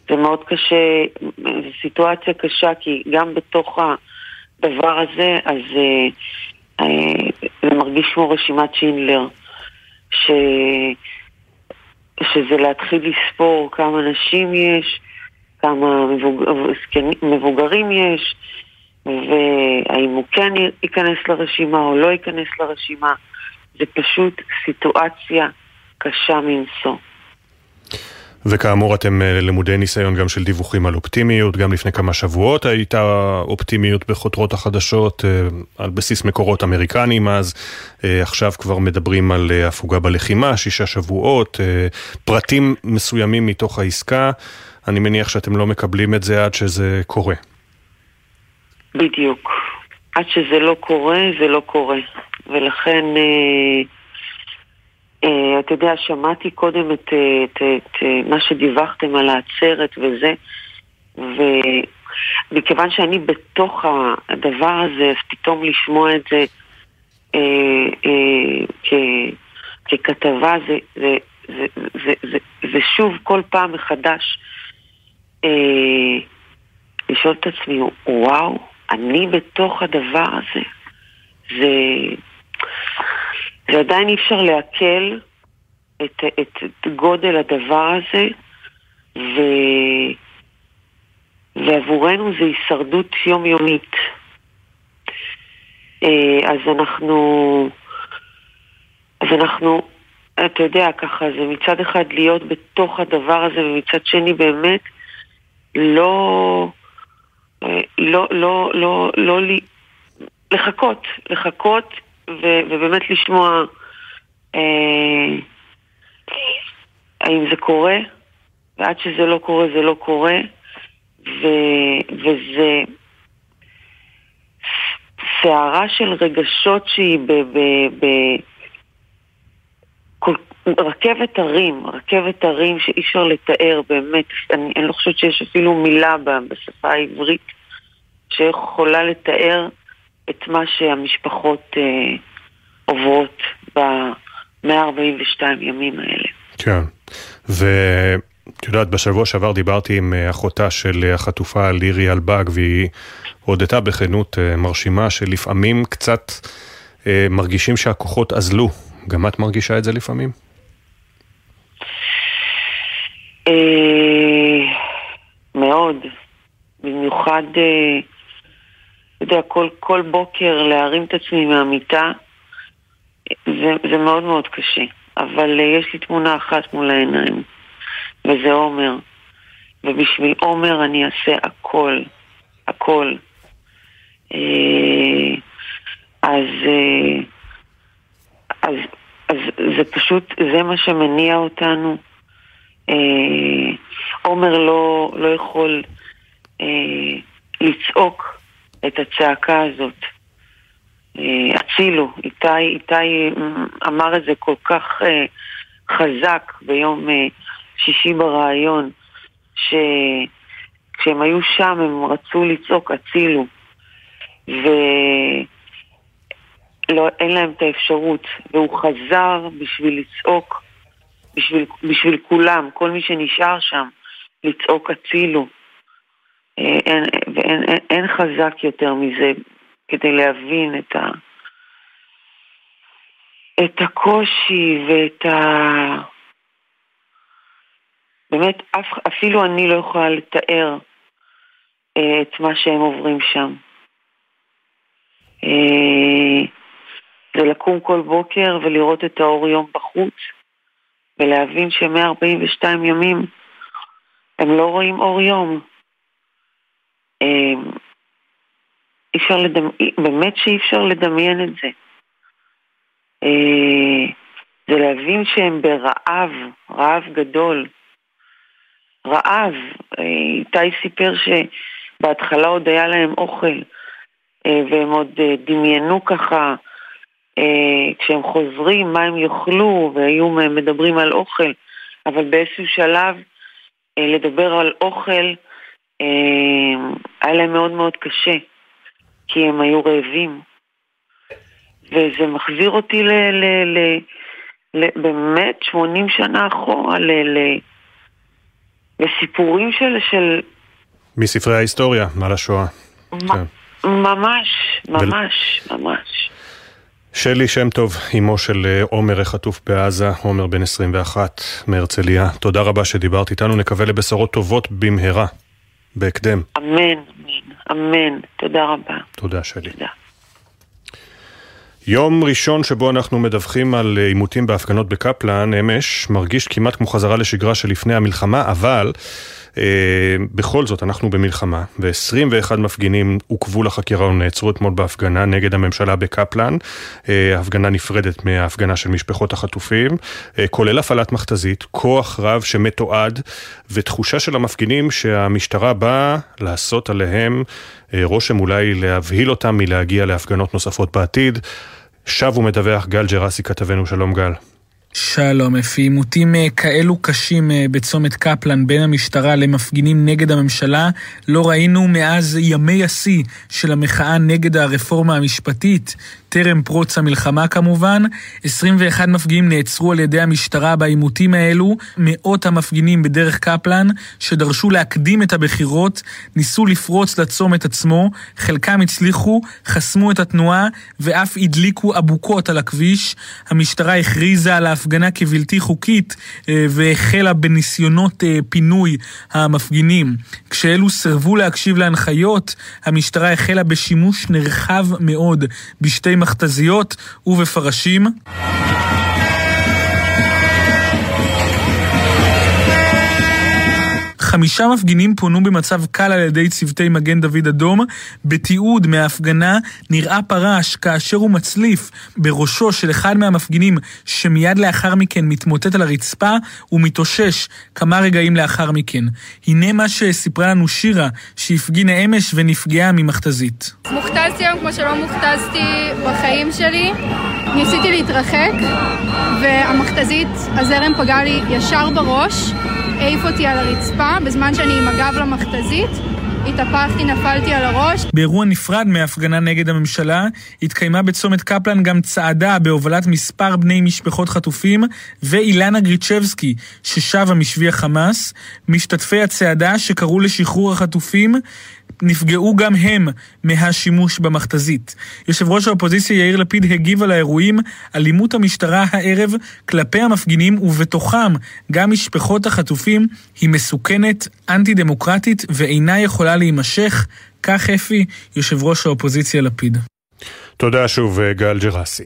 זה מאוד קשה, זו סיטואציה קשה כי גם בתוך הדבר הזה, אז זה מרגיש כמו רשימת שינדלר. ש... שזה להתחיל לספור כמה נשים יש, כמה מבוג... מבוגרים יש, והאם הוא כן ייכנס לרשימה או לא ייכנס לרשימה. זה פשוט סיטואציה קשה מנשוא. וכאמור אתם למודי ניסיון גם של דיווחים על אופטימיות, גם לפני כמה שבועות הייתה אופטימיות בחותרות החדשות על בסיס מקורות אמריקניים אז, עכשיו כבר מדברים על הפוגה בלחימה, שישה שבועות, פרטים מסוימים מתוך העסקה, אני מניח שאתם לא מקבלים את זה עד שזה קורה. בדיוק, עד שזה לא קורה, זה לא קורה, ולכן... Uh, אתה יודע, שמעתי קודם את, את, את, את מה שדיווחתם על העצרת וזה, ומכיוון שאני בתוך הדבר הזה, אז פתאום לשמוע את זה uh, uh, כ, ככתבה, זה, זה, זה, זה, זה, זה שוב כל פעם מחדש uh, לשאול את עצמי, וואו, אני בתוך הדבר הזה. זה... ועדיין אי אפשר לעכל את, את, גודל הדבר הזה, ו... ועבורנו זה הישרדות יומיומית. אז אנחנו, אז אנחנו, אתה יודע, ככה, זה מצד אחד להיות בתוך הדבר הזה, ומצד שני באמת לא, לא, לא, לא, לא, לא לחכות, לחכות ו- ובאמת לשמוע אה, האם זה קורה, ועד שזה לא קורה זה לא קורה, ו- וזה סערה של רגשות שהיא ב... ב-, ב- רכבת הרים, רכבת הרים שאי אפשר לתאר באמת, אני, אני לא חושבת שיש אפילו מילה בשפה העברית שיכולה לתאר את מה שהמשפחות אה, עוברות ב-142 ימים האלה. כן, ואת יודעת, בשבוע שעבר דיברתי עם אחותה של החטופה לירי אלבג, והיא הודתה בכנות אה, מרשימה שלפעמים קצת אה, מרגישים שהכוחות אזלו. גם את מרגישה את זה לפעמים? אה, מאוד. במיוחד... אה, אתה יודע, כל, כל בוקר להרים את עצמי מהמיטה, זה, זה מאוד מאוד קשה. אבל uh, יש לי תמונה אחת מול העיניים, וזה עומר. ובשביל עומר אני אעשה הכל, הכל. Uh, אז, uh, אז, אז זה פשוט, זה מה שמניע אותנו. עומר לא, לא יכול אה, לצעוק את הצעקה הזאת. אה, הצילו, איתי, איתי אמר את זה כל כך אה, חזק ביום אה, שישי בריאיון, שכשהם היו שם הם רצו לצעוק הצילו, ואין להם את האפשרות, והוא חזר בשביל לצעוק, בשביל, בשביל כולם, כל מי שנשאר שם, לצעוק הצילו. אין, ואין אין, אין חזק יותר מזה כדי להבין את, ה, את הקושי ואת ה... באמת, אף, אפילו אני לא יכולה לתאר אה, את מה שהם עוברים שם. אה, זה לקום כל בוקר ולראות את האור יום בחוץ, ולהבין ש-142 ימים הם לא רואים אור יום. אה, אי אפשר לדמיין, באמת שאי אפשר לדמיין את זה. אה, זה להבין שהם ברעב, רעב גדול. רעב. אה, איתי סיפר שבהתחלה עוד היה להם אוכל, אה, והם עוד דמיינו ככה, כשהם חוזרים, מה הם יאכלו, והיו מדברים על אוכל, אבל באיזשהו שלב לדבר על אוכל היה להם מאוד מאוד קשה. כי הם היו רעבים. וזה מחזיר אותי ל... ל, ל, ל באמת 80 שנה אחורה, ל, ל, לסיפורים של... של... מספרי ההיסטוריה על השואה. מ- כן. ממש, ממש, ול... ממש. שלי שם טוב, אמו של אה, עומר החטוף בעזה, עומר בן 21 מהרצליה. תודה רבה שדיברת איתנו, נקווה לבשורות טובות במהרה, בהקדם. אמן, אמן. תודה רבה. תודה, שלי. תודה. יום ראשון שבו אנחנו מדווחים על עימותים בהפגנות בקפלן, אמש, מרגיש כמעט כמו חזרה לשגרה שלפני המלחמה, אבל אה, בכל זאת, אנחנו במלחמה, ו-21 מפגינים עוכבו לחקירה ונעצרו אתמול בהפגנה נגד הממשלה בקפלן, אה, הפגנה נפרדת מההפגנה של משפחות החטופים, אה, כולל הפעלת מכתזית, כוח רב שמתועד, ותחושה של המפגינים שהמשטרה באה לעשות עליהם אה, רושם אולי להבהיל אותם מלהגיע להפגנות נוספות בעתיד. שב ומדווח גל ג'רסי כתבנו, שלום גל. שלום אפי, עימותים אה, כאלו קשים אה, בצומת קפלן בין המשטרה למפגינים נגד הממשלה לא ראינו מאז ימי השיא של המחאה נגד הרפורמה המשפטית. טרם פרוץ המלחמה כמובן. 21 מפגינים נעצרו על ידי המשטרה בעימותים האלו. מאות המפגינים בדרך קפלן, שדרשו להקדים את הבחירות, ניסו לפרוץ לצומת עצמו, חלקם הצליחו, חסמו את התנועה ואף הדליקו אבוקות על הכביש. המשטרה הכריזה על ההפגנה כבלתי חוקית אה, והחלה בניסיונות אה, פינוי המפגינים. כשאלו סירבו להקשיב להנחיות, המשטרה החלה בשימוש נרחב מאוד בשתי במכתזיות ובפרשים. חמישה מפגינים פונו במצב קל על ידי צוותי מגן דוד אדום. בתיעוד מההפגנה נראה פרש כאשר הוא מצליף בראשו של אחד מהמפגינים שמיד לאחר מכן מתמוטט על הרצפה ומתאושש כמה רגעים לאחר מכן. הנה מה שסיפרה לנו שירה שהפגינה אמש ונפגעה ממכתזית. מוכתזתי היום כמו שלא מוכתזתי בחיים שלי. ניסיתי להתרחק והמכתזית, הזרם פגע לי ישר בראש. העיף אותי על הרצפה, בזמן שאני עם הגב למכתזית. התהפכתי, נפלתי על הראש. באירוע נפרד מהפגנה נגד הממשלה, התקיימה בצומת קפלן גם צעדה בהובלת מספר בני משפחות חטופים ואילנה גריצ'בסקי, ששבה משבי החמאס. משתתפי הצעדה שקראו לשחרור החטופים נפגעו גם הם מהשימוש במכתזית. יושב ראש האופוזיציה יאיר לפיד הגיב על האירועים, אלימות המשטרה הערב כלפי המפגינים ובתוכם גם משפחות החטופים היא מסוכנת, אנטי דמוקרטית ואינה יכולה להימשך. כך אפי, יושב ראש האופוזיציה לפיד. תודה שוב גל ג'רסי.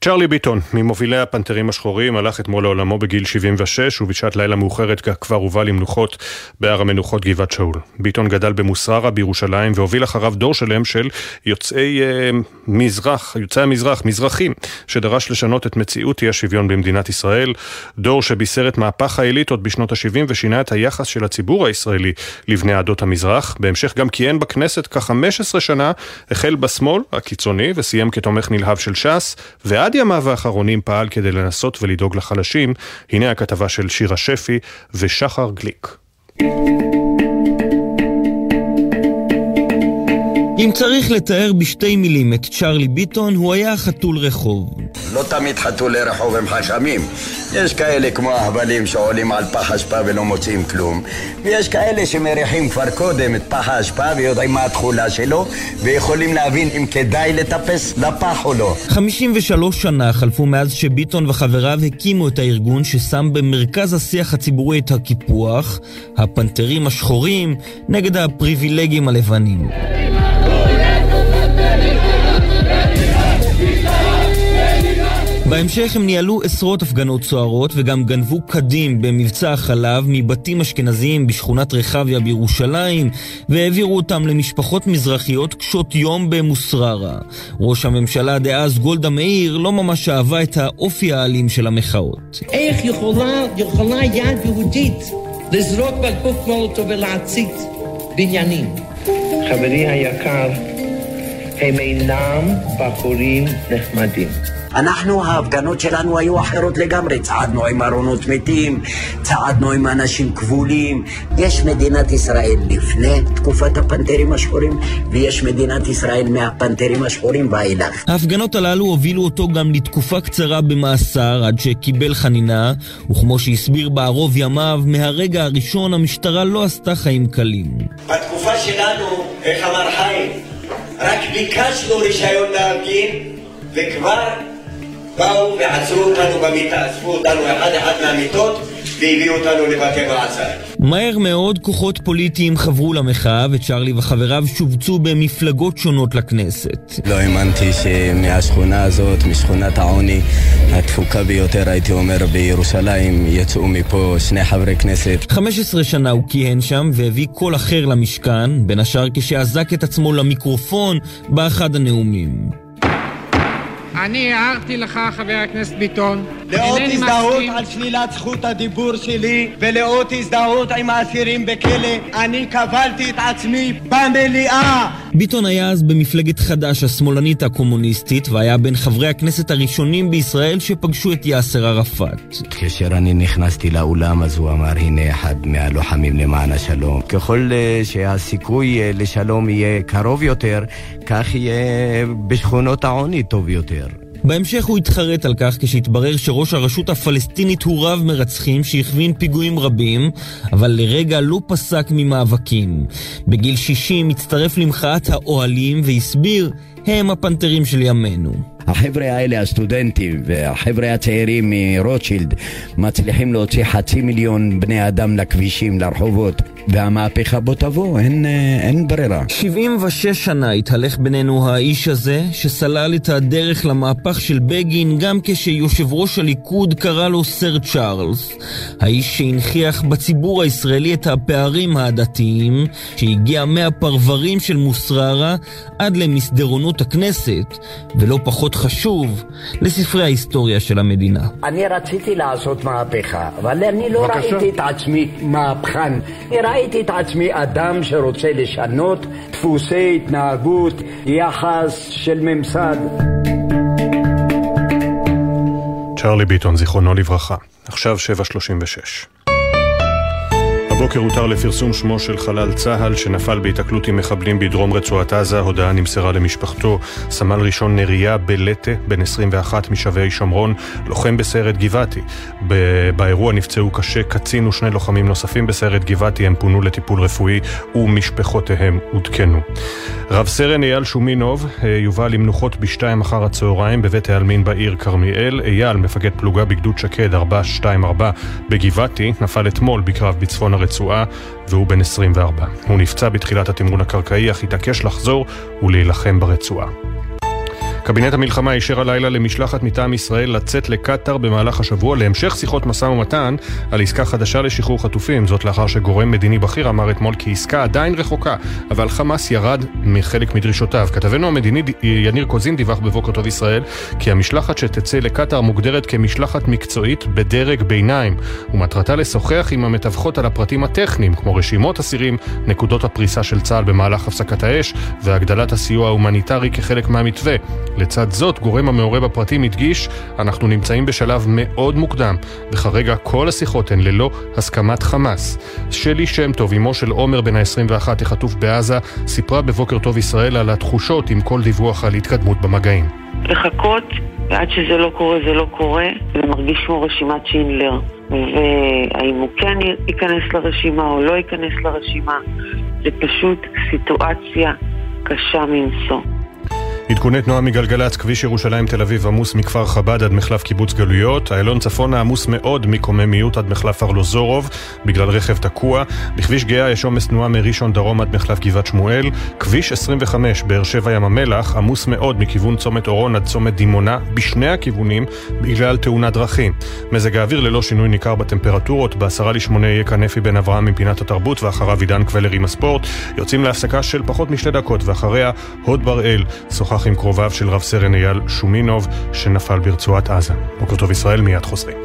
צ'רלי ביטון, ממובילי הפנתרים השחורים, הלך אתמול לעולמו בגיל 76 ובשעת לילה מאוחרת כבר הובא למנוחות בהר המנוחות גבעת שאול. ביטון גדל במוסררה בירושלים והוביל אחריו דור שלם של יוצאי אה, מזרח, יוצאי המזרח, מזרחים, שדרש לשנות את מציאות אי השוויון במדינת ישראל. דור שבישר את מהפך האליטות בשנות ה-70 ושינה את היחס של הציבור הישראלי לבני עדות המזרח. בהמשך גם כיהן בכנסת כ-15 שנה, החל בשמאל הקיצוני וסיים כתומך נלהב של ש"ס, ועד ימיו האחרונים פעל כדי לנסות ולדאוג לחלשים. הנה הכתבה של שירה שפי ושחר גליק. אם צריך לתאר בשתי מילים את צ'רלי ביטון, הוא היה חתול רחוב. לא תמיד חתולי רחוב הם חכמים. יש כאלה כמו אהבלים שעולים על פח אשפה ולא מוצאים כלום, ויש כאלה שמריחים כבר קודם את פח האשפה ויודעים מה התכולה שלו, ויכולים להבין אם כדאי לטפס לפח או לא. 53 שנה חלפו מאז שביטון וחבריו הקימו את הארגון ששם במרכז השיח הציבורי את הקיפוח, הפנתרים השחורים נגד הפריבילגים הלבנים. בהמשך הם ניהלו עשרות הפגנות סוערות וגם גנבו קדים במבצע החלב מבתים אשכנזיים בשכונת רחביה בירושלים והעבירו אותם למשפחות מזרחיות קשות יום במוסררה. ראש הממשלה דאז גולדה מאיר לא ממש אהבה את האופי האלים של המחאות. איך יכולה, יכולה יד יהודית לזרוק בקבוק מולוטו ולהצית בניינים? חברי היקר, הם אינם בחורים נחמדים. אנחנו, ההפגנות שלנו היו אחרות לגמרי. צעדנו עם ארונות מתים, צעדנו עם אנשים כבולים. יש מדינת ישראל לפני תקופת הפנתרים השחורים, ויש מדינת ישראל מהפנתרים השחורים ואילך. ההפגנות הללו הובילו אותו גם לתקופה קצרה במאסר, עד שקיבל חנינה, וכמו שהסביר בערוב ימיו, מהרגע הראשון המשטרה לא עשתה חיים קלים. בתקופה שלנו, איך אמר חיים, רק ביקשנו רישיון להפגין, וכבר באו ועצרו אותנו במיטה, אספו אותנו אחד אחד מהמיטות והביאו אותנו לבתי מעצר. מהר מאוד כוחות פוליטיים חברו למחאה וצ'רלי וחבריו שובצו במפלגות שונות לכנסת. לא האמנתי שמהשכונה הזאת, משכונת העוני התפוקה ביותר, הייתי אומר, בירושלים, יצאו מפה שני חברי כנסת. 15 שנה הוא כיהן שם והביא קול אחר למשכן, בין השאר כשאזק את עצמו למיקרופון באחד הנאומים. אני הערתי לך, חבר הכנסת ביטון. לאות הזדהות על שלילת זכות הדיבור שלי ולאות הזדהות עם האסירים בכלא, אני קבלתי את עצמי במליאה! ביטון היה אז במפלגת חד"ש השמאלנית הקומוניסטית והיה בין חברי הכנסת הראשונים בישראל שפגשו את יאסר ערפאת. כאשר אני נכנסתי לאולם אז הוא אמר הנה אחד מהלוחמים למען השלום. ככל אה, שהסיכוי אה, לשלום יהיה קרוב יותר, כך יהיה בשכונות העוני טוב יותר. בהמשך הוא התחרט על כך כשהתברר שראש הרשות הפלסטינית הוא רב מרצחים שהכווין פיגועים רבים, אבל לרגע לא פסק ממאבקים. בגיל 60 הצטרף למחאת האוהלים והסביר, הם הפנתרים של ימינו. החבר'ה האלה, הסטודנטים והחבר'ה הצעירים מרוטשילד מצליחים להוציא חצי מיליון בני אדם לכבישים, לרחובות והמהפכה בוא תבוא, אין, אין ברירה. 76 שנה התהלך בינינו האיש הזה, שסלל את הדרך למהפך של בגין גם כשיושב ראש הליכוד קרא לו סר צ'ארלס. האיש שהנכיח בציבור הישראלי את הפערים העדתיים, שהגיע מהפרברים של מוסררה עד למסדרונות הכנסת, ולא פחות חשוב, לספרי ההיסטוריה של המדינה. אני רציתי לעשות מהפכה, אבל אני לא בבקשה. ראיתי את עצמי מהפכן. ראיתי את עצמי אדם שרוצה לשנות דפוסי התנהגות, יחס של ממסד. צ'רלי ביטון, זיכרונו לברכה. עכשיו 736. הבוקר הותר לפרסום שמו של חלל צה"ל שנפל בהיתקלות עם מחבלים בדרום רצועת עזה. הודעה נמסרה למשפחתו. סמל ראשון נריה בלטה, בן 21 משבי שומרון, לוחם בסיירת גבעתי. באירוע נפצעו קשה קצין ושני לוחמים נוספים בסיירת גבעתי. הם פונו לטיפול רפואי ומשפחותיהם עודכנו. רב סרן אייל שומינוב אה, יובא למנוחות בשתיים אחר הצהריים בבית העלמין בעיר כרמיאל. אייל, מפקד פלוגה בגדוד שקד 424 בגבעתי, נפל אתמול בקרב בצפון הרצועה. הרצועה, והוא בן 24. הוא נפצע בתחילת התמרון הקרקעי, אך התעקש לחזור ולהילחם ברצועה. קבינט המלחמה אישר הלילה למשלחת מטעם ישראל לצאת לקטאר במהלך השבוע להמשך שיחות משא ומתן על עסקה חדשה לשחרור חטופים. זאת לאחר שגורם מדיני בכיר אמר אתמול כי עסקה עדיין רחוקה, אבל חמאס ירד מחלק מדרישותיו. כתבנו המדיני יניר קוזין דיווח בבוקר טוב ישראל כי המשלחת שתצא לקטאר מוגדרת כמשלחת מקצועית בדרג ביניים, ומטרתה לשוחח עם המתווכות על הפרטים הטכניים, כמו רשימות אסירים, נקודות הפריסה של צה"ל במהלך הפסקת האש והגדלת הסיוע ההומניטרי כחלק מהמתווה. לצד זאת, גורם המעורה בפרטים הדגיש, אנחנו נמצאים בשלב מאוד מוקדם, וכרגע כל השיחות הן ללא הסכמת חמאס. שלי שם טוב, אמו של עומר בן ה-21 החטוף בעזה, סיפרה בבוקר טוב ישראל על התחושות עם כל דיווח על התקדמות במגעים. לחכות ועד שזה לא קורה זה לא קורה, זה מרגיש כמו רשימת שינדלר. והאם הוא כן ייכנס לרשימה או לא ייכנס לרשימה, זה פשוט סיטואציה קשה מנשוא. עדכוני תנועה מגלגלצ, כביש ירושלים תל אביב עמוס מכפר חב"ד עד מחלף קיבוץ גלויות, איילון צפונה עמוס מאוד מקוממיות עד מחלף ארלוזורוב. בגלל רכב תקוע, בכביש גאה יש עומס תנועה מראשון דרום עד מחלף גבעת שמואל, כביש 25 באר שבע ים המלח עמוס מאוד מכיוון צומת אורון עד צומת דימונה בשני הכיוונים בגלל תאונת דרכים. מזג האוויר ללא שינוי ניכר בטמפרטורות, בעשרה לשמונה יהיה כאן אפי בן אברהם מפינת התרבות ואחריו עידן קבלר עם הספורט, יוצאים להפסקה של פחות משתי דקות ואחריה הוד בראל עם קרוביו של רב סרן אייל שומינוב שנפל ברצועת עזה. בוקר טוב ישראל, מיד חוזרים.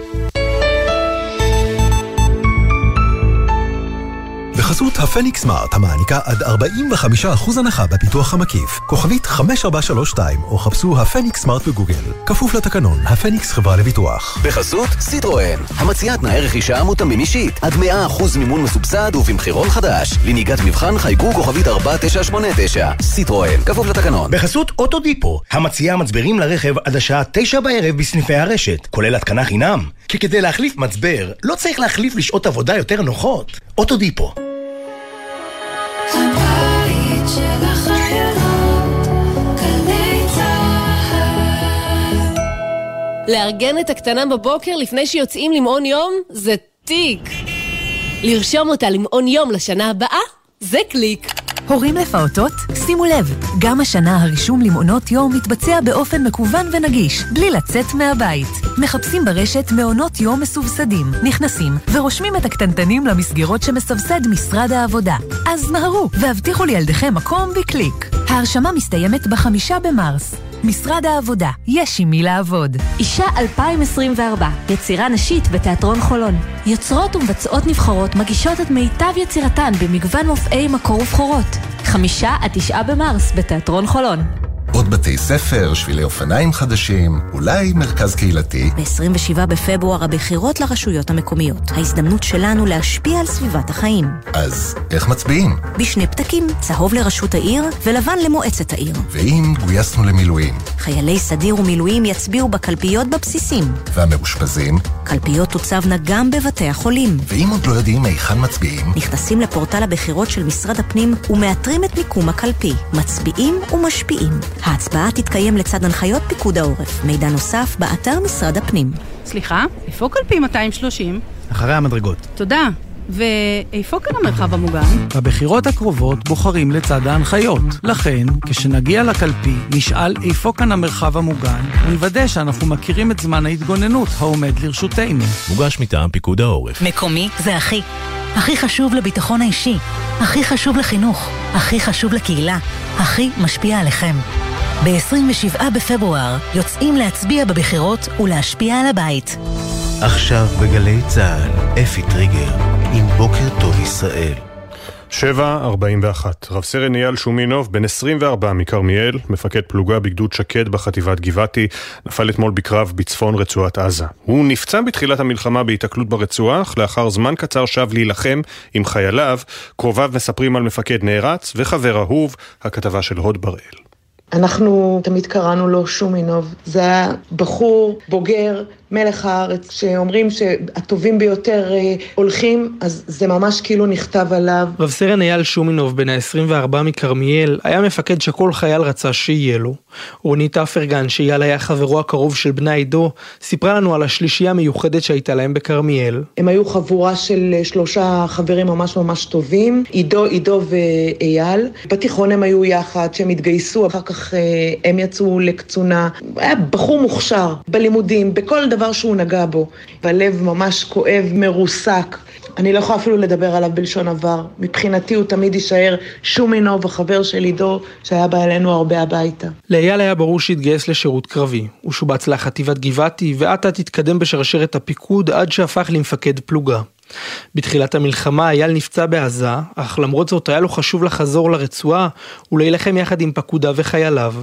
בחסות הפניקס סמארט המעניקה עד 45% הנחה בפיתוח המקיף. כוכבית 5432 או חפשו הפניקס סמארט בגוגל. כפוף לתקנון, הפניקס חברה לביטוח. בחסות סיטרואן, המציעה תנאי רכישה מותאמים אישית. עד 100% מימון מסובסד ובמחירון חדש. לנהיגת מבחן חייגו כוכבית 4989. סיטרואן, כפוף לתקנון. בחסות אוטודיפו, המציעה מצברים לרכב עד השעה 9 בערב בסניפי הרשת, כולל התקנה חינם. כי כדי להחליף מצבר, לא צריך להחליף לשעות עבודה יותר נוחות. אוטודיפו. לארגן את הקטנה בבוקר לפני שיוצאים למעון יום זה תיק. לרשום אותה למעון יום לשנה הבאה זה קליק. הורים לפעוטות? שימו לב, גם השנה הרישום למעונות יום מתבצע באופן מקוון ונגיש, בלי לצאת מהבית. מחפשים ברשת מעונות יום מסובסדים, נכנסים ורושמים את הקטנטנים למסגרות שמסבסד משרד העבודה. אז מהרו והבטיחו לילדיכם מקום בקליק. ההרשמה מסתיימת בחמישה במרס. משרד העבודה, יש עם מי לעבוד. אישה 2024, יצירה נשית בתיאטרון חולון. יוצרות ומבצעות נבחרות מגישות את מיטב יצירתן במגוון מופעי מקור ובכורות. חמישה עד תשעה במרס בתיאטרון חולון. עוד בתי ספר, שבילי אופניים חדשים, אולי מרכז קהילתי. ב-27 בפברואר הבחירות לרשויות המקומיות. ההזדמנות שלנו להשפיע על סביבת החיים. אז איך מצביעים? בשני פתקים, צהוב לראשות העיר ולבן למועצת העיר. ואם גויסנו למילואים? חיילי סדיר ומילואים יצביעו בקלפיות בבסיסים. והמאושפזים? קלפיות תוצבנה גם בבתי החולים. ואם עוד לא יודעים היכן מצביעים? נכנסים לפורטל הבחירות של משרד הפנים ומאתרים את מיקום הקלפי. מצביעים ומשפיעים. ההצבעה תתקיים לצד הנחיות פיקוד העורף. מידע נוסף באתר משרד הפנים. סליחה, איפה קלפי 230? אחרי המדרגות. תודה. ואיפה כאן המרחב המוגן? בבחירות הקרובות בוחרים לצד ההנחיות. לכן, כשנגיע לקלפי, נשאל איפה כאן המרחב המוגן, ונוודא שאנחנו מכירים את זמן ההתגוננות העומד לרשותנו. מוגש מטעם פיקוד העורף. מקומי זה הכי. הכי חשוב לביטחון האישי, הכי חשוב לחינוך, הכי חשוב לקהילה, הכי משפיע עליכם. ב-27 בפברואר יוצאים להצביע בבחירות ולהשפיע על הבית. עכשיו בגלי צה"ל, אפי טריגר, עם בוקר טוב ישראל. 7.41 רב סרן אייל שומינוב, בן 24 מכרמיאל, מפקד פלוגה בגדוד שקד בחטיבת גבעתי, נפל אתמול בקרב בצפון רצועת עזה. הוא נפצע בתחילת המלחמה בהיתקלות ברצועה, אך לאחר זמן קצר שב להילחם עם חייליו. קרוביו מספרים על מפקד נערץ וחבר אהוב, הכתבה של הוד בראל. אנחנו תמיד קראנו לו שומינוב. זה היה בחור בוגר, מלך הארץ, שאומרים שהטובים ביותר אה, הולכים, אז זה ממש כאילו נכתב עליו. רב סרן אייל שומינוב, בן ה-24 מכרמיאל, היה מפקד שכל חייל רצה שיהיה לו. רונית אפרגן, שאייל היה חברו הקרוב של בני עדו, סיפרה לנו על השלישייה המיוחדת שהייתה להם בכרמיאל. הם היו חבורה של אה, שלושה חברים ממש ממש טובים, עידו, עידו ואייל. בתיכון הם היו יחד, שהם התגייסו, אחר כך אה, הם יצאו לקצונה. היה בחור מוכשר, בלימודים, בכל דבר שהוא נגע בו. והלב ממש כואב, מרוסק. אני לא יכולה אפילו לדבר עליו בלשון עבר. מבחינתי הוא תמיד יישאר שומינוב, החבר של עידו, שהיה בא אלינו הרבה הביתה. לאייל היה ברור שהתגייס לשירות קרבי. הוא שובץ לחטיבת גבעתי, ואט אט התקדם בשרשרת הפיקוד עד שהפך למפקד פלוגה. בתחילת המלחמה אייל נפצע בעזה, אך למרות זאת היה לו חשוב לחזור לרצועה ולהילחם יחד עם פקודיו וחייליו.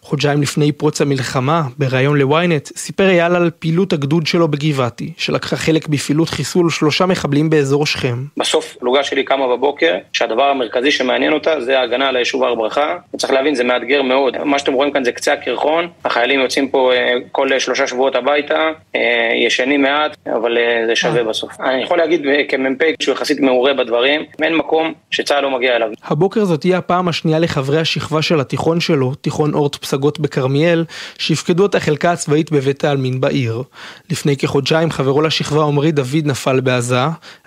חודשיים לפני פרוץ המלחמה, בריאיון לוויינט, סיפר אייל על פעילות הגדוד שלו בגבעתי, שלקחה חלק בפעילות חיסול שלושה מחבלים באזור שכם. בסוף פלוגה שלי קמה בבוקר, שהדבר המרכזי שמעניין אותה זה ההגנה על היישוב הר ברכה. צריך להבין, זה מאתגר מאוד. מה שאתם רואים כאן זה קצה הקרחון, החיילים יוצאים פה אה, כל שלושה שבועות הביתה, אה, ישנים מעט, אבל אה, זה שווה בסוף. אני יכול להגיד כמ"פ שהוא יחסית מעורה בדברים, אין מקום שצה"ל לא מגיע אליו. הבוקר זאת תהיה הפעם השנייה לחברי השכבה של התיכון שלו, תיכון אורט פסגות בכרמיאל, שיפקדו את החלקה הצבאית בבית העלמין בעיר. לפני כחודשיים חברו לשכבה עמרי דוד נפל בעזה,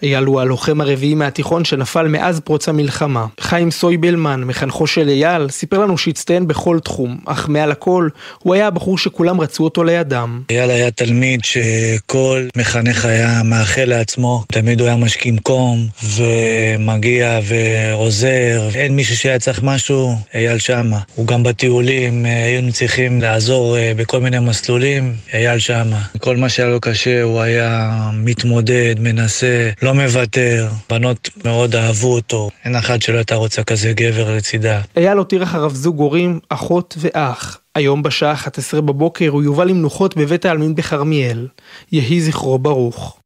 אייל הוא הלוחם הרביעי מהתיכון שנפל מאז פרוץ המלחמה. חיים סויבלמן, מחנכו של אייל, סיפר לנו שהצטיין בכל תחום, אך מעל הכל, הוא היה הבחור שכולם רצו אותו לידם. אייל היה תלמיד שכל מחנך היה מאחל לעצמו, תמיד הוא היה משכים קום, ומגיע ועוזר. אין מישהו שהיה צריך משהו, אייל שמה. הוא גם בטיולים, אה, היינו צריכים לעזור אה, בכל מיני מסלולים, אייל שמה. כל מה שהיה לו קשה, הוא היה מתמודד, מנסה, לא מוותר. בנות מאוד אהבו אותו. אין אחת שלא הייתה רוצה כזה גבר לצידה. אייל הותיר אחריו זוג הורים, אחות ואח. היום בשעה 11 בבוקר הוא יובא למנוחות בבית העלמין בכרמיאל. יהי זכרו ברוך.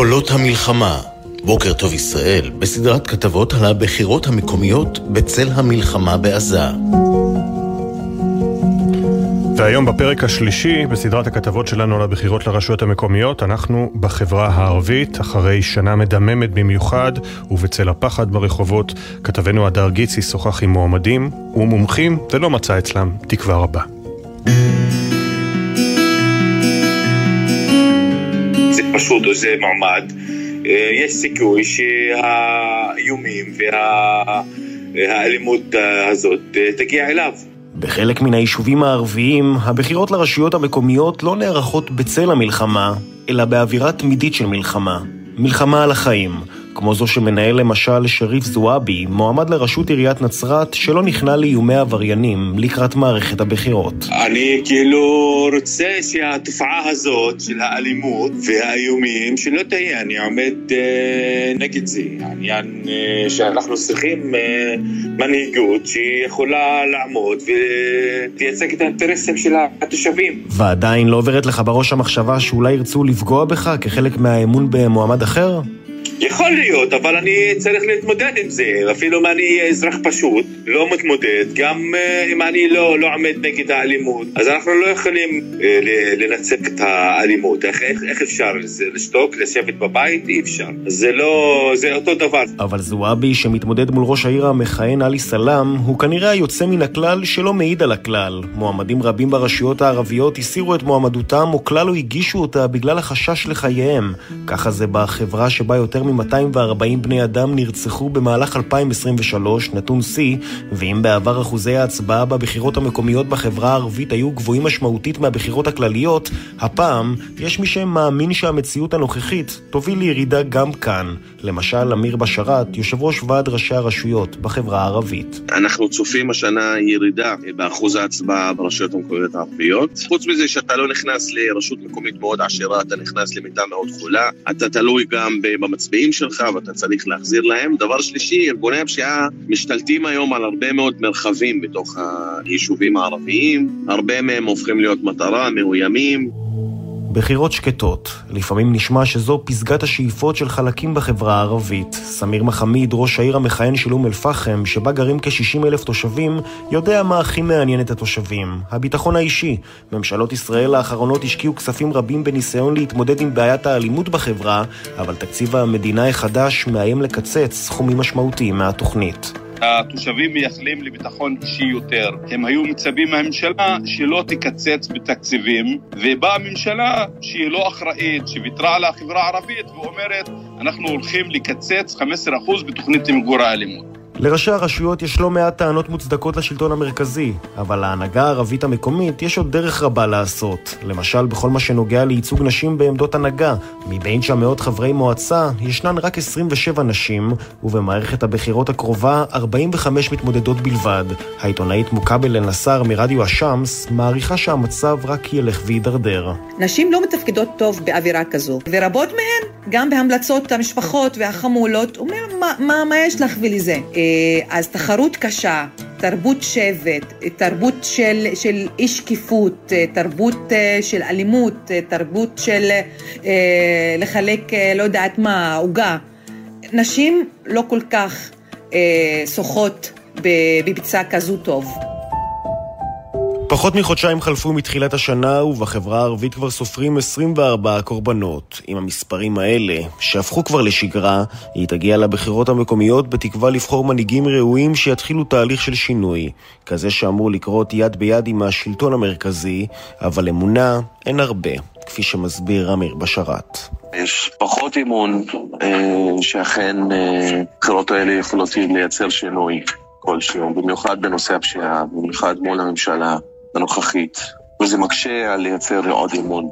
קולות המלחמה, בוקר טוב ישראל, בסדרת כתבות על הבחירות המקומיות בצל המלחמה בעזה. והיום בפרק השלישי בסדרת הכתבות שלנו על הבחירות לרשויות המקומיות, אנחנו בחברה הערבית, אחרי שנה מדממת במיוחד, ובצל הפחד ברחובות, כתבנו הדר גיצי שוחח עם מועמדים ומומחים, ולא מצא אצלם תקווה רבה. זה פשוט, זה מעמד, אה, יש סיכוי שהאיומים והאלימות הזאת אה, תגיע אליו. בחלק מן היישובים הערביים, הבחירות לרשויות המקומיות לא נערכות בצל המלחמה, אלא באווירה תמידית של מלחמה. מלחמה על החיים, כמו זו שמנהל למשל שריף זועבי, מועמד לראשות עיריית נצרת, שלא נכנע לאיומי עבריינים לקראת מערכת הבחירות. אני כאילו רוצה שהתופעה הזאת של האלימות והאיומים שלא תהיה, אני עומד אה, נגד זה. העניין אה, שאנחנו צריכים אה, מנהיגות שיכולה לעמוד ולייצג את האינטרסים של התושבים. ועדיין לא עוברת לך בראש המחשבה שאולי ירצו לפגוע בך כחלק מהאמון במועמד אחר? יכול להיות, אבל אני צריך להתמודד עם זה. אפילו אם אני אזרח פשוט, לא מתמודד, גם uh, אם אני לא, לא עומד נגד האלימות, אז אנחנו לא יכולים uh, לנצח את האלימות. איך, איך, איך אפשר? לשתוק, לשבת בבית? אי אפשר. זה לא... זה אותו דבר. אבל זועבי, שמתמודד מול ראש העיר המכהן עלי סלאם, הוא כנראה היוצא מן הכלל שלא מעיד על הכלל. מועמדים רבים ברשויות הערביות הסירו את מועמדותם או כלל לא הגישו אותה בגלל החשש לחייהם. ככה זה בחברה שבה יותר מ-240 בני אדם נרצחו במהלך 2023, נתון שיא, ואם בעבר אחוזי ההצבעה בבחירות המקומיות בחברה הערבית היו גבוהים משמעותית מהבחירות הכלליות, הפעם יש מי שמאמין שהמציאות הנוכחית תוביל לירידה גם כאן. למשל, אמיר בשאראת, יושב ראש ועד ראשי הרשויות בחברה הערבית. אנחנו צופים השנה ירידה באחוז ההצבעה ברשויות המקומיות הערביות. חוץ מזה שאתה לא נכנס לרשות מקומית מאוד עשירה, אתה נכנס למיטה מאוד חולה, אתה תלוי גם במצביעים שלך ואתה צריך להחזיר להם. דבר שלישי, ארגוני הפשיעה משתלטים היום על הרבה מאוד מרחבים בתוך היישובים הערביים, הרבה מהם הופכים להיות מטרה, מאוימים. בחירות שקטות. לפעמים נשמע שזו פסגת השאיפות של חלקים בחברה הערבית. סמיר מחמיד, ראש העיר המכהן של אום אל-פחם, שבה גרים כ-60 אלף תושבים, יודע מה הכי מעניין את התושבים. הביטחון האישי. ממשלות ישראל האחרונות השקיעו כספים רבים בניסיון להתמודד עם בעיית האלימות בחברה, אבל תקציב המדינה החדש מאיים לקצץ סכומים משמעותיים מהתוכנית. התושבים מייחלים לביטחון אישי יותר. הם היו מצפים מהממשלה שלא תקצץ בתקציבים, ובאה ממשלה שהיא לא אחראית, שוויתרה על החברה הערבית ואומרת, אנחנו הולכים לקצץ 15% בתוכנית למיגור האלימות. לראשי הרשויות יש לא מעט טענות מוצדקות לשלטון המרכזי, אבל להנהגה הערבית המקומית יש עוד דרך רבה לעשות. למשל, בכל מה שנוגע לייצוג נשים בעמדות הנהגה. מבין 900 חברי מועצה, ישנן רק 27 נשים, ובמערכת הבחירות הקרובה, 45 מתמודדות בלבד. העיתונאית מוקאבל אל-נסאר מרדיו א-שמס מעריכה שהמצב רק ילך ויידרדר. נשים לא מתפקדות טוב באווירה כזו, ורבות מהן, גם בהמלצות המשפחות והחמולות, אומר, מה, מה, מה יש לך ולזה? אז תחרות קשה, תרבות שבט, תרבות של, של אי שקיפות, תרבות של אלימות, תרבות של אה, לחלק, לא יודעת מה, עוגה. נשים לא כל כך אה, שוחות בביצה כזו טוב. פחות מחודשיים חלפו מתחילת השנה, ובחברה הערבית כבר סופרים 24 קורבנות. עם המספרים האלה, שהפכו כבר לשגרה, היא תגיע לבחירות המקומיות בתקווה לבחור מנהיגים ראויים שיתחילו תהליך של שינוי, כזה שאמור לקרות יד ביד עם השלטון המרכזי, אבל אמונה אין הרבה, כפי שמסביר אמיר בשרת. יש פחות אמון אה, שאכן הבחירות אה, האלה יכולות לייצר שינוי כלשהו, במיוחד בנושא הפשיעה, במיוחד מול הממשלה. הנוכחית, וזה מקשה על לייצר עוד אמון.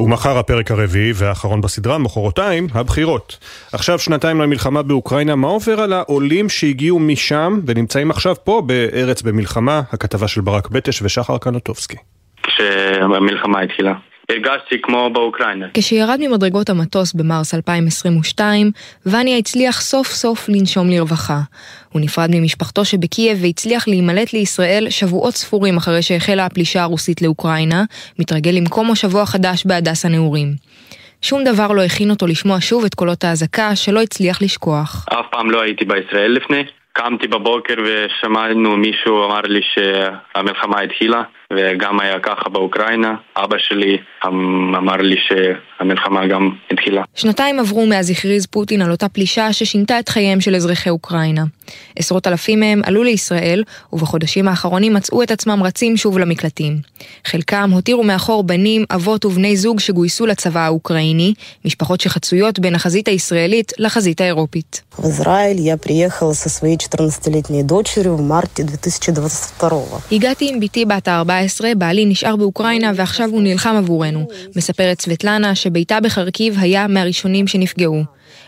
ומחר הפרק הרביעי והאחרון בסדרה, מחרתיים, הבחירות. עכשיו שנתיים למלחמה באוקראינה, מה עובר על העולים שהגיעו משם ונמצאים עכשיו פה בארץ במלחמה? הכתבה של ברק בטש ושחר קנוטובסקי. כשהמלחמה התחילה. הרגשתי כמו באוקראינה. כשירד ממדרגות המטוס במרס 2022, וניה הצליח סוף סוף לנשום לרווחה. הוא נפרד ממשפחתו שבקייב והצליח להימלט לישראל שבועות ספורים אחרי שהחלה הפלישה הרוסית לאוקראינה, מתרגל למקום מושבו החדש בהדס הנעורים. שום דבר לא הכין אותו לשמוע שוב את קולות האזעקה שלא הצליח לשכוח. אף פעם לא הייתי בישראל לפני. קמתי בבוקר ושמענו מישהו אמר לי שהמלחמה התחילה וגם היה ככה באוקראינה. אבא שלי אמ, אמר לי שהמלחמה גם התחילה. שנתיים עברו מאז הכריז פוטין על אותה פלישה ששינתה את חייהם של אזרחי אוקראינה. עשרות אלפים מהם עלו לישראל, ובחודשים האחרונים מצאו את עצמם רצים שוב למקלטים. חלקם הותירו מאחור בנים, אבות ובני זוג שגויסו לצבא האוקראיני, משפחות שחצויות בין החזית הישראלית לחזית האירופית. הגעתי עם בתי בת ה-14 בעלי נשאר באוקראינה ועכשיו הוא נלחם עבורנו, מספרת סבטלנה שביתה בחרקיב היה מהראשונים שנפגעו.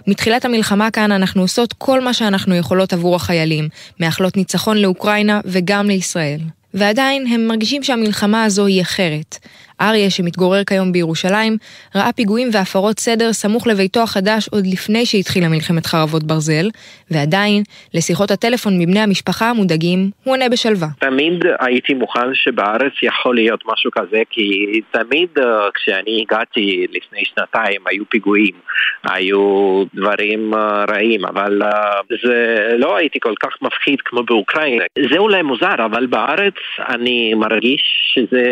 מתחילת המלחמה כאן אנחנו עושות כל מה שאנחנו יכולות עבור החיילים, מאחלות ניצחון לאוקראינה וגם לישראל. ועדיין הם מרגישים שהמלחמה הזו היא אחרת. אריה, שמתגורר כיום בירושלים, ראה פיגועים והפרות סדר סמוך לביתו החדש עוד לפני שהתחילה מלחמת חרבות ברזל, ועדיין, לשיחות הטלפון מבני המשפחה המודאגים, הוא עונה בשלווה. תמיד הייתי מוכן שבארץ יכול להיות משהו כזה, כי תמיד כשאני הגעתי לפני שנתיים היו פיגועים, היו דברים רעים, אבל זה לא הייתי כל כך מפחיד כמו באוקראינה. זה אולי מוזר, אבל בארץ אני מרגיש שזה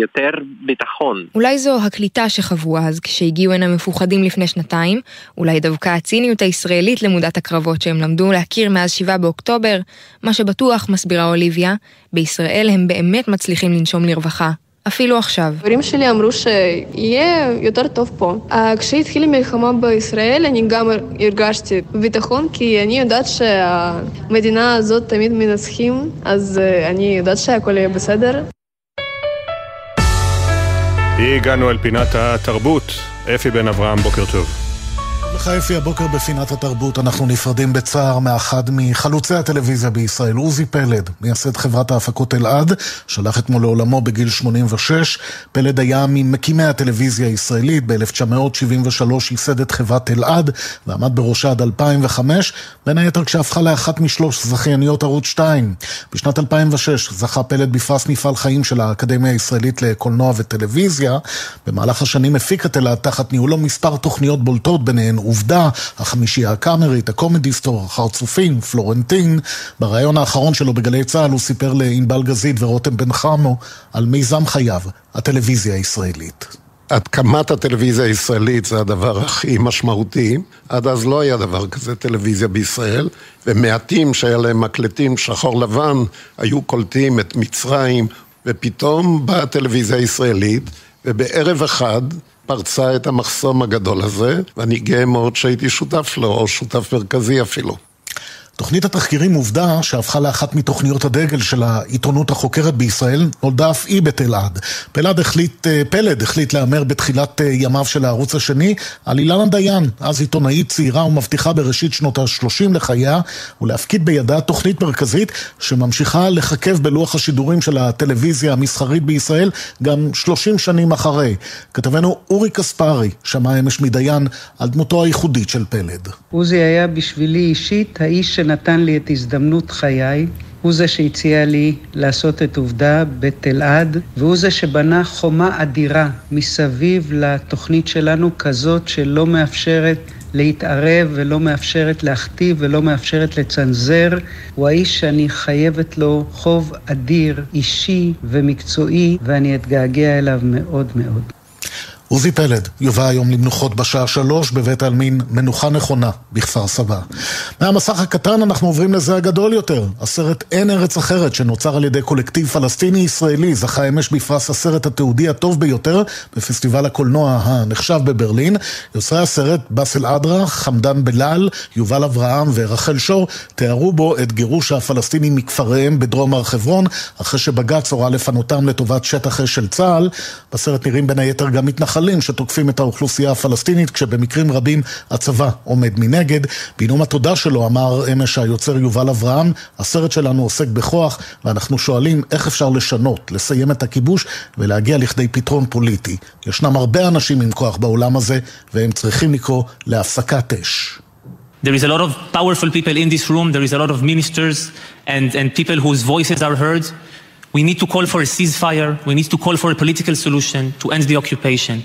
יותר ביטחון. אולי זו הקליטה שחוו אז כשהגיעו הנה מפוחדים לפני שנתיים, אולי דווקא הציניות הישראלית למודת הקרבות שהם למדו להכיר מאז 7 באוקטובר, מה שבטוח, מסבירה אוליביה, בישראל הם באמת מצליחים לנשום לרווחה. אפילו עכשיו. ההורים שלי אמרו שיהיה יותר טוב פה. כשהתחילה מלחמה בישראל אני גם הרגשתי ביטחון כי אני יודעת שהמדינה הזאת תמיד מנצחים, אז אני יודעת שהכל יהיה בסדר. הגענו אל פינת התרבות. אפי בן אברהם, בוקר טוב. חייפי הבוקר בפינת התרבות אנחנו נפרדים בצער מאחד מחלוצי הטלוויזיה בישראל, עוזי פלד, מייסד חברת ההפקות אלעד, שלח אתמול לעולמו בגיל 86. פלד היה ממקימי הטלוויזיה הישראלית, ב-1973 ייסד את חברת אלעד ועמד בראשה עד 2005, בין היתר כשהפכה לאחת משלוש זכייניות ערוץ 2. בשנת 2006 זכה פלד בפרס מפעל חיים של האקדמיה הישראלית לקולנוע וטלוויזיה. במהלך השנים הפיק את אלעד תחת ניהולו מספר תוכניות בולטות ביניהן עובדה, החמישייה הקאמרית, הקומדי סטור, החרצופים, פלורנטין. בריאיון האחרון שלו בגלי צה"ל הוא סיפר לענבל גזית ורותם בן חמו על מיזם חייו, הטלוויזיה הישראלית. הקמת הטלוויזיה הישראלית זה הדבר הכי משמעותי. עד אז לא היה דבר כזה טלוויזיה בישראל, ומעטים שהיה להם מקלטים שחור לבן היו קולטים את מצרים, ופתאום באה הטלוויזיה הישראלית, ובערב אחד פרצה את המחסום הגדול הזה, ואני גאה מאוד שהייתי שותף לו, או שותף מרכזי אפילו. תוכנית התחקירים עובדה שהפכה לאחת מתוכניות הדגל של העיתונות החוקרת בישראל, נולדה אף היא בתלעד. פלד החליט, אה, פלד החליט להמר בתחילת אה, ימיו של הערוץ השני על אילנה דיין, אז עיתונאית צעירה ומבטיחה בראשית שנות ה-30 לחייה, ולהפקיד בידה תוכנית מרכזית שממשיכה לחכב בלוח השידורים של הטלוויזיה המסחרית בישראל גם 30 שנים אחרי. כתבנו אורי קספרי שמע אמש מדיין על דמותו הייחודית של פלד. עוזי היה בשבילי אישית האיש של שנתן לי את הזדמנות חיי, הוא זה שהציע לי לעשות את עובדה בתלעד, והוא זה שבנה חומה אדירה מסביב לתוכנית שלנו, כזאת שלא מאפשרת להתערב ולא מאפשרת להכתיב ולא מאפשרת לצנזר. הוא האיש שאני חייבת לו חוב אדיר, אישי ומקצועי, ואני אתגעגע אליו מאוד מאוד. עוזי פלד יובא היום למנוחות בשעה שלוש בבית העלמין מנוחה נכונה בכפר סבא. מהמסך הקטן אנחנו עוברים לזה הגדול יותר, הסרט אין ארץ אחרת שנוצר על ידי קולקטיב פלסטיני-ישראלי זכה אמש בפרס הסרט התיעודי הטוב ביותר בפסטיבל הקולנוע הנחשב בברלין. יוצרי הסרט באסל אדרה, חמדן בלאל, יובל אברהם ורחל שור תיארו בו את גירוש הפלסטינים מכפריהם בדרום הר חברון אחרי שבג"ץ הורה לפנותם לטובת שטח אש של צה"ל. בסרט נראים בין היתר גם מתנחלים מתנחלים שתוקפים את האוכלוסייה הפלסטינית, כשבמקרים רבים הצבא עומד מנגד. בנאום התודה שלו אמר אמש היוצר יובל אברהם, הסרט שלנו עוסק בכוח, ואנחנו שואלים איך אפשר לשנות, לסיים את הכיבוש ולהגיע לכדי פתרון פוליטי. ישנם הרבה אנשים עם כוח בעולם הזה, והם צריכים לקרוא להפסקת אש. There is a lot of powerful people in this room, there is a lot of ministers and, and people whose voices are heard. We need to call for a ceasefire. We need to call for a political solution to end the occupation.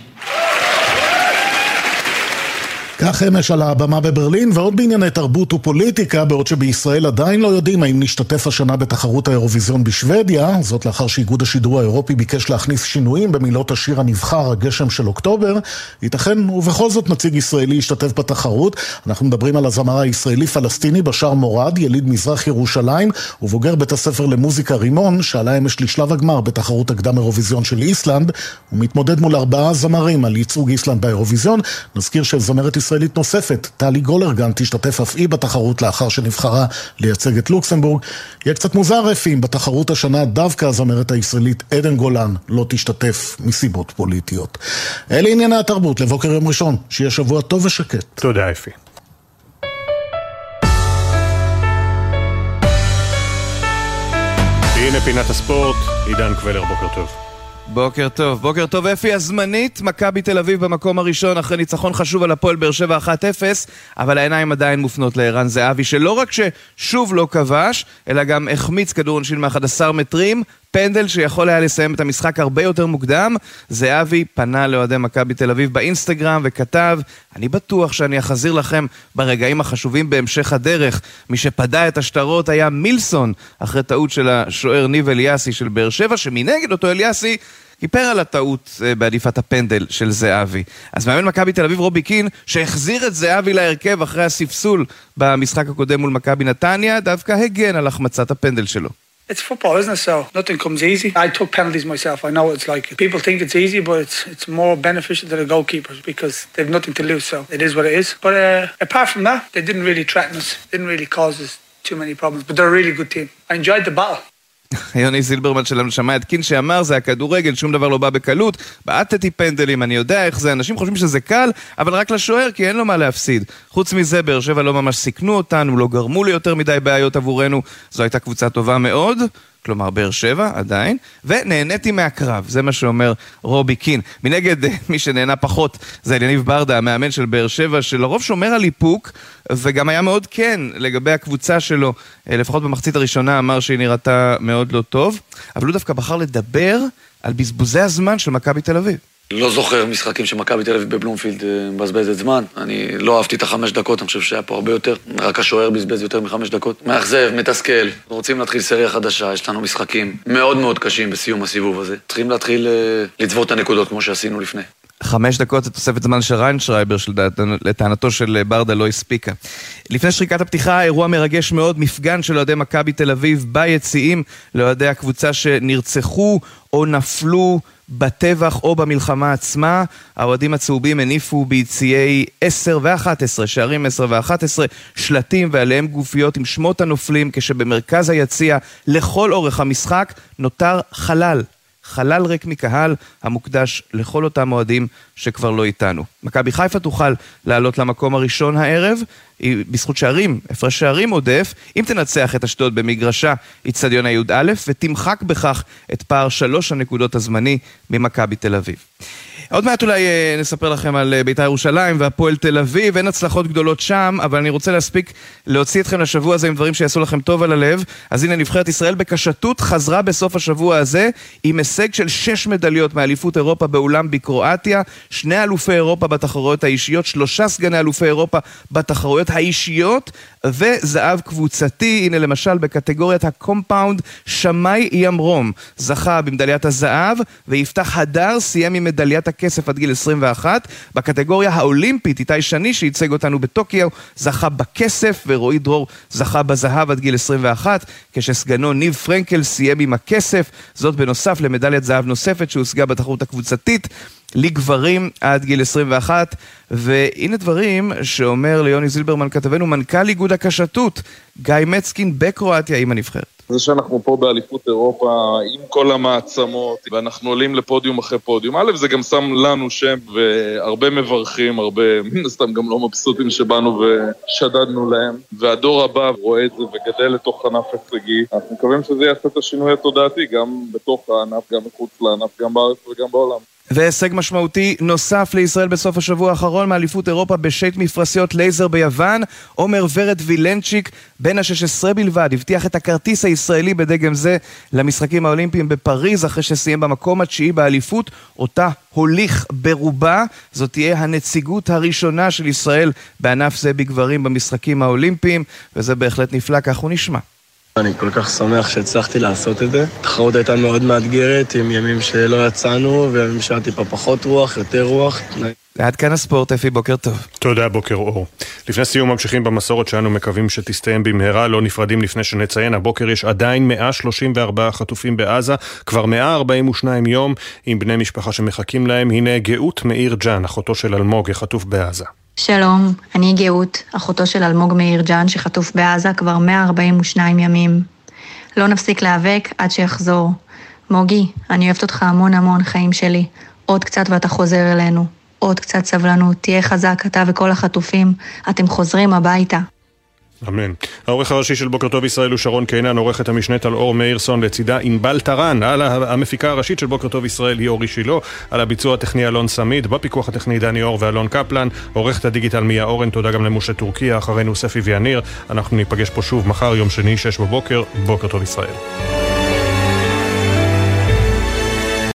כך אמש על הבמה בברלין, ועוד בענייני תרבות ופוליטיקה, בעוד שבישראל עדיין לא יודעים האם נשתתף השנה בתחרות האירוויזיון בשוודיה, זאת לאחר שאיגוד השידור האירופי ביקש להכניס שינויים במילות השיר הנבחר, הגשם של אוקטובר. ייתכן ובכל זאת נציג ישראלי ישתתף בתחרות. אנחנו מדברים על הזמר הישראלי-פלסטיני בשאר מורד, יליד מזרח ירושלים, ובוגר בית הספר למוזיקה רימון, שעלה אמש לשלב הגמר בתחרות הקדם אירוויזיון של איסלנד. הוא מתמודד מול ארבעה זמרים על ייצוג איסלנד באירוויזיון. נזכיר שזמרת ישראלית נוספת, טלי גולרגן, תשתתף אף היא בתחרות לאחר שנבחרה לייצג את לוקסמבורג. יהיה קצת מוזר אפי אם בתחרות השנה דווקא הזמרת הישראלית עדן גולן לא תשתתף מסיבות פוליטיות. אלה ענייני התרבות לבוקר יום ראשון, שיהיה שבוע טוב ושקט. תודה אפי. הנה פינת הספורט, עידן קבלר, בוקר טוב. בוקר טוב, בוקר טוב אפי. הזמנית, מכבי תל אביב במקום הראשון אחרי ניצחון חשוב על הפועל באר שבע 1-0 אבל העיניים עדיין מופנות לערן זהבי שלא רק ששוב לא כבש אלא גם החמיץ כדור עונשין מ-11 מטרים פנדל שיכול היה לסיים את המשחק הרבה יותר מוקדם זהבי פנה לאוהדי מכבי תל אביב באינסטגרם וכתב אני בטוח שאני אחזיר לכם ברגעים החשובים בהמשך הדרך מי שפדה את השטרות היה מילסון אחרי טעות של השוער ניב אליאסי של באר שבע שמנגד אותו אליאסי כיפר על הטעות אה, בעדיפת הפנדל של זהבי. אז מאמן מכבי תל אביב רובי קין, שהחזיר את זהבי להרכב אחרי הספסול במשחק הקודם מול מכבי נתניה, דווקא הגן על החמצת הפנדל שלו. It's football, isn't it? So nothing comes easy. I took penalties myself. I know what it's like people think it's easy, but it's it's more beneficial to the goalkeepers because they've nothing to lose. So it is what it is. But uh, apart from that, they didn't really threaten us. Didn't really cause us too many problems. But they're a really good team. I enjoyed the battle. יוני זילברמן שלנו שמע את קין שאמר זה הכדורגל, שום דבר לא בא בקלות, בעטתי פנדלים, אני יודע איך זה, אנשים חושבים שזה קל, אבל רק לשוער כי אין לו מה להפסיד. חוץ מזה, באר שבע לא ממש סיכנו אותנו, לא גרמו לי יותר מדי בעיות עבורנו, זו הייתה קבוצה טובה מאוד. כלומר באר שבע עדיין, ונהניתי מהקרב, זה מה שאומר רובי קין. מנגד, מי שנהנה פחות זה אליניב ברדה, המאמן של באר שבע, שלרוב שומר על איפוק, וגם היה מאוד כן לגבי הקבוצה שלו, אה, לפחות במחצית הראשונה אמר שהיא נראתה מאוד לא טוב, אבל הוא דווקא בחר לדבר על בזבוזי הזמן של מכבי תל אביב. לא זוכר משחקים שמכבי תל אביב בבלומפילד אה, מבזבזת זמן. אני לא אהבתי את החמש דקות, אני חושב שהיה פה הרבה יותר. רק השוער בזבז יותר מחמש דקות. מאכזב, מתסכל. רוצים להתחיל סריה חדשה, יש לנו משחקים מאוד מאוד קשים בסיום הסיבוב הזה. צריכים להתחיל אה, לצבור את הנקודות כמו שעשינו לפני. חמש דקות זה תוספת זמן של ריינשרייבר שלטענתו של ברדה לא הספיקה. לפני שריקת הפתיחה, אירוע מרגש מאוד, מפגן של אוהדי מכבי תל אביב ביציעים לאוהדי הקבוצה שנרצחו או נפלו בטבח או במלחמה עצמה. האוהדים הצהובים הניפו ביציעי 10 ו-11, שערים 10 ו-11, שלטים ועליהם גופיות עם שמות הנופלים, כשבמרכז היציע לכל אורך המשחק נותר חלל. חלל ריק מקהל המוקדש לכל אותם אוהדים שכבר לא איתנו. מכבי חיפה תוכל לעלות למקום הראשון הערב, בזכות שערים, הפרש שערים עודף, אם תנצח את אשדוד במגרשה איצטדיון הי"א, ותמחק בכך את פער שלוש הנקודות הזמני ממכבי תל אביב. עוד מעט אולי אה, נספר לכם על אה, בית"ר ירושלים והפועל תל אביב, אין הצלחות גדולות שם, אבל אני רוצה להספיק להוציא אתכם לשבוע הזה עם דברים שיעשו לכם טוב על הלב. אז הנה, נבחרת ישראל בקשתות חזרה בסוף השבוע הזה עם הישג של שש מדליות מאליפות אירופה באולם בקרואטיה, שני אלופי אירופה בתחרויות האישיות, שלושה סגני אלופי אירופה בתחרויות האישיות, וזהב קבוצתי, הנה למשל בקטגוריית הקומפאונד, שמאי ימרום זכה במדליית הזהב, ויפתח הדר סיים עם מדליית הכסף עד גיל 21. בקטגוריה האולימפית, איתי שני שייצג אותנו בטוקיו, זכה בכסף, ורועי דרור זכה בזהב עד גיל 21, כשסגנו ניב פרנקל סיים עם הכסף, זאת בנוסף למדליית זהב נוספת שהושגה בתחרות הקבוצתית. לגברים עד גיל 21, והנה דברים שאומר ליוני זילברמן כתבנו מנכ"ל איגוד הקשתות, גיא מצקין בקרואטיה עם הנבחרת. זה שאנחנו פה באליפות אירופה עם כל המעצמות, ואנחנו עולים לפודיום אחרי פודיום. א', זה גם שם לנו שם, והרבה מברכים, הרבה, מן הסתם גם לא מבסוטים שבאנו ושדדנו להם. והדור הבא רואה את זה וגדל לתוך ענף הישגי. אנחנו מקווים שזה יעשה את השינוי התודעתי, גם בתוך הענף, גם מחוץ לענף, גם בארץ וגם בעולם. והישג משמעותי נוסף לישראל בסוף השבוע האחרון מאליפות אירופה בשייט מפרשיות לייזר ביוון. עומר ורד וילנצ'יק, בן ה-16 בלבד, הבטיח את הכרטיס הישראלי בדגם זה למשחקים האולימפיים בפריז, אחרי שסיים במקום התשיעי באליפות, אותה הוליך ברובה. זאת תהיה הנציגות הראשונה של ישראל בענף זה בגברים במשחקים האולימפיים, וזה בהחלט נפלא, כך הוא נשמע. אני כל כך שמח שהצלחתי לעשות את זה. התחרות הייתה מאוד מאתגרת, עם ימים שלא יצאנו, וימים שהיה טיפה פחות רוח, יותר רוח. ועד כאן הספורט, אפי, בוקר טוב. תודה, בוקר אור. לפני סיום ממשיכים במסורת שאנו מקווים שתסתיים במהרה, לא נפרדים לפני שנציין, הבוקר יש עדיין 134 חטופים בעזה, כבר 142 יום עם בני משפחה שמחכים להם. הנה גאות מאיר ג'אן, אחותו של אלמוג, החטוף בעזה. שלום, אני גאות, אחותו של אלמוג מאיר ג'אן שחטוף בעזה כבר 142 ימים. לא נפסיק להיאבק עד שיחזור. מוגי, אני אוהבת אותך המון המון, חיים שלי. עוד קצת ואתה חוזר אלינו. עוד קצת סבלנות, תהיה חזק, אתה וכל החטופים. אתם חוזרים הביתה. אמן. העורך הראשי של בוקר טוב ישראל הוא שרון קינן, עורכת המשנית על אור מאירסון, לצידה ענבל טרן, על המפיקה הראשית של בוקר טוב ישראל היא אורי שילה, על הביצוע הטכני אלון סמיד, בפיקוח הטכני דני אור ואלון קפלן, עורכת הדיגיטל מיה אורן, תודה גם למשה טורקיה, אחרינו ספי ויאניר, אנחנו ניפגש פה שוב מחר, יום שני, שש בבוקר, בוקר טוב ישראל.